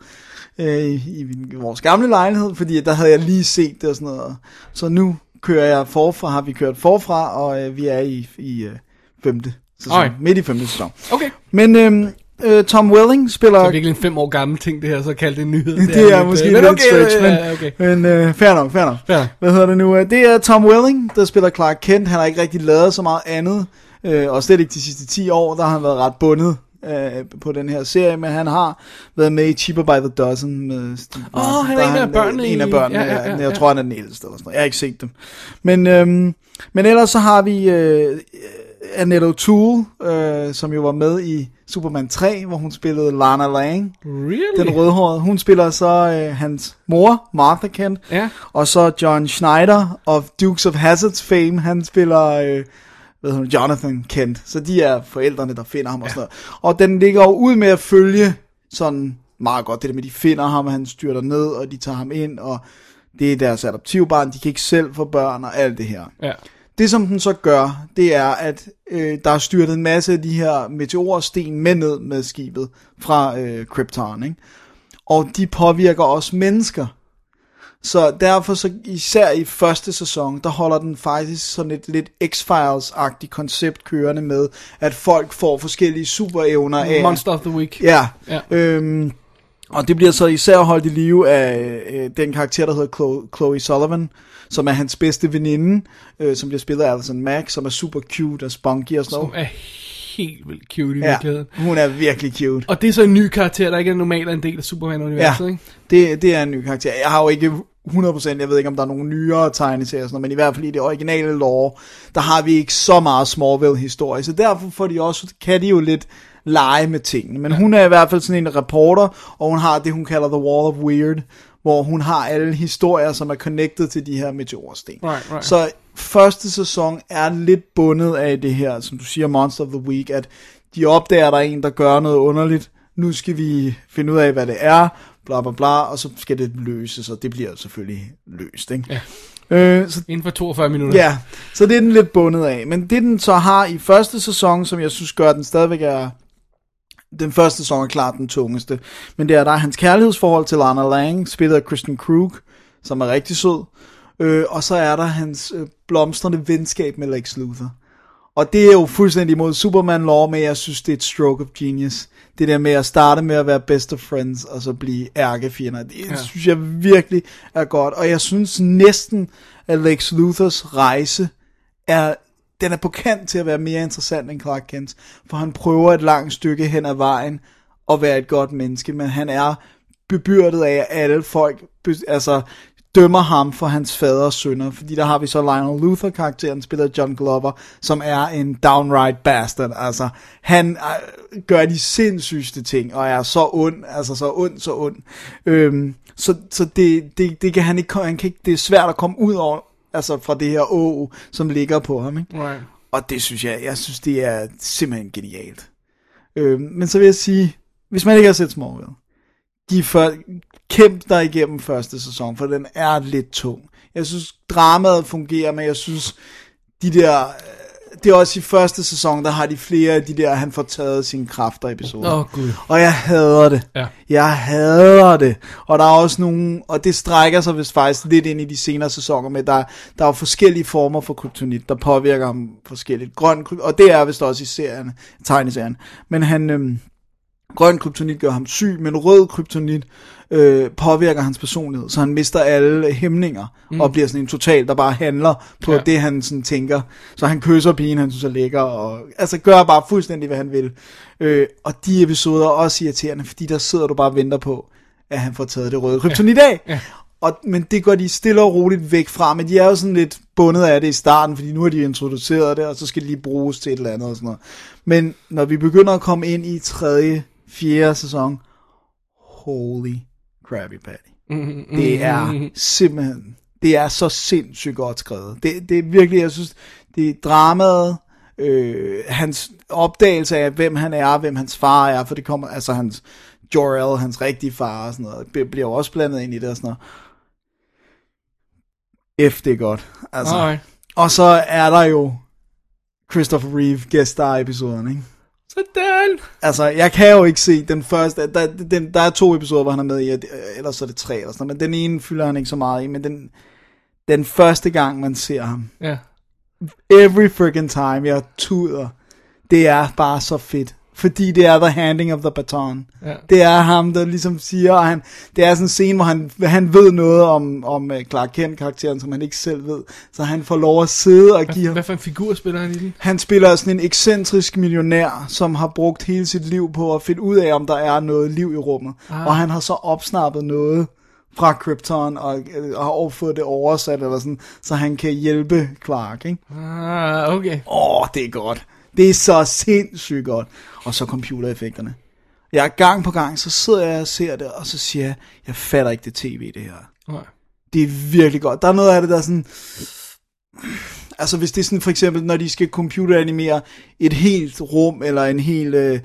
øh, i, i vores gamle lejlighed, fordi der havde jeg lige set det og sådan noget. Så nu kører jeg forfra, har vi kørt forfra, og øh, vi er i, i øh, femte sæson. Alright. Midt i femte sæson. Okay. Men øh, øh, Tom Welling spiller... Så er virkelig en fem år gammel ting, det her, så kaldt en nyhed. Det er lidt, måske øh, lidt men okay, stretch, men, ja, okay. men øh, fair nok, fair nok. Fair. Hvad hedder det nu? Øh, Det er Tom Welling, der spiller Clark Kent. Han har ikke rigtig lavet så meget andet, øh, og slet ikke de sidste 10 år, der har han været ret bundet øh, på den her serie, men han har været med i Cheaper by the Dozen med Steve Åh, Martin. han er en af øh, børnene En af i- børnene, ja, ja, ja, ja, Jeg tror, han er den ældste eller sådan noget. Jeg har ikke set dem. Men, øhm, men ellers så har vi øh, Annette O'Toole, øh, som jo var med i Superman 3, hvor hun spillede Lana Lang. Really? Den rødhårede. Hun spiller så øh, hans mor, Martha Kent. Ja. Og så John Schneider of Dukes of Hazzard's fame. Han spiller øh, hvad han, Jonathan Kent. Så de er forældrene, der finder ham og sådan noget. Og den ligger jo ud med at følge sådan meget godt. Det der med, de finder ham, og han styrter ned, og de tager ham ind, og det er deres adoptivbarn. De kan ikke selv få børn og alt det her. Ja. Det som den så gør, det er, at øh, der er styrtet en masse af de her meteorsten med ned med skibet fra øh, Krypton, ikke? Og de påvirker også mennesker. Så derfor så især i første sæson, der holder den faktisk sådan et lidt X-Files-agtigt koncept kørende med, at folk får forskellige superevner af... Monster of the Week. Ja. Ja. Øhm, og det bliver så især holdt i live af øh, den karakter, der hedder Chloe, Chloe Sullivan, som er hans bedste veninde, øh, som bliver spillet af Alison Mack, som er super cute og spunky og sådan Som noget. er helt vildt cute i Ja, virkeligheden. hun er virkelig cute. Og det er så en ny karakter, der ikke er normalt en del af Superman-universet, Ja, ikke? det, det er en ny karakter. Jeg har jo ikke 100%, jeg ved ikke om der er nogle nyere tegneserier, sådan noget, men i hvert fald i det originale lore, der har vi ikke så meget Smallville-historie, så derfor får de også, kan de jo lidt lege med tingene. Men ja. hun er i hvert fald sådan en reporter, og hun har det, hun kalder The Wall of Weird, hvor hun har alle historier, som er connected til de her meteorsten. Right, right. Så første sæson er lidt bundet af det her, som du siger, Monster of the Week, at de opdager, at der er en, der gør noget underligt. Nu skal vi finde ud af, hvad det er, bla bla bla, og så skal det løses, og det bliver selvfølgelig løst, ikke? Ja. Øh, så, Inden for 42 minutter. ja, så det er den lidt bundet af. Men det den så har i første sæson, som jeg synes gør, at den stadigvæk er... Den første sæson er klart den tungeste. Men det er, der er hans kærlighedsforhold til Lana Lang, spillet af Kristen Krug, som er rigtig sød. Øh, og så er der hans øh, blomstrende venskab med Lex Luthor. Og det er jo fuldstændig imod Superman lore, men jeg synes, det er et stroke of genius. Det der med at starte med at være best of friends, og så blive ærkefjender. Det ja. synes jeg virkelig er godt. Og jeg synes næsten, at Lex Luthors rejse er, den er på kant til at være mere interessant end Clark Kent. For han prøver et langt stykke hen ad vejen at være et godt menneske, men han er bebyrdet af, at alle folk altså, dømmer ham for hans faders sønner, fordi der har vi så Lionel Luther karakteren spillet af John Glover, som er en downright bastard, altså han øh, gør de sindssygste ting, og er så ond, altså så ond, så ond, øhm, så, så det, det, det kan han ikke, han kan ikke, det er svært at komme ud over, altså fra det her å, som ligger på ham, ikke? Right. Og det synes jeg, jeg synes det er simpelthen genialt. Øhm, men så vil jeg sige, hvis man ikke har set Smallville, de for, kæmp dig igennem første sæson, for den er lidt tung. Jeg synes, dramaet fungerer, men jeg synes, de der... Det er også i første sæson, der har de flere af de der, han får taget sine kræfter episoder. Åh, Gud. Og jeg hader det. Ja. Jeg hader det. Og der er også nogle, og det strækker sig vist faktisk lidt ind i de senere sæsoner med, der, der er forskellige former for kryptonit, der påvirker ham forskelligt. Grøn, og det er vist også i serien, tegneserien. Men han, øhm, grøn kryptonit gør ham syg, men rød kryptonit øh, påvirker hans personlighed, så han mister alle hæmninger, mm. og bliver sådan en total, der bare handler på Ja. det, han sådan tænker. Så han kysser pigen, han synes er lækker, og altså gør bare fuldstændig, hvad han vil. Øh, og de episoder er også irriterende, fordi der sidder du bare og venter på, at han får taget det røde kryptonit af. Ja. Og, men det går de stille og roligt væk fra, men de er jo sådan lidt bundet af det i starten, fordi nu har de introduceret det, og så skal det lige bruges til et eller andet og sådan noget. Men når vi begynder at komme ind i tredje, fjerde sæson, holy Krabby Patty. Mm, Det er simpelthen, det er så sindssygt godt skrevet. Det, det er virkelig, jeg synes, det er dramaet, øh, hans opdagelse af, hvem han er, hvem hans far er, for det kommer, altså hans Jor-El, hans rigtige far og sådan noget, bliver jo også blandet ind i det og sådan noget. F, det er godt. Altså. Alright. Og så er der jo Christopher Reeve guest star episoden, ikke? Sådan. Altså, jeg kan jo ikke se den første, der, den, der er to episoder, hvor han er med i, ellers så er det tre eller sådan noget, men den ene fylder han ikke så meget i, men den, den første gang, man ser ham, Ja. every freaking time, jeg tuder, det er bare så fedt. Fordi det er the handing of the baton. Ja. Det er ham, der ligesom siger, og han, det er sådan en scene, hvor han, han ved noget om, om øh, Clark Kent-karakteren, som han ikke selv ved. Så han får lov at sidde og give Hvad, hvad for en figur spiller han i den? han spiller sådan en ekscentrisk millionær, som har brugt hele sit liv på at finde ud af, om der er noget liv i rummet. Ah. Og han har så opsnappet noget fra Krypton, og, øh, og har fået det oversat, eller sådan, så han kan hjælpe Clark, ikke? Ah, okay. Åh, det er godt. Det er så sindssygt godt. Og så computereffekterne. Jeg er gang på gang, så sidder jeg og ser det, og så siger jeg, jeg fatter ikke det tv, det her. Nej. Det er virkelig godt. Der er noget af det, der er sådan... Altså hvis det er sådan for eksempel, når de skal computeranimere et helt rum, eller en hel... Øh,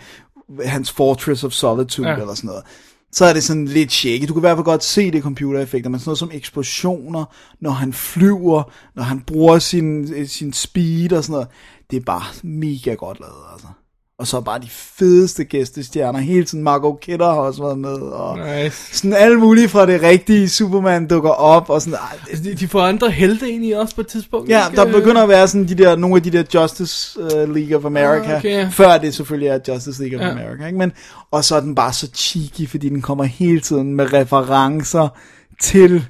hans Fortress of Solitude, Ja. eller sådan noget. Så er det sådan lidt shaky. Du kan i hvert fald godt se det computereffekter, men sådan noget som eksplosioner, når han flyver, når han bruger sin, øh, sin speed og sådan noget. Det er bare mega godt lavet, altså. Og så bare de fedeste gæstestjerner. Hele tiden Margot Kidder har også været med. Og Nice. sådan alle mulige fra det rigtige Superman dukker op. Og sådan, Altså, de, de får andre helte ind i også på et tidspunkt. ja, ikke? der begynder at være sådan de der, nogle af de der Justice uh, League of America. Ah, okay. Før det selvfølgelig er Justice League of Ja. America. Ikke? Men, og så er den bare så cheeky, fordi den kommer hele tiden med referencer til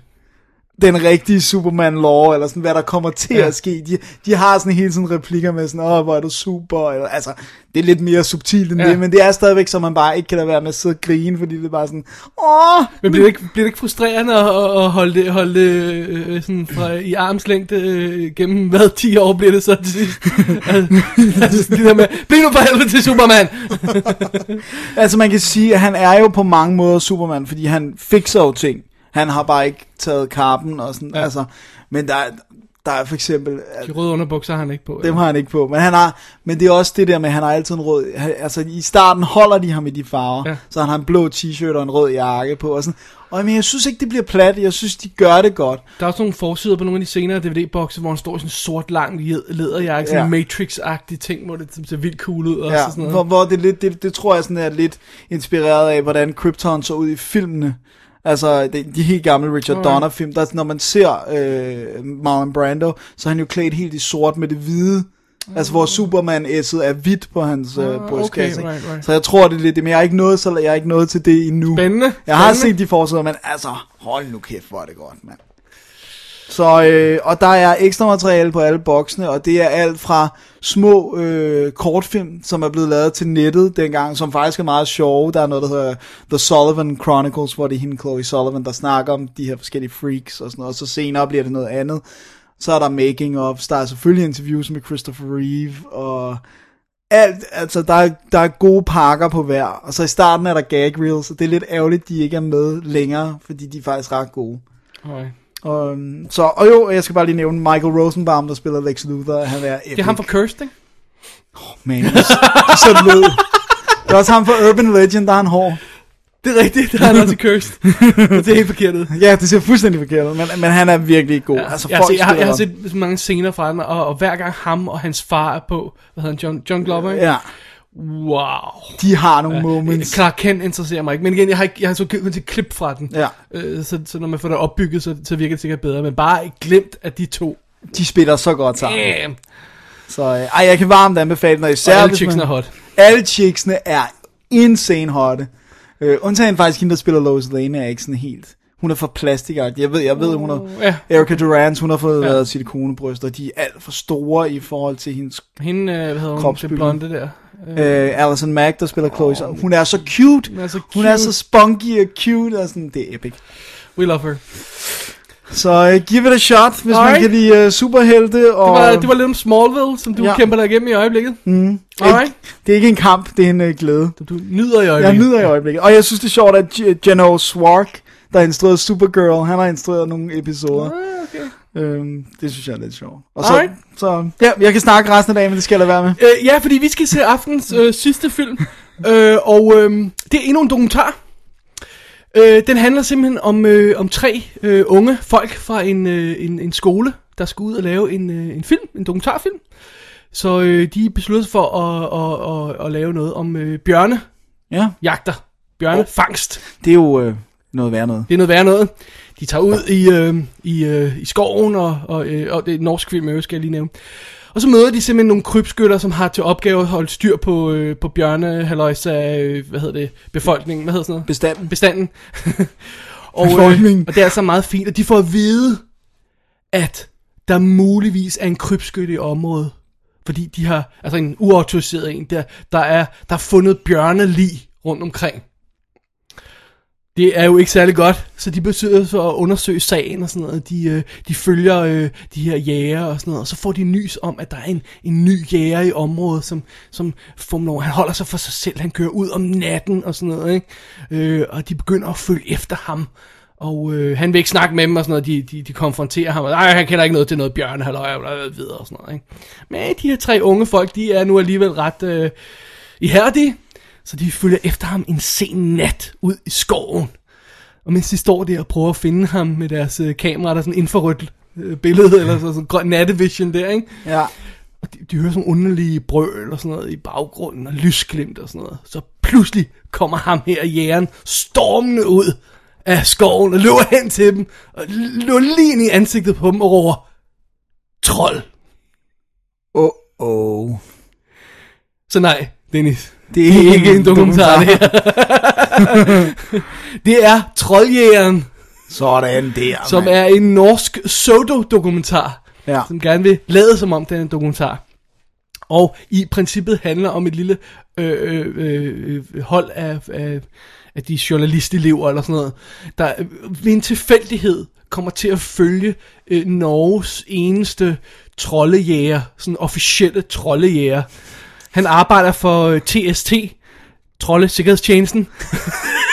den rigtige Superman lore, eller sådan, hvad der kommer til Ja. at ske. De, de har sådan hele tiden replikker med sådan, åh, hvor er du super, eller, altså, det er lidt mere subtilt end Ja. det, men det er stadigvæk, så man bare ikke kan lade være med at sidde og grine, fordi det er bare sådan, åh, Men bliver det ikke, bliver det ikke frustrerende at, at- holde det, holde det øh, sådan fra, i armslængde øh, gennem hvad, 10 år bliver det så til sidst? altså, altså sådan det der med, bliv nu for helvede til Superman! Altså man kan sige, at han er jo på mange måder Superman, fordi han fikser jo ting. Han har bare ikke taget karpen og sådan, Ja. ja. altså, men der, er- der er for eksempel, De røde underbukser har han ikke på. dem har han ikke på, men han har, men det er også det der med, at han har altid en rød, han, altså i starten holder de ham i de farver, Ja. ja. så han har en blå t-shirt og en rød jakke på, og sådan, og men jeg synes ikke, det bliver plat, jeg synes, de gør det godt. Der er også nogle forsider på nogle af de senere DVD-bokse, hvor han står i sådan en sort lang læderjakke, sådan en Ja. Matrix-agtig ting, hvor det ser vildt cool ud. Og Ja, sådan noget. hvor, hvor det, lidt, det, det tror jeg sådan er lidt inspireret af, hvordan Krypton så ud i filmene. Altså de, de helt gamle Richard Alright. Donner film, der, når man ser øh, Marlon Brando, så er han jo klædt helt i sort med det hvide. Altså hvor Superman æsset er hvidt på hans øh, Ah, brystkasse. okay, right, right. Så jeg tror det er lidt det, men jeg er ikke nået, så jeg er ikke nået til det endnu. Spændende. Jeg har spændende. set de forsider, men altså, hold nu kæft, hvor er det godt, mand. Så, øh, og der er ekstra materiale på alle boksene, og det er alt fra små øh, kortfilm, som er blevet lavet til nettet dengang, som faktisk er meget sjove. Der er noget, der hedder The Sullivan Chronicles, hvor det er hende, Chloe Sullivan, der snakker om de her forskellige freaks og sådan noget, og så senere bliver det noget andet. Så er der making of, der er selvfølgelig interviews med Christopher Reeve, og alt, altså der er, der er gode pakker på hver, og så i starten er der gag reels, og det er lidt ærgerligt, de ikke er med længere, fordi de er faktisk ret gode. Okay. Og, øhm, så, og jo, jeg skal bare lige nævne Michael Rosenbaum, der spiller Lex Luthor, han er epic. Det er ham for Cursed, ikke? Man, det er så lød. Det er også ham for Urban Legend, der har han hår. Det er rigtigt, det er han også i Cursed. det er helt forkert ud. Ja, det ser fuldstændig forkert ud, men, men han er virkelig god. Ja, altså, jeg, folk set, jeg, har, jeg har set mange scener fra den, og, og hver gang ham og hans far er på, hvad hedder han, John, John Glover, ikke? Ja, Wow. de har nogle moments. Clark Kent interesserer mig ikke, men igen, jeg har, ikke, jeg har så kun til klip fra den. Ja. Øh, så, så når man får det opbygget, så, så virker det sikkert bedre, men bare glemt, at de to, De spiller så godt sammen. damn, Så øh, ej, jeg kan varmt anbefale den, og og især alle hvis chicksene er hot. Alle chicksene er insane hotte. Øh, undtagen faktisk hende, der spiller Lois Lane, er ikke sådan helt... Hun er for plastikagtig. Jeg ved, jeg ved, hun har... Ja. Erica Durant, hun har fået Ja. ja. lavet silikonebryster. De er alt for store i forhold til hendes... Hende, øh, hvad hedder hun, Kropsbygning. blonde der. Øh, Alison Mack, der spiller Chloe. Oh, hun er så cute. Hun er så Hun er cute. så spunky og cute. Og sådan, det er epic. We love her. Så uh, give it a shot, hvis Alright. man kan lide uh, superhelte. Det Og, var, det var lidt om Smallville, som du ja. Kæmper dig igennem i øjeblikket. Mm. Alright. Det er ikke en kamp, det er en uh, glæde. Du, du nyder i Jeg øjeblikket. nyder i øjeblikket. Og jeg synes, det er sjovt, at G- Geno Swark, der har instrueret Supergirl, han har instrueret nogle episoder. Ah, okay. Øhm, det synes jeg er lidt sjovt. Og så, Alright. så, ja, jeg kan snakke resten af dagen, men det skal jeg lade være med. Øh, ja, fordi vi skal se aftens øh, sidste film, øh, og øh, det er endnu en dokumentar. Øh, den handler simpelthen om, øh, om tre øh, unge folk fra en, øh, en, en skole, der skal ud og lave en, øh, en film, en dokumentarfilm. Så øh, de beslutter sig for at, at, at, at lave noget om øh, bjørne Ja, jagter, bjørnefangst. det er jo øh, noget værd noget. Det er noget værre noget. De tager ud i, øh, i, øh, i skoven, og, og, øh, og det er norsk film, jeg skal jeg lige nævne. Og så møder de simpelthen nogle krybskytter, som har til opgave at holde styr på, øh, på bjørne, halløjsa, øh, hvad hedder det, befolkningen, hvad hedder sådan noget? Bestanden. Bestanden. og, øh, og det er altså meget fint, og de får at vide, at der muligvis er en krybskytte i området. Fordi de har, altså en uautoriseret en, der, der, er, der er fundet bjørnelig rundt omkring. Det er jo ikke særlig godt, så de besøger så at undersøge sagen og sådan noget. De, øh, de følger øh, de her jæger og sådan noget, og så får de nys om, at der er en, en ny jæger i området, som, som får. Han holder sig for sig selv, han kører ud om natten og sådan noget, ikke? Øh, og de begynder at følge efter ham. Og øh, han vil ikke snakke med dem og sådan noget, de, de, de konfronterer ham, og nej, han kender ikke noget til noget bjørn, halløj, og videre og sådan noget, ikke? Men de her tre unge folk, de er nu alligevel ret øh, ihærdige, så de følger efter ham en sen nat ud i skoven. Og mens de står der og prøver at finde ham med deres øh, kamera, der er sådan infrarødt øh, billede, eller så, sådan grøn nattevision der, ikke? Ja. Og de, de hører sådan underlige brøl og sådan noget i baggrunden, og lysglimt og sådan noget. Så pludselig kommer ham her, jægeren, stormende ud af skoven og løber hen til dem, og løber lige ind i ansigtet på dem og råber, trold. Oh, oh. Så nej, Dennis, Det er ikke en dokumentar, det her. det er Trolljægeren, Sådan der, som er en norsk pseudo-dokumentar, Ja. som gerne vil lade som om den er en dokumentar. Og i princippet handler om et lille øh, øh, øh, hold af, af, af de journalistelever eller sådan noget, der øh, ved en tilfældighed kommer til at følge øh, Norges eneste troldejæger, sådan officielle troldejæger. Han arbejder for øh, TST, Trolde Sikkerhedstjenesten.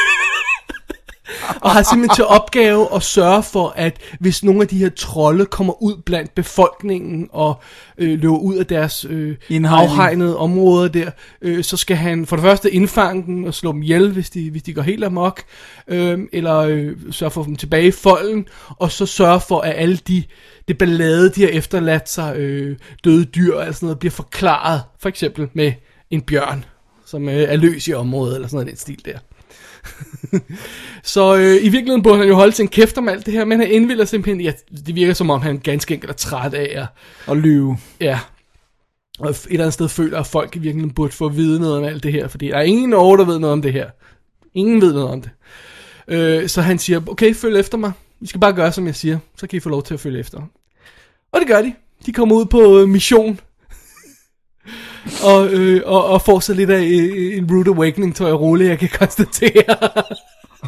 og har simpelthen til opgave at sørge for, at hvis nogle af de her trolde kommer ud blandt befolkningen og øh, løber ud af deres øh, Indhegning. afhegnede områder der, øh, så skal han for det første indfange dem og slå dem ihjel, hvis de, hvis de går helt amok, øh, eller øh, sørge for at få dem tilbage i folden, og så sørge for, at alle de, det ballade, de har efterladt sig, øh, døde dyr og sådan noget, bliver forklaret, for eksempel med en bjørn, som øh, er løs i området, eller sådan noget den stil der. Så øh, i virkeligheden burde han jo holde sin kæft om alt det her, men han indvilder simpelthen, ja, det virker som om han ganske enkelt er træt af at, Og lyve. ja, og et eller andet sted føler, at folk i virkeligheden burde få at vide noget om alt det her, fordi der er ingen over, der ved noget om det her. Ingen ved noget om det. Øh, så han siger, okay, følg efter mig. I skal bare gøre, som jeg siger. Så kan I få lov til at følge efter. Og det gør de. De kommer ud på øh, mission. Og, øh, og, og får så lidt af øh, en rude awakening, tror jeg roligt, jeg kan konstatere.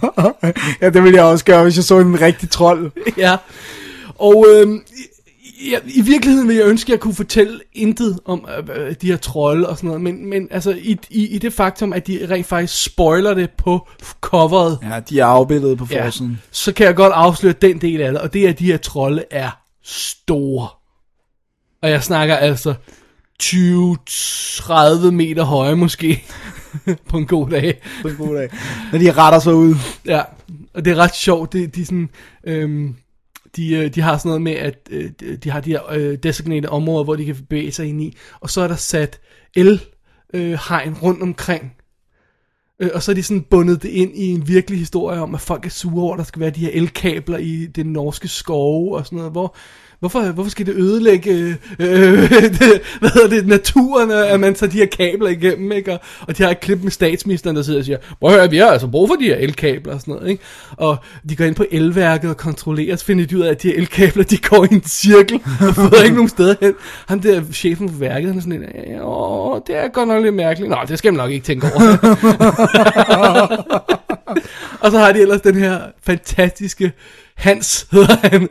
ja, det ville jeg også gøre, hvis jeg så en rigtig trold. ja. Og øh, ja, i virkeligheden vil jeg ønske, at jeg kunne fortælle intet om øh, øh, de her trolde og sådan noget, men, men altså i, i, i det faktum, at de rent faktisk spoiler det på coveret, Ja, de er afbildet på forsiden. så kan jeg godt afsløre den del af det, og det er, at de her trolde er store. Og jeg snakker altså 20-30 meter høje måske, på en god dag. På en god dag. Når de retter sig ud. Ja, og det er ret sjovt. Det, de, sådan, øhm, de, øh, de har sådan noget med, at øh, de har de her øh, designated områder, hvor de kan bevæge sig ind i. Og så er der sat el-hegn rundt omkring. Øh, og så er de sådan bundet det ind i en virkelig historie om, at folk er sure over, at der skal være de her elkabler i den norske skove og sådan noget, hvor, Hvorfor, hvorfor skal det ødelægge øh, øh, det, hvad hedder det, naturen, at man tager de her kabler igennem, ikke? Og, og de har et klip med statsministeren, der sidder og siger, prøv at høre, vi har altså brug for de her elkabler og sådan noget, ikke? Og de går ind på elværket og kontrollerer, så finder de ud af, at de her elkabler, de går i en cirkel, og får ikke nogen steder hen. Han der chefen for værket, han er sådan en, åh, det er godt nok lidt mærkeligt. Nå, det skal man nok ikke tænke over. og så har de ellers den her fantastiske Hans hedder han.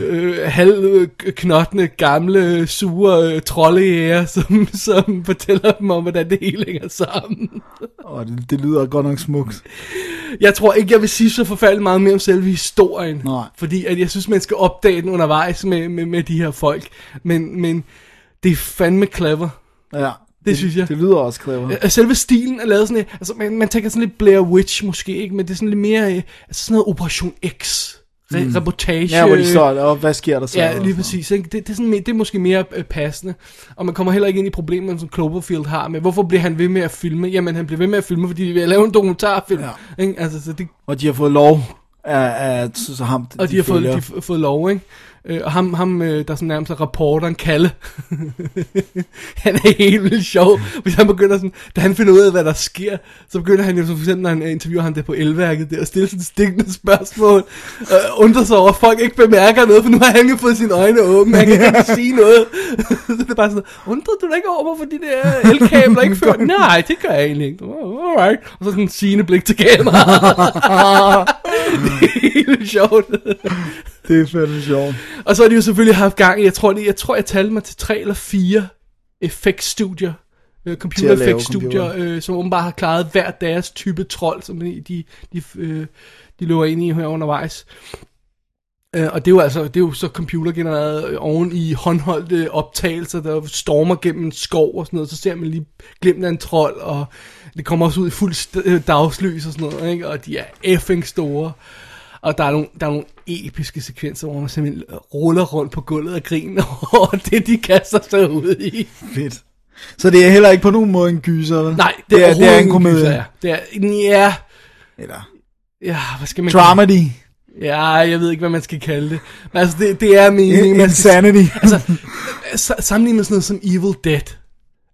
øh, halvknottende, gamle, sure øh, troldejæger, som, som fortæller dem om, hvordan det hele hænger sammen. Og det, det lyder godt nok smukt. Jeg tror ikke, jeg vil sige så forfærdeligt meget mere om selve historien. Nej. Fordi at jeg synes, man skal opdage den undervejs med, med, med de her folk. Men, men det er fandme clever. Ja. Det synes jeg. Det lyder også clever. Øh, Selve stilen er lavet sådan altså man, man tænker sådan lidt Blair Witch måske, ikke? Men det er sådan lidt mere, øh, altså sådan noget Operation X. Mm. reportage. Ja, hvor de så, og hvad sker der så? Ja, lige præcis. Ikke? Det, det, er sådan, det er måske mere øh, passende. Og man kommer heller ikke ind i problemerne, som Cloverfield har med, hvorfor bliver han ved med at filme? Jamen, han bliver ved med at filme, fordi de vil lave en dokumentarfilm. Ja. Ikke? Altså, så det, Og de har fået lov af, af så, så ham, og de, har fået, de fået lov, ikke? Øh, og ham, ham øh, der sådan nærmest er rapporteren, Kalle, han er helt vildt sjov, hvis han begynder sådan, da han finder ud af, hvad der sker, så begynder han jo, så for eksempel, når han interviewer ham der på elværket, der, og stille sådan stikkende spørgsmål, og undrer sig over, at folk ikke bemærker noget, for nu har han jo fået sine øjne åbne, han kan ikke sige noget. så det er bare sådan, undrer du dig ikke over, hvorfor de der elkabler ikke fører? Nej, det gør jeg egentlig ikke. Alright. Og så sådan en sigende blik til kameraet. det er helt sjovt. Det er fandme sjovt. Og så har de jo selvfølgelig haft gang i, jeg tror, det, jeg tror, jeg talte mig til tre eller fire effektstudier, øh, computer effektstudier, øh, som åbenbart har klaret hver deres type trold, som de, de, de, øh, de løber ind i her undervejs. Øh, og det er jo altså, det er jo så computergenereret øh, oven i håndholdte optagelser, der stormer gennem en skov og sådan noget, så ser man lige glemt af en trold, og det kommer også ud i fuld øh, dagslys og sådan noget, ikke? og de er effing store. Og der er nogle, der er nogle episke sekvenser, hvor man simpelthen ruller rundt på gulvet og griner over det, de kaster sig ud i. Fedt. Så det er heller ikke på nogen måde en gyser, vel? Nej, det er, det er, det er en komedie. gyser, ja. Det er, ja, Eller ja, hvad skal man dramedy. Ja, jeg ved ikke, hvad man skal kalde det. Men altså, det, det er meningen. skal- Insanity. altså, sa- sammenlignet med sådan noget som Evil Dead.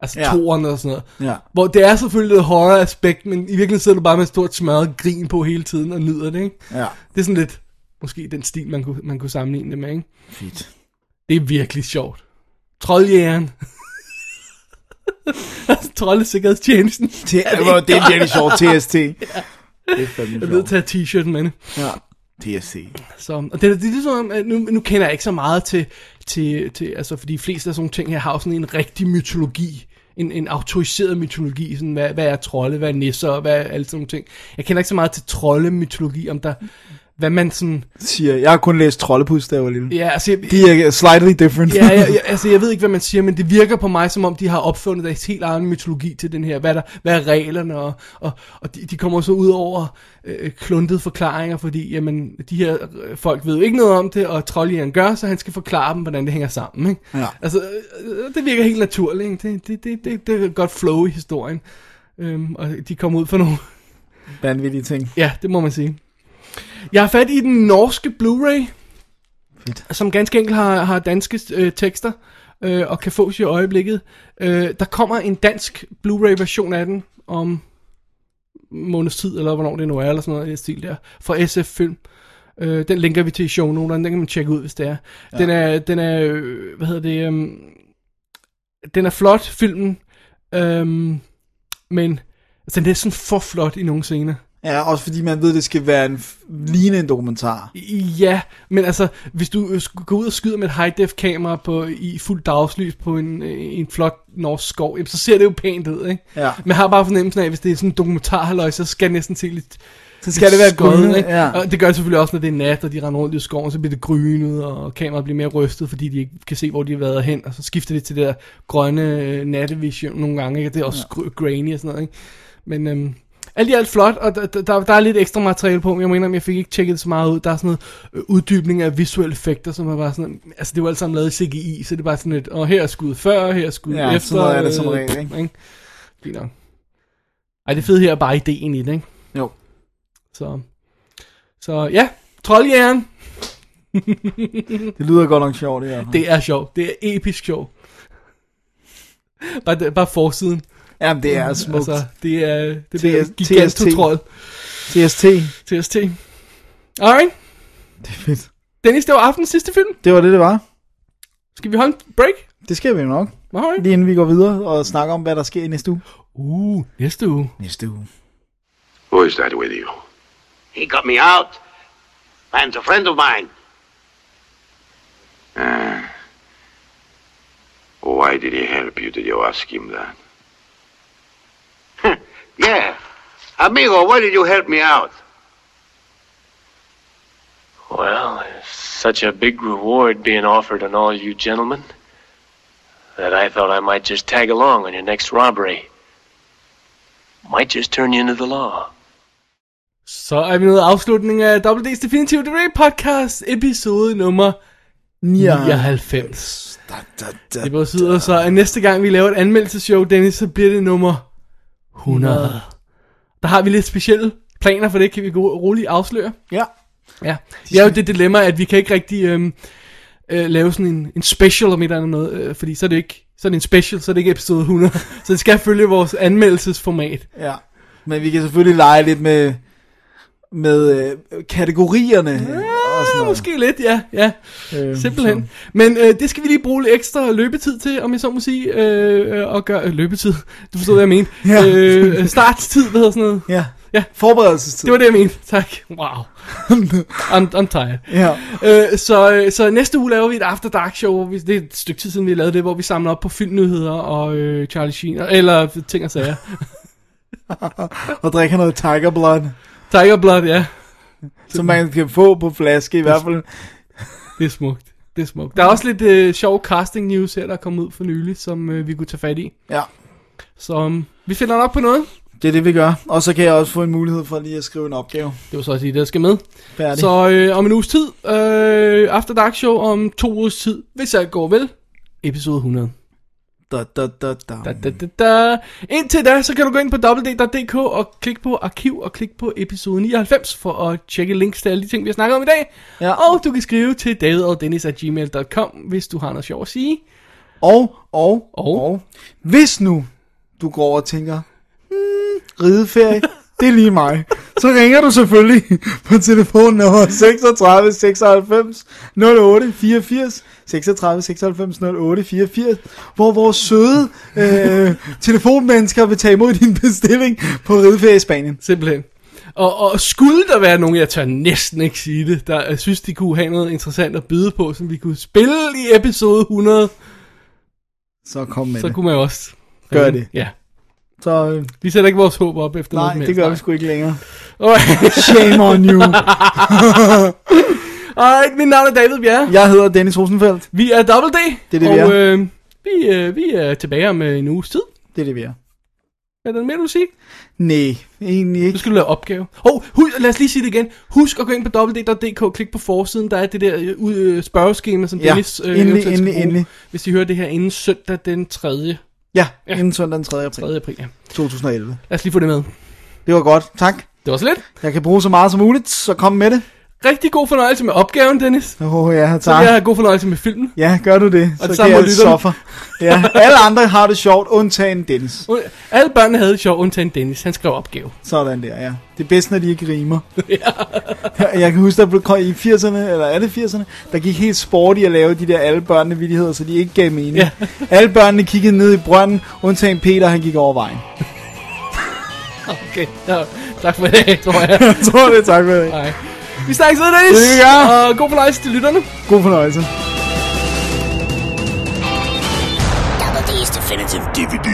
Altså Ja. ja. toren og sådan noget. Ja. Hvor det er selvfølgelig et horror-aspekt, men i virkeligheden sidder du bare med et stort smadret grin på hele tiden og nyder det, ikke? Ja. Det er sådan lidt, måske den stil, man kunne, man kunne sammenligne det med, ikke? Fedt. Det er virkelig sjovt. Trolljægeren. altså, Troldesikkerhedstjenesten. Det, det, det er virkelig sjovt. TST. Det er fandme Jeg ved sjovt. tage t-shirten med det. Ja. TST. Så, og det, er- det er ligesom, at nu, nu kender jeg ikke så meget til, til, til altså fordi de fleste af sådan nogle ting her har jo sådan en rigtig mytologi, en, en autoriseret mytologi, sådan hvad, hvad er trolde, hvad er nisser, hvad er alle sådan nogle ting. Jeg kender ikke så meget til trolde-mytologi, om der, hvad man sådan, Siger, jeg har kun læst Trollepus, da jeg var lille. ja, altså, jeg, De er slightly different. ja, jeg, jeg, altså, jeg ved ikke, hvad man siger, men det virker på mig, som om de har opfundet deres helt egen mytologi til den her. Hvad er, der, hvad er reglerne? Og, og, og de, de kommer så ud over øh, kluntede forklaringer, fordi jamen, de her øh, folk ved jo ikke noget om det, og trolljægeren gør, så han skal forklare dem, hvordan det hænger sammen. Ikke? Ja. Altså, øh, det virker helt naturligt. Ikke? Det, det, det, det, det er godt flow i historien. Øhm, og de kommer ud for nogle Vanvittige ting. Ja, det må man sige. Jeg har fat i den norske Blu-ray, Fedt. som ganske enkelt har, har danske øh, tekster, øh, og kan fås i øjeblikket. Øh, der kommer en dansk Blu-ray version af den om måneds tid, eller hvornår det nu er, eller sådan noget i den stil der, fra SF Film. Øh, den linker vi til i shownoterne, den kan man tjekke ud, hvis det er. Ja. Den er, den er, øh, hvad hedder det, um, den er flot, filmen, øhm, men altså, den er sådan for flot i nogle scener. Ja, også fordi man ved, det skal være en lignende en dokumentar. Ja, men altså, hvis du øh, går ud og skyder med et high-def kamera på, i fuld dagslys på en, øh, en flot norsk skov, jamen, så ser det jo pænt ud, ikke? Ja. Men jeg har bare fornemmelsen af, at hvis det er sådan en dokumentarhalløj, så skal det næsten se lidt... Så skal det være grynet, ikke? ja. Og det gør det selvfølgelig også, når det er nat, og de render rundt i skoven, så bliver det grynet, og kameraet bliver mere rystet, fordi de ikke kan se, hvor de har været hen, og så skifter det til det der grønne øh, nattevision nogle gange, ikke? Og det er også ja. grainy og sådan noget, ikke? Men øhm, alt i alt flot, og der, der, der er lidt ekstra materiale på, men jeg indrømme, jeg fik ikke tjekket det så meget ud. Der er sådan noget øh, uddybning af visuelle effekter, som er bare sådan, altså det var alt sammen lavet i CGI, så det er bare sådan lidt, og her er skud før, her er skud Ja, efter. sådan noget er det som øh, regel, ikke? ikke? Fint nok. Ej, det fede her er bare ideen i det, ikke? Jo. Så, så ja, trolljægeren. Det lyder godt nok sjovt, det her. Det er sjovt. Det er episk sjovt. Bare, bare forsiden. Jamen, det er smukt. Altså, det er det der gigantotrol. TST. TST. Alright. Det er fedt. Dennis, det var aftens sidste film. Det var det, det var. Skal vi holde en break? Det skal vi nok. Alright. Lige inden vi går videre og snakker om, hvad der sker i næste uge. Uh, næste uge. Næste uge. Who is that with you? He got me out. Man's a friend of mine. Ah. Why did he help you? Did you ask him that? Yeah. Amigo, why did you help me out? Well, there's such a big reward being offered on all you gentlemen that I thought I might just tag along on your next robbery. Might just turn you into the law. Så er vi nået afslutningen af WD's Definitive DVD podcast, episode nummer 99. Da, da, da. Det betyder så, at næste gang vi laver et anmeldelseshow, Dennis, så bliver det nummer 100. Der har vi lidt specielle planer for det, kan vi roligt afsløre. Ja. Ja, vi har jo det dilemma, at vi kan ikke rigtig øhm, øh, lave sådan en, en special om et eller andet noget, øh, fordi så er det ikke så er det en special, så er det ikke episode 100. så det skal følge vores anmeldelsesformat. Ja. Men vi kan selvfølgelig lege lidt med, med øh, kategorierne. Og sådan noget. måske lidt, ja. ja. Øhm, Simpelthen. Men øh, det skal vi lige bruge lidt ekstra løbetid til, om jeg så må sige. Øh, øh, og gøre, øh, løbetid, du forstod, hvad jeg mente. Ja. Øh, starttid, hvad hedder sådan noget. Ja. Ja. Forberedelsestid. Det var det, jeg mente. Tak. Wow. I'm, I'm tired. Ja. Øh, så, øh, så næste uge laver vi et After Dark show, hvor vi, det er et stykke tid siden, vi lavet det, hvor vi samler op på filmnyheder og øh, Charlie Sheen, eller ting og sager. og drikker noget Tiger Blood, Tiger Blood, ja. som man kan få på flaske i hvert fald. Det er smukt. Det er smukt. Der er også lidt øh, sjov casting news her, der er kommet ud for nylig, som øh, vi kunne tage fat i. Ja. Så um, vi finder nok på noget. Det er det, vi gør. Og så kan jeg også få en mulighed for lige at skrive en opgave. Det var så også lige det, der skal med. Færdig. Så øh, om en uges tid, øh, After Dark Show om to ugers tid, hvis alt går vel, episode 100. Da, da, da, da. Da, da, da, da. Indtil da, så kan du gå ind på www.dk og klikke på arkiv og klikke på episode 99 for at tjekke links til alle de ting, vi har snakket om i dag. Ja. Og du kan skrive til davidogdennis.gmail.com, hvis du har noget sjovt at sige. Og, og, Og? og, hvis nu du går og tænker, hmm, rideferie, det er lige mig. Så ringer du selvfølgelig på telefon nummer 36 96 08 84 36 96 08 84, hvor vores søde øh, telefonmennesker vil tage imod din bestilling på rideferie i Spanien. Simpelthen. Og, og skulle der være nogen, jeg tør næsten ikke sige det, der øh, synes, de kunne have noget interessant at byde på, som vi kunne spille i episode 100, Så kom med så det. kunne man jo også... Gør det. Ja. Så øh, Vi sætter ikke vores håb op efter nej, det gør vi sgu ikke længere. Alright. Shame on you. Alright, mit navn er David Bjerre. Jeg hedder Dennis Rosenfeldt. Vi er Double D. Det er det, og, vi er. Øh, vi, øh, vi er tilbage om øh, en uges tid. Det er det, vi er. Er der mere, du vil sige? Nej, egentlig Nu ikke. skal du lave opgave. Hov, hu- lad os lige sige det igen. Husk at gå ind på www.dk, klik på forsiden. Der er det der øh, øh, spørgeskema, som Ja, Dennis øh, endelig, endelig, endelig. Hvis I hører det her inden søndag den 3. Ja, Ja. inden søndag den 3. april 3. april. Ja. 2011. Lad os lige få det med. Det var godt, tak. Det var så lidt. Jeg kan bruge så meget som muligt, så kom med det. Rigtig god fornøjelse med opgaven, Dennis. Åh oh, ja, Så tak. vil jeg have god fornøjelse med filmen. Ja, gør du det, Og så det kan jeg suffer. Ja, alle andre har det sjovt, undtagen Dennis. Alle børnene havde det sjovt, undtagen Dennis. Han skrev opgave. Sådan der, ja. Det er bedst, når de ikke rimer. ja. Jeg kan huske, der blev i 80'erne, eller er det 80'erne, der gik helt sport i at lave de der alle børnene vittigheder, så de ikke gav mening. Ja. alle børnene kiggede ned i brønden, undtagen Peter, han gik over vejen. Okay, ja, tak for det, tror jeg. Jeg tror det, tak for det. Nej. Vi snakkes ved, Dennis. Det gør. Og god fornøjelse til lytterne. God fornøjelse. Double D's Definitive DVD.